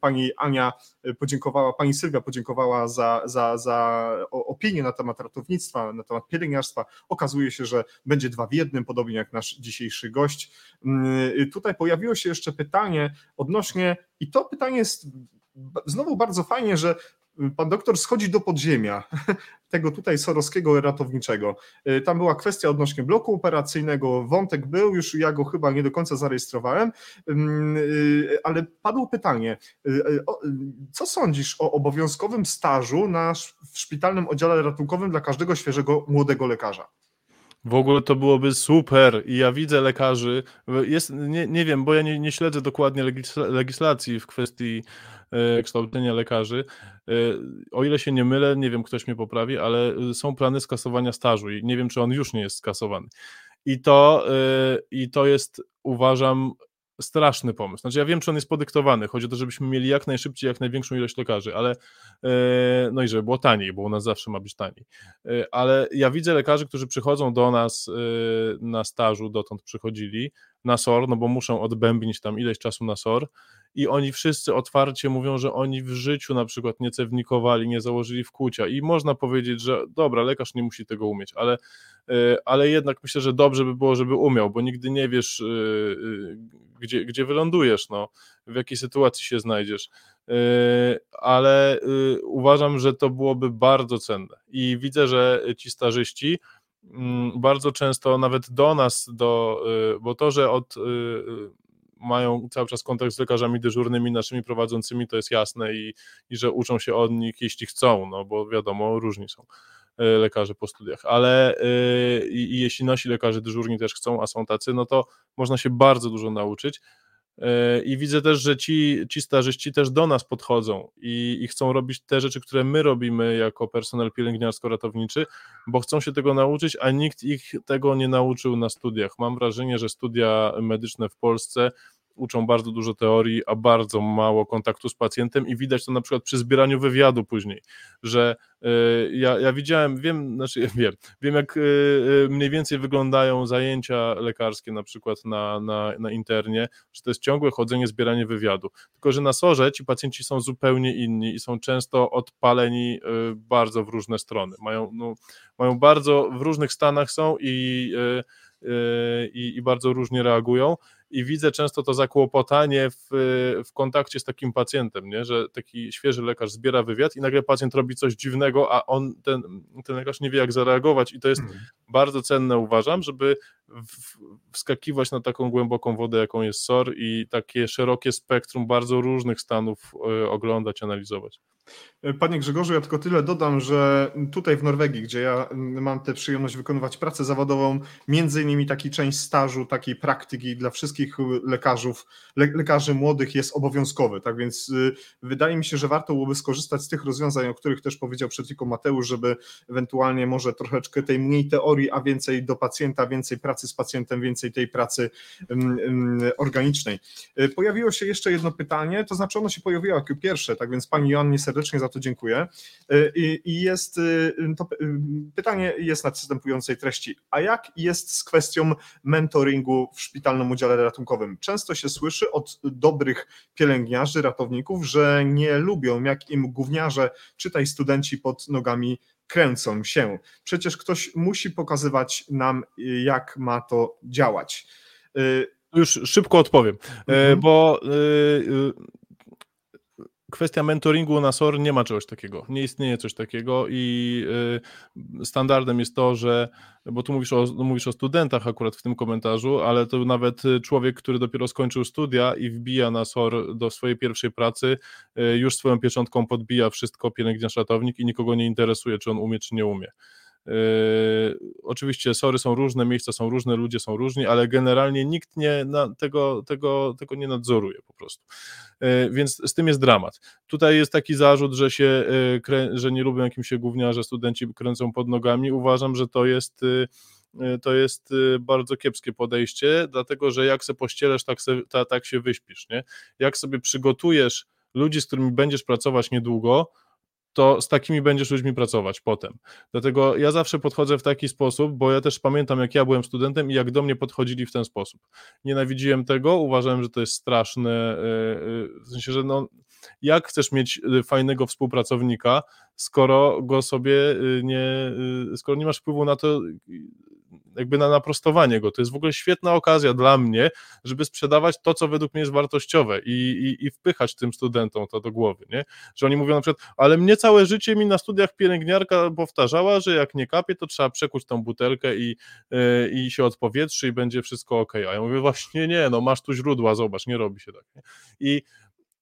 pani Ania podziękowała, pani Sylwia podziękowała za, za, za opinię na temat ratownictwa, na temat pielęgniarstwa. Okazuje się, że będzie dwa w jednym, podobnie jak nasz dzisiejszy gość. Tutaj pojawiło się jeszcze pytanie odnośnie, i to pytanie jest znowu bardzo fajnie, że pan doktor schodzi do podziemia tego tutaj sorowskiego ratowniczego. Y, tam była kwestia odnośnie bloku operacyjnego, wątek był, już ja go chyba nie do końca zarejestrowałem, y, ale padło pytanie, y, co sądzisz o obowiązkowym stażu na, w szpitalnym oddziale ratunkowym dla każdego świeżego młodego lekarza? W ogóle to byłoby super i ja widzę lekarzy, jest, nie, nie wiem, bo ja nie, nie śledzę dokładnie legislacji w kwestii kształcenia lekarzy. E, o ile się nie mylę, nie wiem, ktoś mnie poprawi, ale są plany skasowania stażu i nie wiem, czy on już nie jest skasowany. I to, e, i to jest, uważam, straszny pomysł. Znaczy ja wiem, czy on jest podyktowany. Chodzi o to, żebyśmy mieli jak najszybciej, jak największą ilość lekarzy, ale no i żeby było taniej, bo u nas zawsze ma być taniej. Ale ja widzę lekarzy, którzy przychodzą do nas na stażu, dotąd przychodzili na SOR, no bo muszą odbębnić tam ileś czasu na SOR i oni wszyscy otwarcie mówią, że oni w życiu na przykład nie cewnikowali, nie założyli wkłucia i można powiedzieć, że dobra, lekarz nie musi tego umieć, ale, e, ale jednak myślę, że dobrze by było, żeby umiał, bo nigdy nie wiesz, e, e, gdzie, gdzie wylądujesz, no, w jakiej sytuacji się znajdziesz. Ale uważam, że to byłoby bardzo cenne i widzę, że ci starzyści mm, bardzo często nawet do nas, do, bo to, że od mają cały czas kontakt z lekarzami dyżurnymi, naszymi prowadzącymi, to jest jasne i, i że uczą się od nich, jeśli chcą, no bo wiadomo, różni są e, lekarze po studiach, ale yy, jeśli nasi lekarze dyżurni też chcą, a są tacy, no to można się bardzo dużo nauczyć. E, I widzę też, że ci, ci stażyści też do nas podchodzą i, i, chcą robić te rzeczy, które my robimy jako personel pielęgniarsko-ratowniczy, bo chcą się tego nauczyć, a nikt ich tego nie nauczył na studiach. Mam wrażenie, że studia medyczne w Polsce uczą bardzo dużo teorii, a bardzo mało kontaktu z pacjentem i widać to na przykład przy zbieraniu wywiadu później, że y, ja, ja widziałem, wiem, znaczy wiem, wiem jak y, y, mniej więcej wyglądają zajęcia lekarskie na przykład na, na, na internie, że to jest ciągłe chodzenie, zbieranie wywiadu, tylko że na sorze ci pacjenci są zupełnie inni i są często odpaleni bardzo w różne strony, mają, no, mają bardzo, w różnych stanach są i i, i bardzo różnie reagują i widzę często to zakłopotanie w, w kontakcie z takim pacjentem, nie? że taki świeży lekarz zbiera wywiad i nagle pacjent robi coś dziwnego, a on, ten, ten lekarz nie wie jak zareagować i to jest mhm. bardzo cenne uważam, żeby wskakiwać na taką głęboką wodę, jaką jest SOR i takie szerokie spektrum bardzo różnych stanów y, oglądać, analizować. Panie Grzegorzu, ja tylko tyle dodam, że tutaj w Norwegii, gdzie ja mam tę przyjemność wykonywać pracę zawodową, między innymi taki część stażu, takiej praktyki dla wszystkich lekarzów, le, lekarzy młodych jest obowiązkowy, tak więc y, wydaje mi się, że warto byłoby skorzystać z tych rozwiązań, o których też powiedział przed chwilą Mateusz, żeby ewentualnie może troszeczkę tej mniej teorii, a więcej do pacjenta, więcej pracy pracy z pacjentem, więcej tej pracy organicznej. Pojawiło się jeszcze jedno pytanie, to znaczy ono się pojawiło jako pierwsze, tak więc Pani Joannie serdecznie za to dziękuję. I jest to pytanie jest następującej treści. A jak jest z kwestią mentoringu w szpitalnym udziale ratunkowym? Często się słyszy od dobrych pielęgniarzy, ratowników, że nie lubią, jak im gówniarze, czytaj studenci pod nogami kręcą się. Przecież ktoś musi pokazywać nam, jak ma to działać. Już szybko odpowiem, e, mhm. bo kwestia mentoringu na SOR nie ma czegoś takiego, nie istnieje coś takiego i y, standardem jest to, że, bo tu mówisz o, no mówisz o studentach akurat w tym komentarzu, ale to nawet człowiek, który dopiero skończył studia i wbija na SOR do swojej pierwszej pracy, y, już swoją pieczątką podbija wszystko pielęgniarz ratownik i nikogo nie interesuje, czy on umie, czy nie umie. Yy, oczywiście sory są różne, miejsca są różne, ludzie są różni, ale generalnie nikt nie na, tego, tego, tego nie nadzoruje po prostu. Yy, więc z tym jest dramat. Tutaj jest taki zarzut, że, się, yy, że nie lubią jakimś się gówniarze, studenci kręcą pod nogami. Uważam, że to jest to jest bardzo kiepskie podejście, dlatego że jak se pościelesz, tak, se, ta, tak się wyśpisz, nie? Jak sobie przygotujesz ludzi, z którymi będziesz pracować niedługo, to z takimi będziesz ludźmi pracować potem. Dlatego ja zawsze podchodzę w taki sposób, bo ja też pamiętam, jak ja byłem studentem i jak do mnie podchodzili w ten sposób. Nienawidziłem tego, uważałem, że to jest straszne, e, e, w sensie, że no, jak chcesz mieć e, fajnego współpracownika, skoro go sobie nie, skoro nie masz wpływu na to, jakby na naprostowanie go. To jest w ogóle świetna okazja dla mnie, żeby sprzedawać to, co według mnie jest wartościowe i, i, i wpychać tym studentom to do głowy, nie? Że oni mówią na przykład, ale mnie całe życie mi na studiach pielęgniarka powtarzała, że jak nie kapie, to trzeba przekuć tą butelkę i, yy, i się odpowietrzy i będzie wszystko ok. A ja mówię, właśnie nie, no masz tu źródła, zobacz, nie robi się tak. Nie? I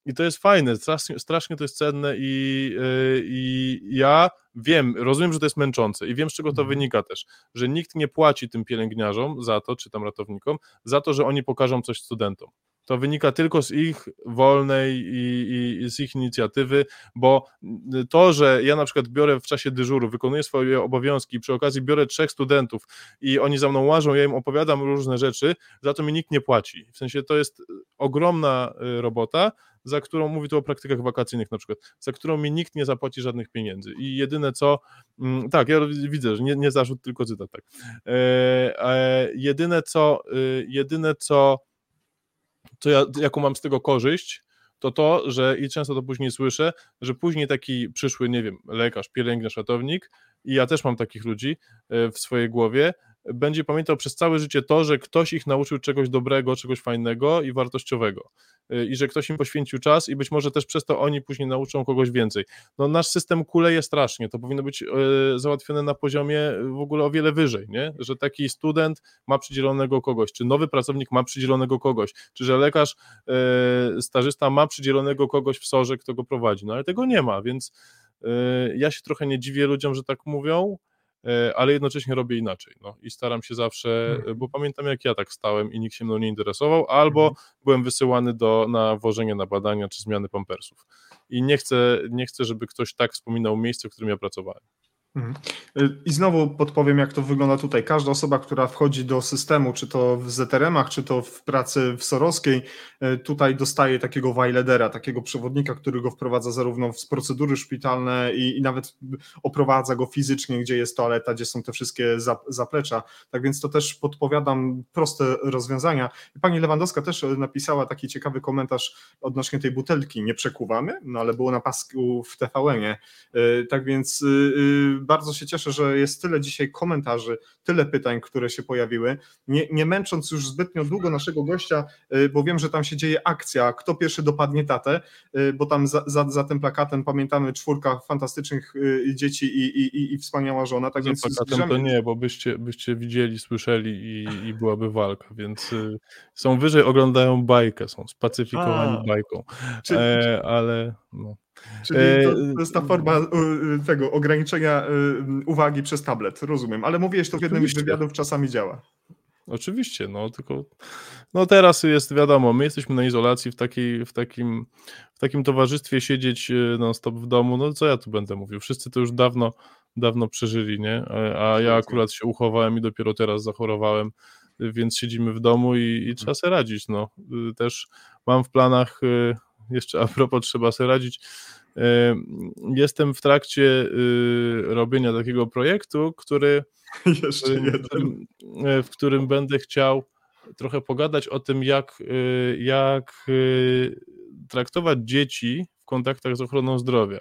i to jest fajne, strasznie, strasznie to jest cenne i, yy, i ja wiem, rozumiem, że to jest męczące i wiem, z czego to mhm. wynika też, że nikt nie płaci tym pielęgniarzom za to, czy tam ratownikom, za to, że oni pokażą coś studentom. To wynika tylko z ich wolnej i, i, z ich inicjatywy, bo to, że ja na przykład biorę w czasie dyżuru, wykonuję swoje obowiązki, przy okazji biorę trzech studentów i oni za mną łażą, ja im opowiadam różne rzeczy, za to mi nikt nie płaci. W sensie to jest ogromna y, robota, za którą, mówię tu o praktykach wakacyjnych na przykład, za którą mi nikt nie zapłaci żadnych pieniędzy. I jedyne co, mm, tak, ja widzę, że nie, nie zarzut, tylko cytat, tak. E, e, jedyne co, y, jedyne co, co ja, jaką mam z tego korzyść, to to, że i często to później słyszę, że później taki przyszły, nie wiem, lekarz, pielęgniarz, ratownik, i ja też mam takich ludzi e, w swojej głowie, będzie pamiętał przez całe życie to, że ktoś ich nauczył czegoś dobrego, czegoś fajnego i wartościowego. Y, I że ktoś im poświęcił czas i być może też przez to oni później nauczą kogoś więcej. No nasz system kuleje strasznie, to powinno być y, załatwione na poziomie w ogóle o wiele wyżej, nie? Że taki student ma przydzielonego kogoś, czy nowy pracownik ma przydzielonego kogoś, czy że lekarz, y, stażysta ma przydzielonego kogoś w sorze, kto go prowadzi. No ale tego nie ma, więc ja się trochę nie dziwię ludziom, że tak mówią, ale jednocześnie robię inaczej. No, I staram się zawsze, mhm. bo pamiętam jak ja tak stałem i nikt się mną nie interesował, albo mhm. byłem wysyłany do, na wożenie na badania czy zmiany pampersów. I nie chcę, nie chcę, żeby ktoś tak wspominał miejsce, w którym ja pracowałem. Mhm. I znowu podpowiem, jak to wygląda tutaj. Każda osoba, która wchodzi do systemu, czy to w ZRM-ach, czy to w pracy w Sorowskiej, e, tutaj dostaje takiego wajledera, takiego przewodnika, który go wprowadza zarówno w procedury szpitalne i, i nawet oprowadza go fizycznie, gdzie jest toaleta, gdzie są te wszystkie zaplecza. Tak więc to też podpowiadam proste rozwiązania. Pani Lewandowska też napisała taki ciekawy komentarz odnośnie tej butelki. Nie przekuwamy, no ale było na pasku w TVN-ie. E, tak więc y, y, bardzo się cieszę, że jest tyle dzisiaj komentarzy, tyle pytań, które się pojawiły. Nie, nie męcząc już zbytnio długo naszego gościa, y, bo wiem, że tam się dzieje akcja, kto pierwszy dopadnie tatę, y, bo tam za, za, za tym plakatem pamiętamy czwórka fantastycznych y, dzieci i, i, i wspaniała żona. Tak za więc plakatem zbierzemy... to nie, bo byście, byście widzieli, słyszeli i, i byłaby walka, więc są wyżej, oglądają bajkę, są spacyfikowani A, bajką, czy, e, ale no. Czyli to, e, to, jest ta forma tego ograniczenia uwagi przez tablet, rozumiem. Ale mówiłeś to w jednym z wywiadów, czasami działa. Oczywiście, no tylko no teraz jest wiadomo, my jesteśmy na izolacji w, takiej, w, takim, w takim towarzystwie siedzieć e, non-stop w domu, no co ja tu będę mówił, wszyscy to już dawno, dawno przeżyli, nie? A, a ja akurat się uchowałem i dopiero teraz zachorowałem, więc siedzimy w domu i, i trzeba sobie radzić. No. Też mam w planach, jeszcze a propos trzeba sobie radzić, jestem w trakcie robienia takiego projektu, który jeszcze jeden. W którym, w którym będę chciał trochę pogadać o tym, jak, jak traktować dzieci w kontaktach z ochroną zdrowia.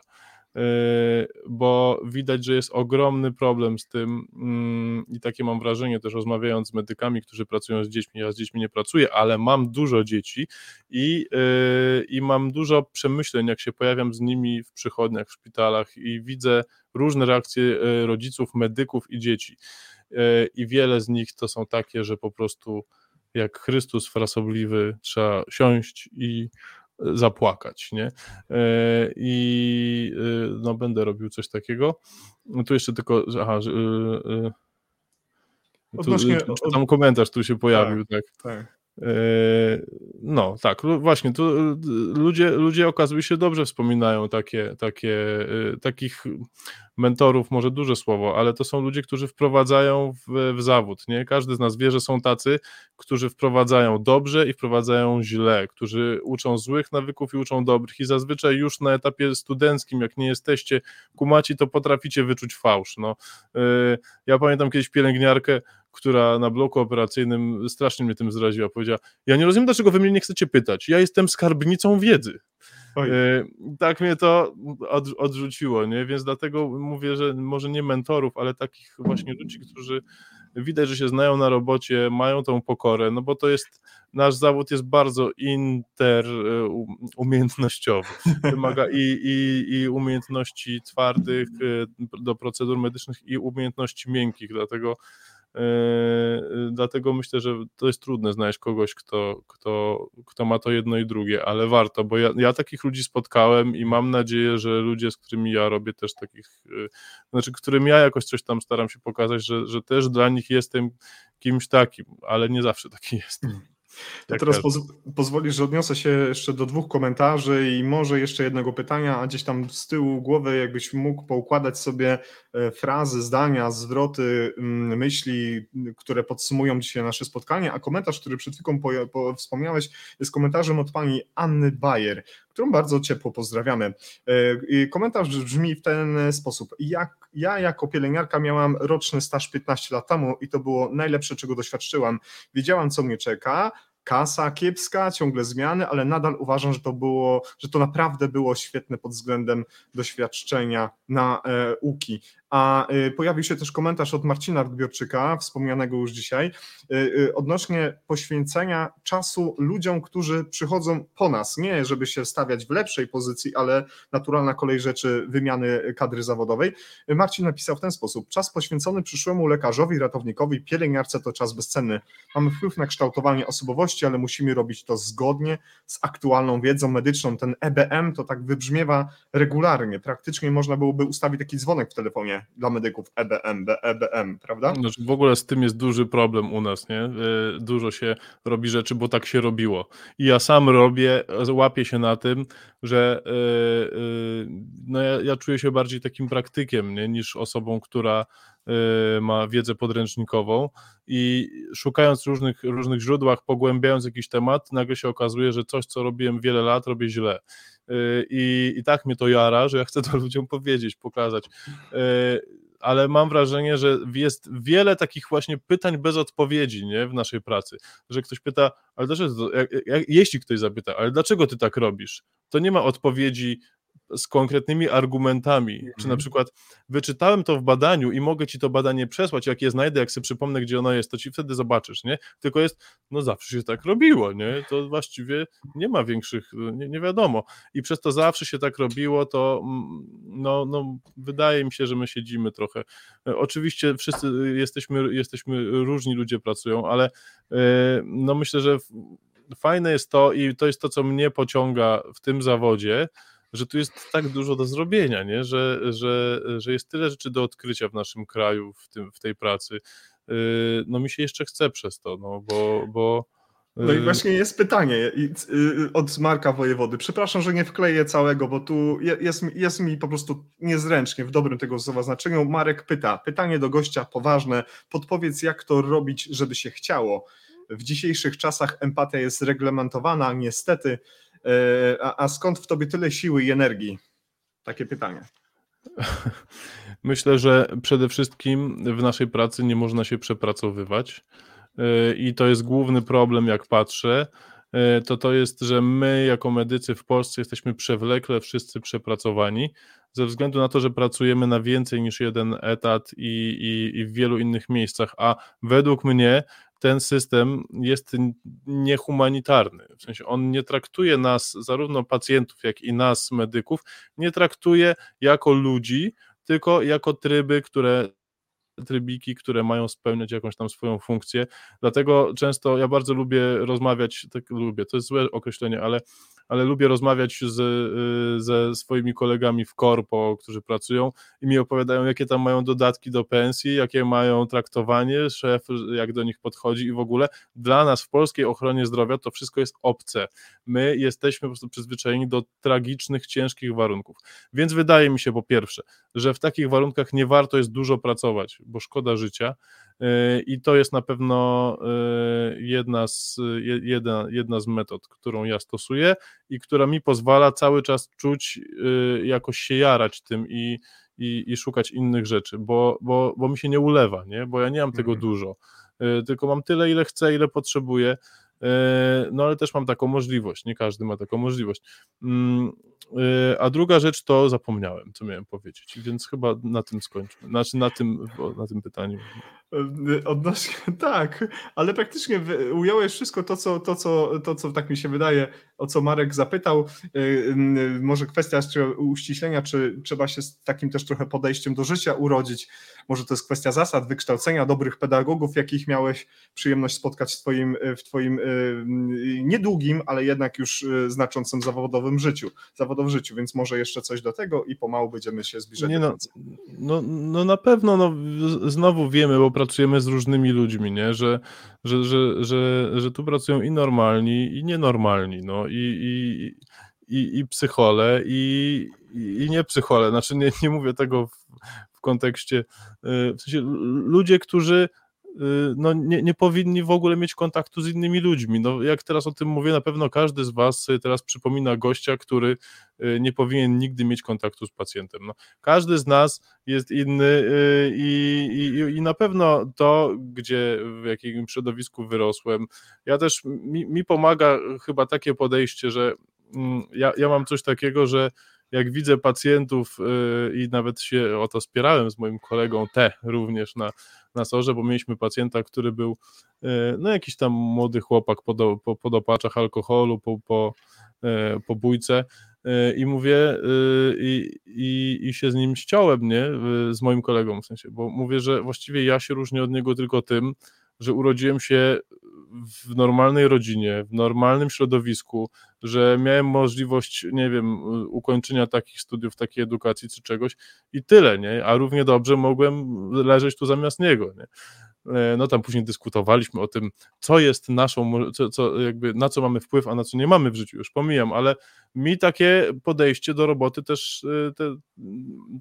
Bo widać, że jest ogromny problem z tym mm, i takie mam wrażenie też rozmawiając z medykami, którzy pracują z dziećmi, ja z dziećmi nie pracuję, ale mam dużo dzieci i, yy, i mam dużo przemyśleń, jak się pojawiam z nimi w przychodniach, w szpitalach i widzę różne reakcje yy, rodziców, medyków i dzieci. I wiele z nich to są takie, że po prostu jak Chrystus frasobliwy trzeba siąść i zapłakać, nie? E, I e, no będę robił coś takiego. No tu jeszcze tylko, aha, że, e, tu, Odnośnie, tam komentarz tu się pojawił, tak. tak. tak. No, tak, właśnie, tu ludzie, ludzie okazuje się dobrze wspominają takie, takie, takich mentorów, może duże słowo, ale to są ludzie, którzy wprowadzają w, w, zawód, nie? Każdy z nas wie, że są tacy, którzy wprowadzają dobrze i wprowadzają źle, którzy uczą złych nawyków i uczą dobrych i zazwyczaj już na etapie studenckim, jak nie jesteście kumaci, to potraficie wyczuć fałsz, no. Yy, ja pamiętam kiedyś pielęgniarkę, która na bloku operacyjnym strasznie mnie tym zraziła, powiedziała, ja nie rozumiem, dlaczego wy mnie nie chcecie pytać, ja jestem skarbnicą wiedzy. Oj. E, tak mnie to od, odrzuciło, nie? Więc dlatego mówię, że może nie mentorów, ale takich właśnie ludzi, którzy widać, że się znają na robocie, mają tą pokorę, no bo to jest, nasz zawód jest bardzo interumiejętnościowy. Wymaga i, i, i umiejętności twardych e, do procedur medycznych i umiejętności miękkich, dlatego dlatego myślę, że to jest trudne znaleźć kogoś, kto, kto, kto ma to jedno i drugie, ale warto, bo ja, ja takich ludzi spotkałem i mam nadzieję, że ludzie, z którymi ja robię też takich, yy, znaczy, którym ja jakoś coś tam staram się pokazać, że, że też dla nich jestem kimś takim, ale nie zawsze taki jestem. To teraz poz pozwolisz, że odniosę się jeszcze do dwóch komentarzy i może jeszcze jednego pytania, a gdzieś tam z tyłu głowy jakbyś mógł poukładać sobie e, frazy, zdania, zwroty, mm, myśli, które podsumują dzisiaj nasze spotkanie, a komentarz, który przed chwilą po, po, wspomniałeś, jest komentarzem od pani Anny Bayer, którą bardzo ciepło pozdrawiamy. E, komentarz brzmi w ten sposób. Jak, ja jako pielęgniarka miałam roczny staż 15 lat temu i to było najlepsze, czego doświadczyłam. Wiedziałam, co mnie czeka, kasa kiepska, ciągle zmiany, ale nadal uważam, że to było, że to naprawdę było świetne pod względem doświadczenia na e, UKI. A y, pojawił się też komentarz od Marcina Odbiorczyka, wspomnianego już dzisiaj, y, y, odnośnie poświęcenia czasu ludziom, którzy przychodzą po nas. Nie, żeby się stawiać w lepszej pozycji, ale naturalna kolej rzeczy wymiany kadry zawodowej. Marcin napisał w ten sposób: Czas poświęcony przyszłemu lekarzowi, ratownikowi, pielęgniarce to czas bezcenny. Mamy wpływ na kształtowanie osobowości, ale musimy robić to zgodnie z aktualną wiedzą medyczną. Ten EBM to tak wybrzmiewa regularnie. Praktycznie można byłoby ustawić taki dzwonek w telefonie dla medyków EBM, EBM, prawda? Znaczy w ogóle z tym jest duży problem u nas, nie? Y, dużo się robi rzeczy, bo tak się robiło. I ja sam robię, łapię się na tym, że y, y, no ja, ja czuję się bardziej takim praktykiem, nie? niż osobą, która ma wiedzę podręcznikową i szukając różnych, różnych źródłach, pogłębiając jakiś temat, nagle się okazuje, że coś, co robiłem wiele lat, robię źle. Y, i, i tak mnie to jara, że ja chcę to ludziom powiedzieć, pokazać. Y, ale mam wrażenie, że jest wiele takich właśnie pytań bez odpowiedzi nie, w naszej pracy. Że ktoś pyta, ale dlaczego, jak, jak, jeśli ktoś zapyta, ale dlaczego ty tak robisz? To nie ma odpowiedzi z konkretnymi argumentami, mhm. czy na mhm. przykład wyczytałem to w badaniu i mogę ci to badanie przesłać, jak je znajdę, jak sobie przypomnę, gdzie ono jest, to ci wtedy zobaczysz, nie? Tylko jest, no zawsze się tak robiło, nie? To właściwie nie ma większych, nie, nie wiadomo. I przez to zawsze się tak robiło, to mm, no, no wydaje mi się, że my siedzimy trochę. E, oczywiście wszyscy jesteśmy, jesteśmy różni ludzie pracują, ale e, no myślę, że fajne jest to i to jest to, co mnie pociąga w tym zawodzie, że tu jest tak dużo do zrobienia, nie? Że, że, że jest tyle rzeczy do odkrycia w naszym kraju w, tym, w tej pracy. Y, no mi się jeszcze chce przez to, no bo, bo No i właśnie jest pytanie od Marka Wojewody. Przepraszam, że nie wkleję całego, bo tu jest, jest mi po prostu niezręcznie w dobrym tego słowa znaczeniu. Marek pyta, pytanie do gościa poważne, podpowiedz jak to robić, żeby się chciało. W dzisiejszych czasach empatia jest reglamentowana, niestety. E, a, a skąd w tobie tyle siły i energii? Takie pytanie. Myślę, że przede wszystkim w naszej pracy nie można się przepracowywać. E, I to jest główny problem, jak patrzę. E, to to jest, że my jako medycy w Polsce jesteśmy przewlekle wszyscy przepracowani, ze względu na to, że pracujemy na więcej niż jeden etat i, i, i w wielu innych miejscach, a według mnie ten system jest niehumanitarny. W sensie on nie traktuje nas, zarówno pacjentów, jak i nas, medyków, nie traktuje jako ludzi, tylko jako tryby, które trybiki, które mają spełniać jakąś tam swoją funkcję. Dlatego często ja bardzo lubię rozmawiać, tak lubię, to jest złe określenie, ale ale lubię rozmawiać z, y, ze swoimi kolegami w korpo, którzy pracują i mi opowiadają, jakie tam mają dodatki do pensji, jakie mają traktowanie, szef jak do nich podchodzi i w ogóle dla nas w polskiej ochronie zdrowia to wszystko jest obce. My jesteśmy po prostu przyzwyczajeni do tragicznych, ciężkich warunków. Więc wydaje mi się po pierwsze, że w takich warunkach nie warto jest dużo pracować, bo szkoda życia, i to jest na pewno e, jedna z, jedna, jedna z metod, którą ja stosuję i która mi pozwala cały czas czuć, e, jakoś się jarać tym i, i, i szukać innych rzeczy, bo, bo, bo mi się nie ulewa, nie? bo ja nie mam tego mhm. dużo, e, tylko mam tyle, ile chcę, ile potrzebuję. No ale też mam taką możliwość, nie każdy ma taką możliwość. Mm, a druga rzecz to zapomniałem, co miałem powiedzieć, więc chyba na tym skończmy, znaczy na tym, na tym pytaniu. Odnośnie, tak, ale praktycznie ująłeś wszystko to co, to, co, to, co tak mi się wydaje, o co Marek zapytał. Y, może kwestia uściślenia, czy trzeba się z takim też trochę podejściem do życia urodzić. Może to jest kwestia zasad, wykształcenia dobrych pedagogów, jakich miałeś przyjemność spotkać w Twoim, w twoim niedługim, ale jednak już znaczącym zawodowym życiu, zawodowym życiu, więc może jeszcze coś do tego i pomału będziemy się zbliżać. Nie no, no, no na pewno, no, znowu wiemy, bo pracujemy z różnymi ludźmi, nie? Że, że, że, że, że tu pracują i normalni, i nienormalni, no i, i, i, i psychole, i, i nie psychole. Znaczy nie, nie mówię tego w, w kontekście, y, w sensie ludzie, którzy no, nie, nie powinni w ogóle mieć kontaktu z innymi ludźmi. No, jak teraz o tym mówię, na pewno każdy z Was teraz przypomina gościa, który y, nie powinien nigdy mieć kontaktu z pacjentem. No, każdy z nas jest inny y, i, i, i na pewno to, gdzie w jakim środowisku wyrosłem, ja też mi, mi pomaga chyba takie podejście, że mm, ja, ja mam coś takiego, że jak widzę pacjentów i nawet się o to spierałem z moim kolegą T również na, na sorze, bo mieliśmy pacjenta, który był e, no jakiś tam młody chłopak po, do, po, po dopaczach alkoholu, po, po, e, po bójce i mówię i, i, i się z nim ściąłem, nie, z moim kolegą w sensie, bo mówię, że właściwie ja się różnię od niego tylko tym, że urodziłem się w normalnej rodzinie, w normalnym środowisku, że miałem możliwość, nie wiem, ukończenia takich studiów, takiej edukacji czy czegoś i tyle, nie? A równie dobrze mogłem leżeć tu zamiast niego, nie? E, no tam później dyskutowaliśmy o tym, co jest naszą, co, co, jakby na co mamy wpływ, a na co nie mamy w życiu, już pomijam, ale mi takie podejście do roboty też, e, te,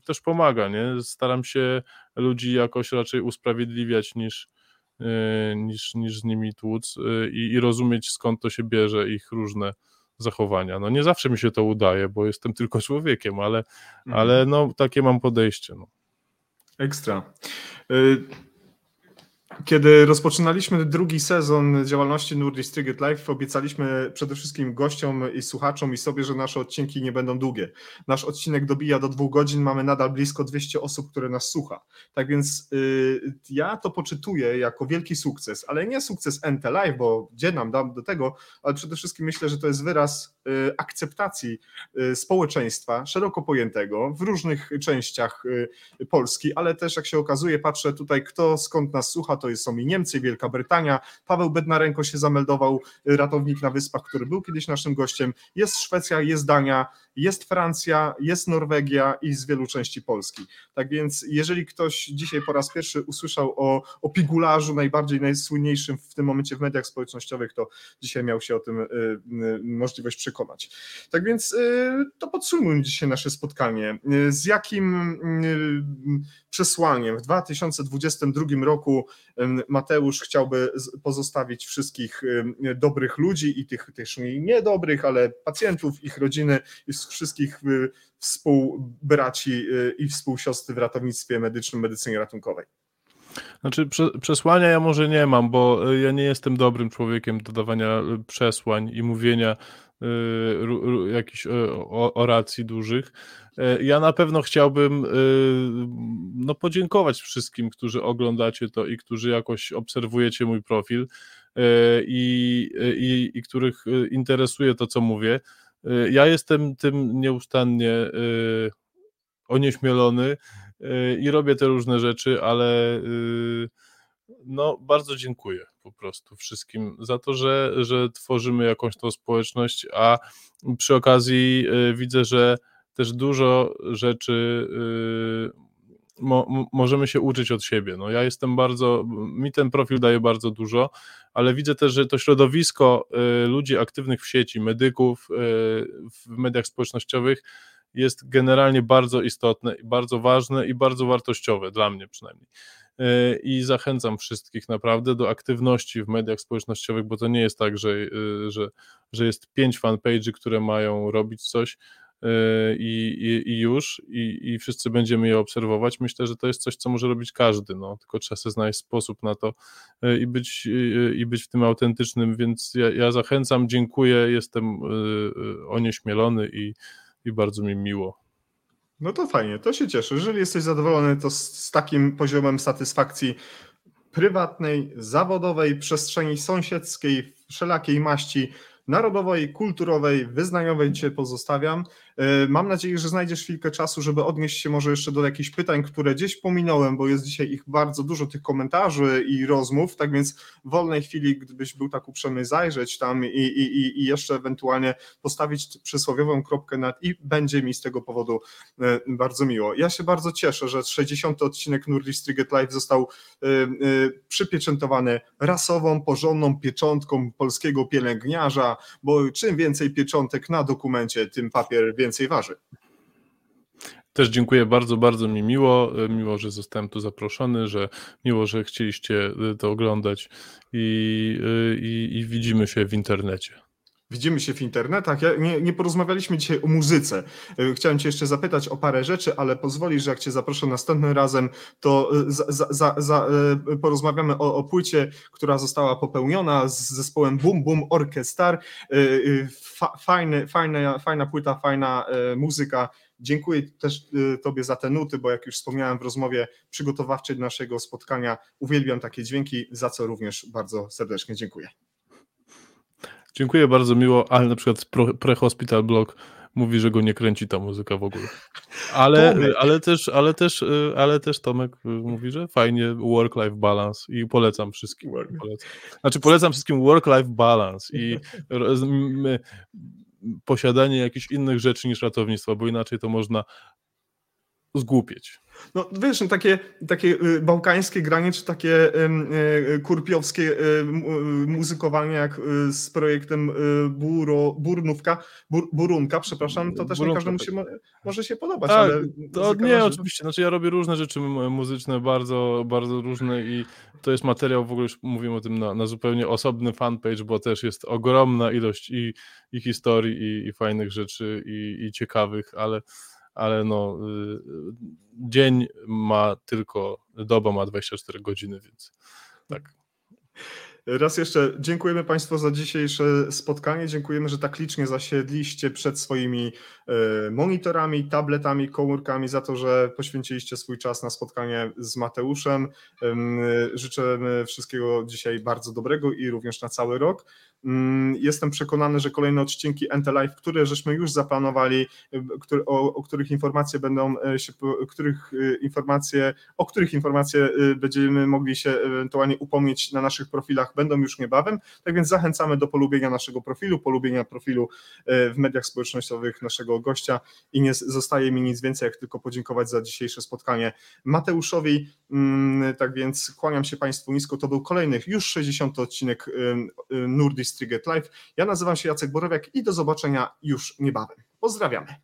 też pomaga, nie? Staram się ludzi jakoś raczej usprawiedliwiać niż, niż, niż z nimi tłuc i, i rozumieć skąd to się bierze ich różne zachowania. No nie zawsze mi się to udaje, bo jestem tylko człowiekiem, ale, mhm. ale no takie mam podejście. No. Ekstra. Kiedy rozpoczynaliśmy drugi sezon działalności Nordic Triget Live, obiecaliśmy przede wszystkim gościom i słuchaczom i sobie, że nasze odcinki nie będą długie. Nasz odcinek dobija do dwóch godzin, mamy nadal blisko 200 osób, które nas słucha. Tak więc y, ja to poczytuję jako wielki sukces, ale nie sukces NT Live, bo gdzie nam dam do tego, ale przede wszystkim myślę, że to jest wyraz y, akceptacji y, społeczeństwa szeroko pojętego w różnych częściach y, Polski, ale też jak się okazuje, patrzę tutaj, kto skąd nas słucha, to są i Niemcy, Wielka Brytania. Paweł Bednarenko się zameldował, ratownik na Wyspach, który był kiedyś naszym gościem. Jest Szwecja, jest Dania, jest Francja, jest Norwegia i z wielu części Polski. Tak więc jeżeli ktoś dzisiaj po raz pierwszy usłyszał o, o pigularzu najbardziej najsłynniejszym w tym momencie w mediach społecznościowych, to dzisiaj miał się o tym y, y, możliwość przekonać. Tak więc y, to podsumujmy dzisiaj nasze spotkanie. Z jakim przesłaniem w 2022 roku Mateusz chciałby pozostawić wszystkich dobrych ludzi i tych też niedobrych, ale pacjentów, ich rodziny i wszystkich współbraci i współsiostry w ratownictwie medycznym, medycynie ratunkowej. Znaczy, przesłania ja może nie mam, bo y, ja nie jestem dobrym człowiekiem do dawania y, przesłań i mówienia y, jakichś oracji dużych. Ja na pewno chciałbym no, podziękować wszystkim, którzy oglądacie to i którzy jakoś obserwujecie mój profil i, i, i których interesuje to, co mówię. Ja jestem tym nieustannie onieśmielony Y, i robię te różne rzeczy, ale y, no bardzo dziękuję po prostu wszystkim za to, że, że tworzymy jakąś tą społeczność, a przy okazji y, widzę, że też dużo rzeczy mo, możemy się uczyć od siebie. No ja jestem bardzo, mi ten profil daje bardzo dużo, ale widzę też, że to środowisko ludzi aktywnych w sieci, medyków w mediach społecznościowych jest generalnie bardzo istotne, bardzo ważne i bardzo wartościowe dla mnie przynajmniej. E, I zachęcam wszystkich naprawdę do aktywności w mediach społecznościowych, bo to nie jest tak, że, e, że, że jest pięć fanpage'y, które mają robić coś i, i, i już, i, i wszyscy będziemy je obserwować. Myślę, że to jest coś, co może robić każdy, no, tylko trzeba sobie znaleźć sposób na to i być, i być w tym autentycznym, więc ja, ja zachęcam, dziękuję, jestem onieśmielony i i bardzo mi miło. No to fajnie, to się cieszę. Jeżeli jesteś zadowolony, to z, z takim poziomem satysfakcji prywatnej, zawodowej, przestrzeni sąsiedzkiej, wszelakiej maści, narodowej, kulturowej, wyznaniowej Cię pozostawiam. E, mam nadzieję, że znajdziesz chwilkę czasu, żeby odnieść się może jeszcze do jakichś pytań, które gdzieś pominąłem, bo jest dzisiaj ich bardzo dużo, tych komentarzy i rozmów, tak więc w wolnej chwili, gdybyś był tak uprzejmy zajrzeć tam i, i, i jeszcze ewentualnie postawić przysłowiową kropkę nad i będzie mi z tego powodu e, bardzo miło. Ja się bardzo cieszę, że 60. odcinek Nurdic Triget Live został e, przypieczętowany rasową, porządną pieczątką polskiego pielęgniarza, bo czym więcej pieczątek na dokumencie, tym papier więcej więcej waży. Też dziękuję bardzo, bardzo mi miło. Miło, że zostałem tu zaproszony, że miło, że chcieliście to oglądać i, i, i widzimy się w internecie. Widzimy się w internetach. Ja nie, nie, porozmawialiśmy dzisiaj o muzyce. E, chciałem Cię jeszcze zapytać o parę rzeczy, ale pozwolisz, że jak Cię zaproszę następnym razem, to e, za, za, za, e, porozmawiamy o, o, płycie, która została popełniona z zespołem Boom Boom Orchestar. Fajny, fajna, fajna płyta, fajna muzyka. Dziękuję też Tobie za te nuty, bo jak już wspomniałem w rozmowie przygotowawczej do naszego spotkania, uwielbiam takie dźwięki, za co również bardzo serdecznie dziękuję. Dziękuję bardzo miło, ale na przykład Pre-Hospital Blog mówi, że go nie kręci ta muzyka w ogóle. Ale, ale, też, ale, też, y, ale też Tomek y, mówi, że fajnie work-life balance i polecam wszystkim. Polecam. Znaczy polecam wszystkim work-life balance i posiadanie jakichś innych rzeczy niż ratownictwo, bo inaczej to można zgłupieć. No wiesz, no, takie, takie y, bałkańskie granie, czy takie y, kurpiowskie y, muzykowanie jak z projektem Buro, Burnówka, Bur, Burunka, przepraszam, to też Burunka, nie każdemu się tak. może się podobać. Tak, ale to nie, oczywiście, znaczy ja robię różne rzeczy muzyczne, bardzo, bardzo różne i to jest materiał, w ogóle już mówimy o tym na, na zupełnie osobny fanpage, bo też jest ogromna ilość i, i historii, i, i fajnych rzeczy, i, i ciekawych, ale ale no, y, dzień ma tylko, doba ma 24 godziny, więc tak. Raz jeszcze dziękujemy Państwu za dzisiejsze spotkanie. Dziękujemy, że tak licznie zasiedliście przed swoimi e, monitorami, tabletami, komórkami, za to, że poświęciliście swój czas na spotkanie z Mateuszem. Życzę wszystkiego dzisiaj bardzo dobrego i również na cały rok. Mm, jestem przekonany, że kolejne odcinki Live, które żeśmy już zaplanowali, y, o, których informacje będą e, się, których y, informacje, o których informacje będziemy mogli się ewentualnie upomnieć na naszych profilach, będą już niebawem, tak więc zachęcamy do polubienia naszego profilu, polubienia profilu e, w mediach społecznościowych naszego gościa. I nie zostaje mi nic więcej, jak tylko podziękować za dzisiejsze spotkanie Mateuszowi, Mm, tak więc kłaniam się Państwu nisko, to był kolejny już 60 odcinek ym, Striget Live, ja nazywam się Jacek Borowiak i do zobaczenia już niebawem. Pozdrawiamy.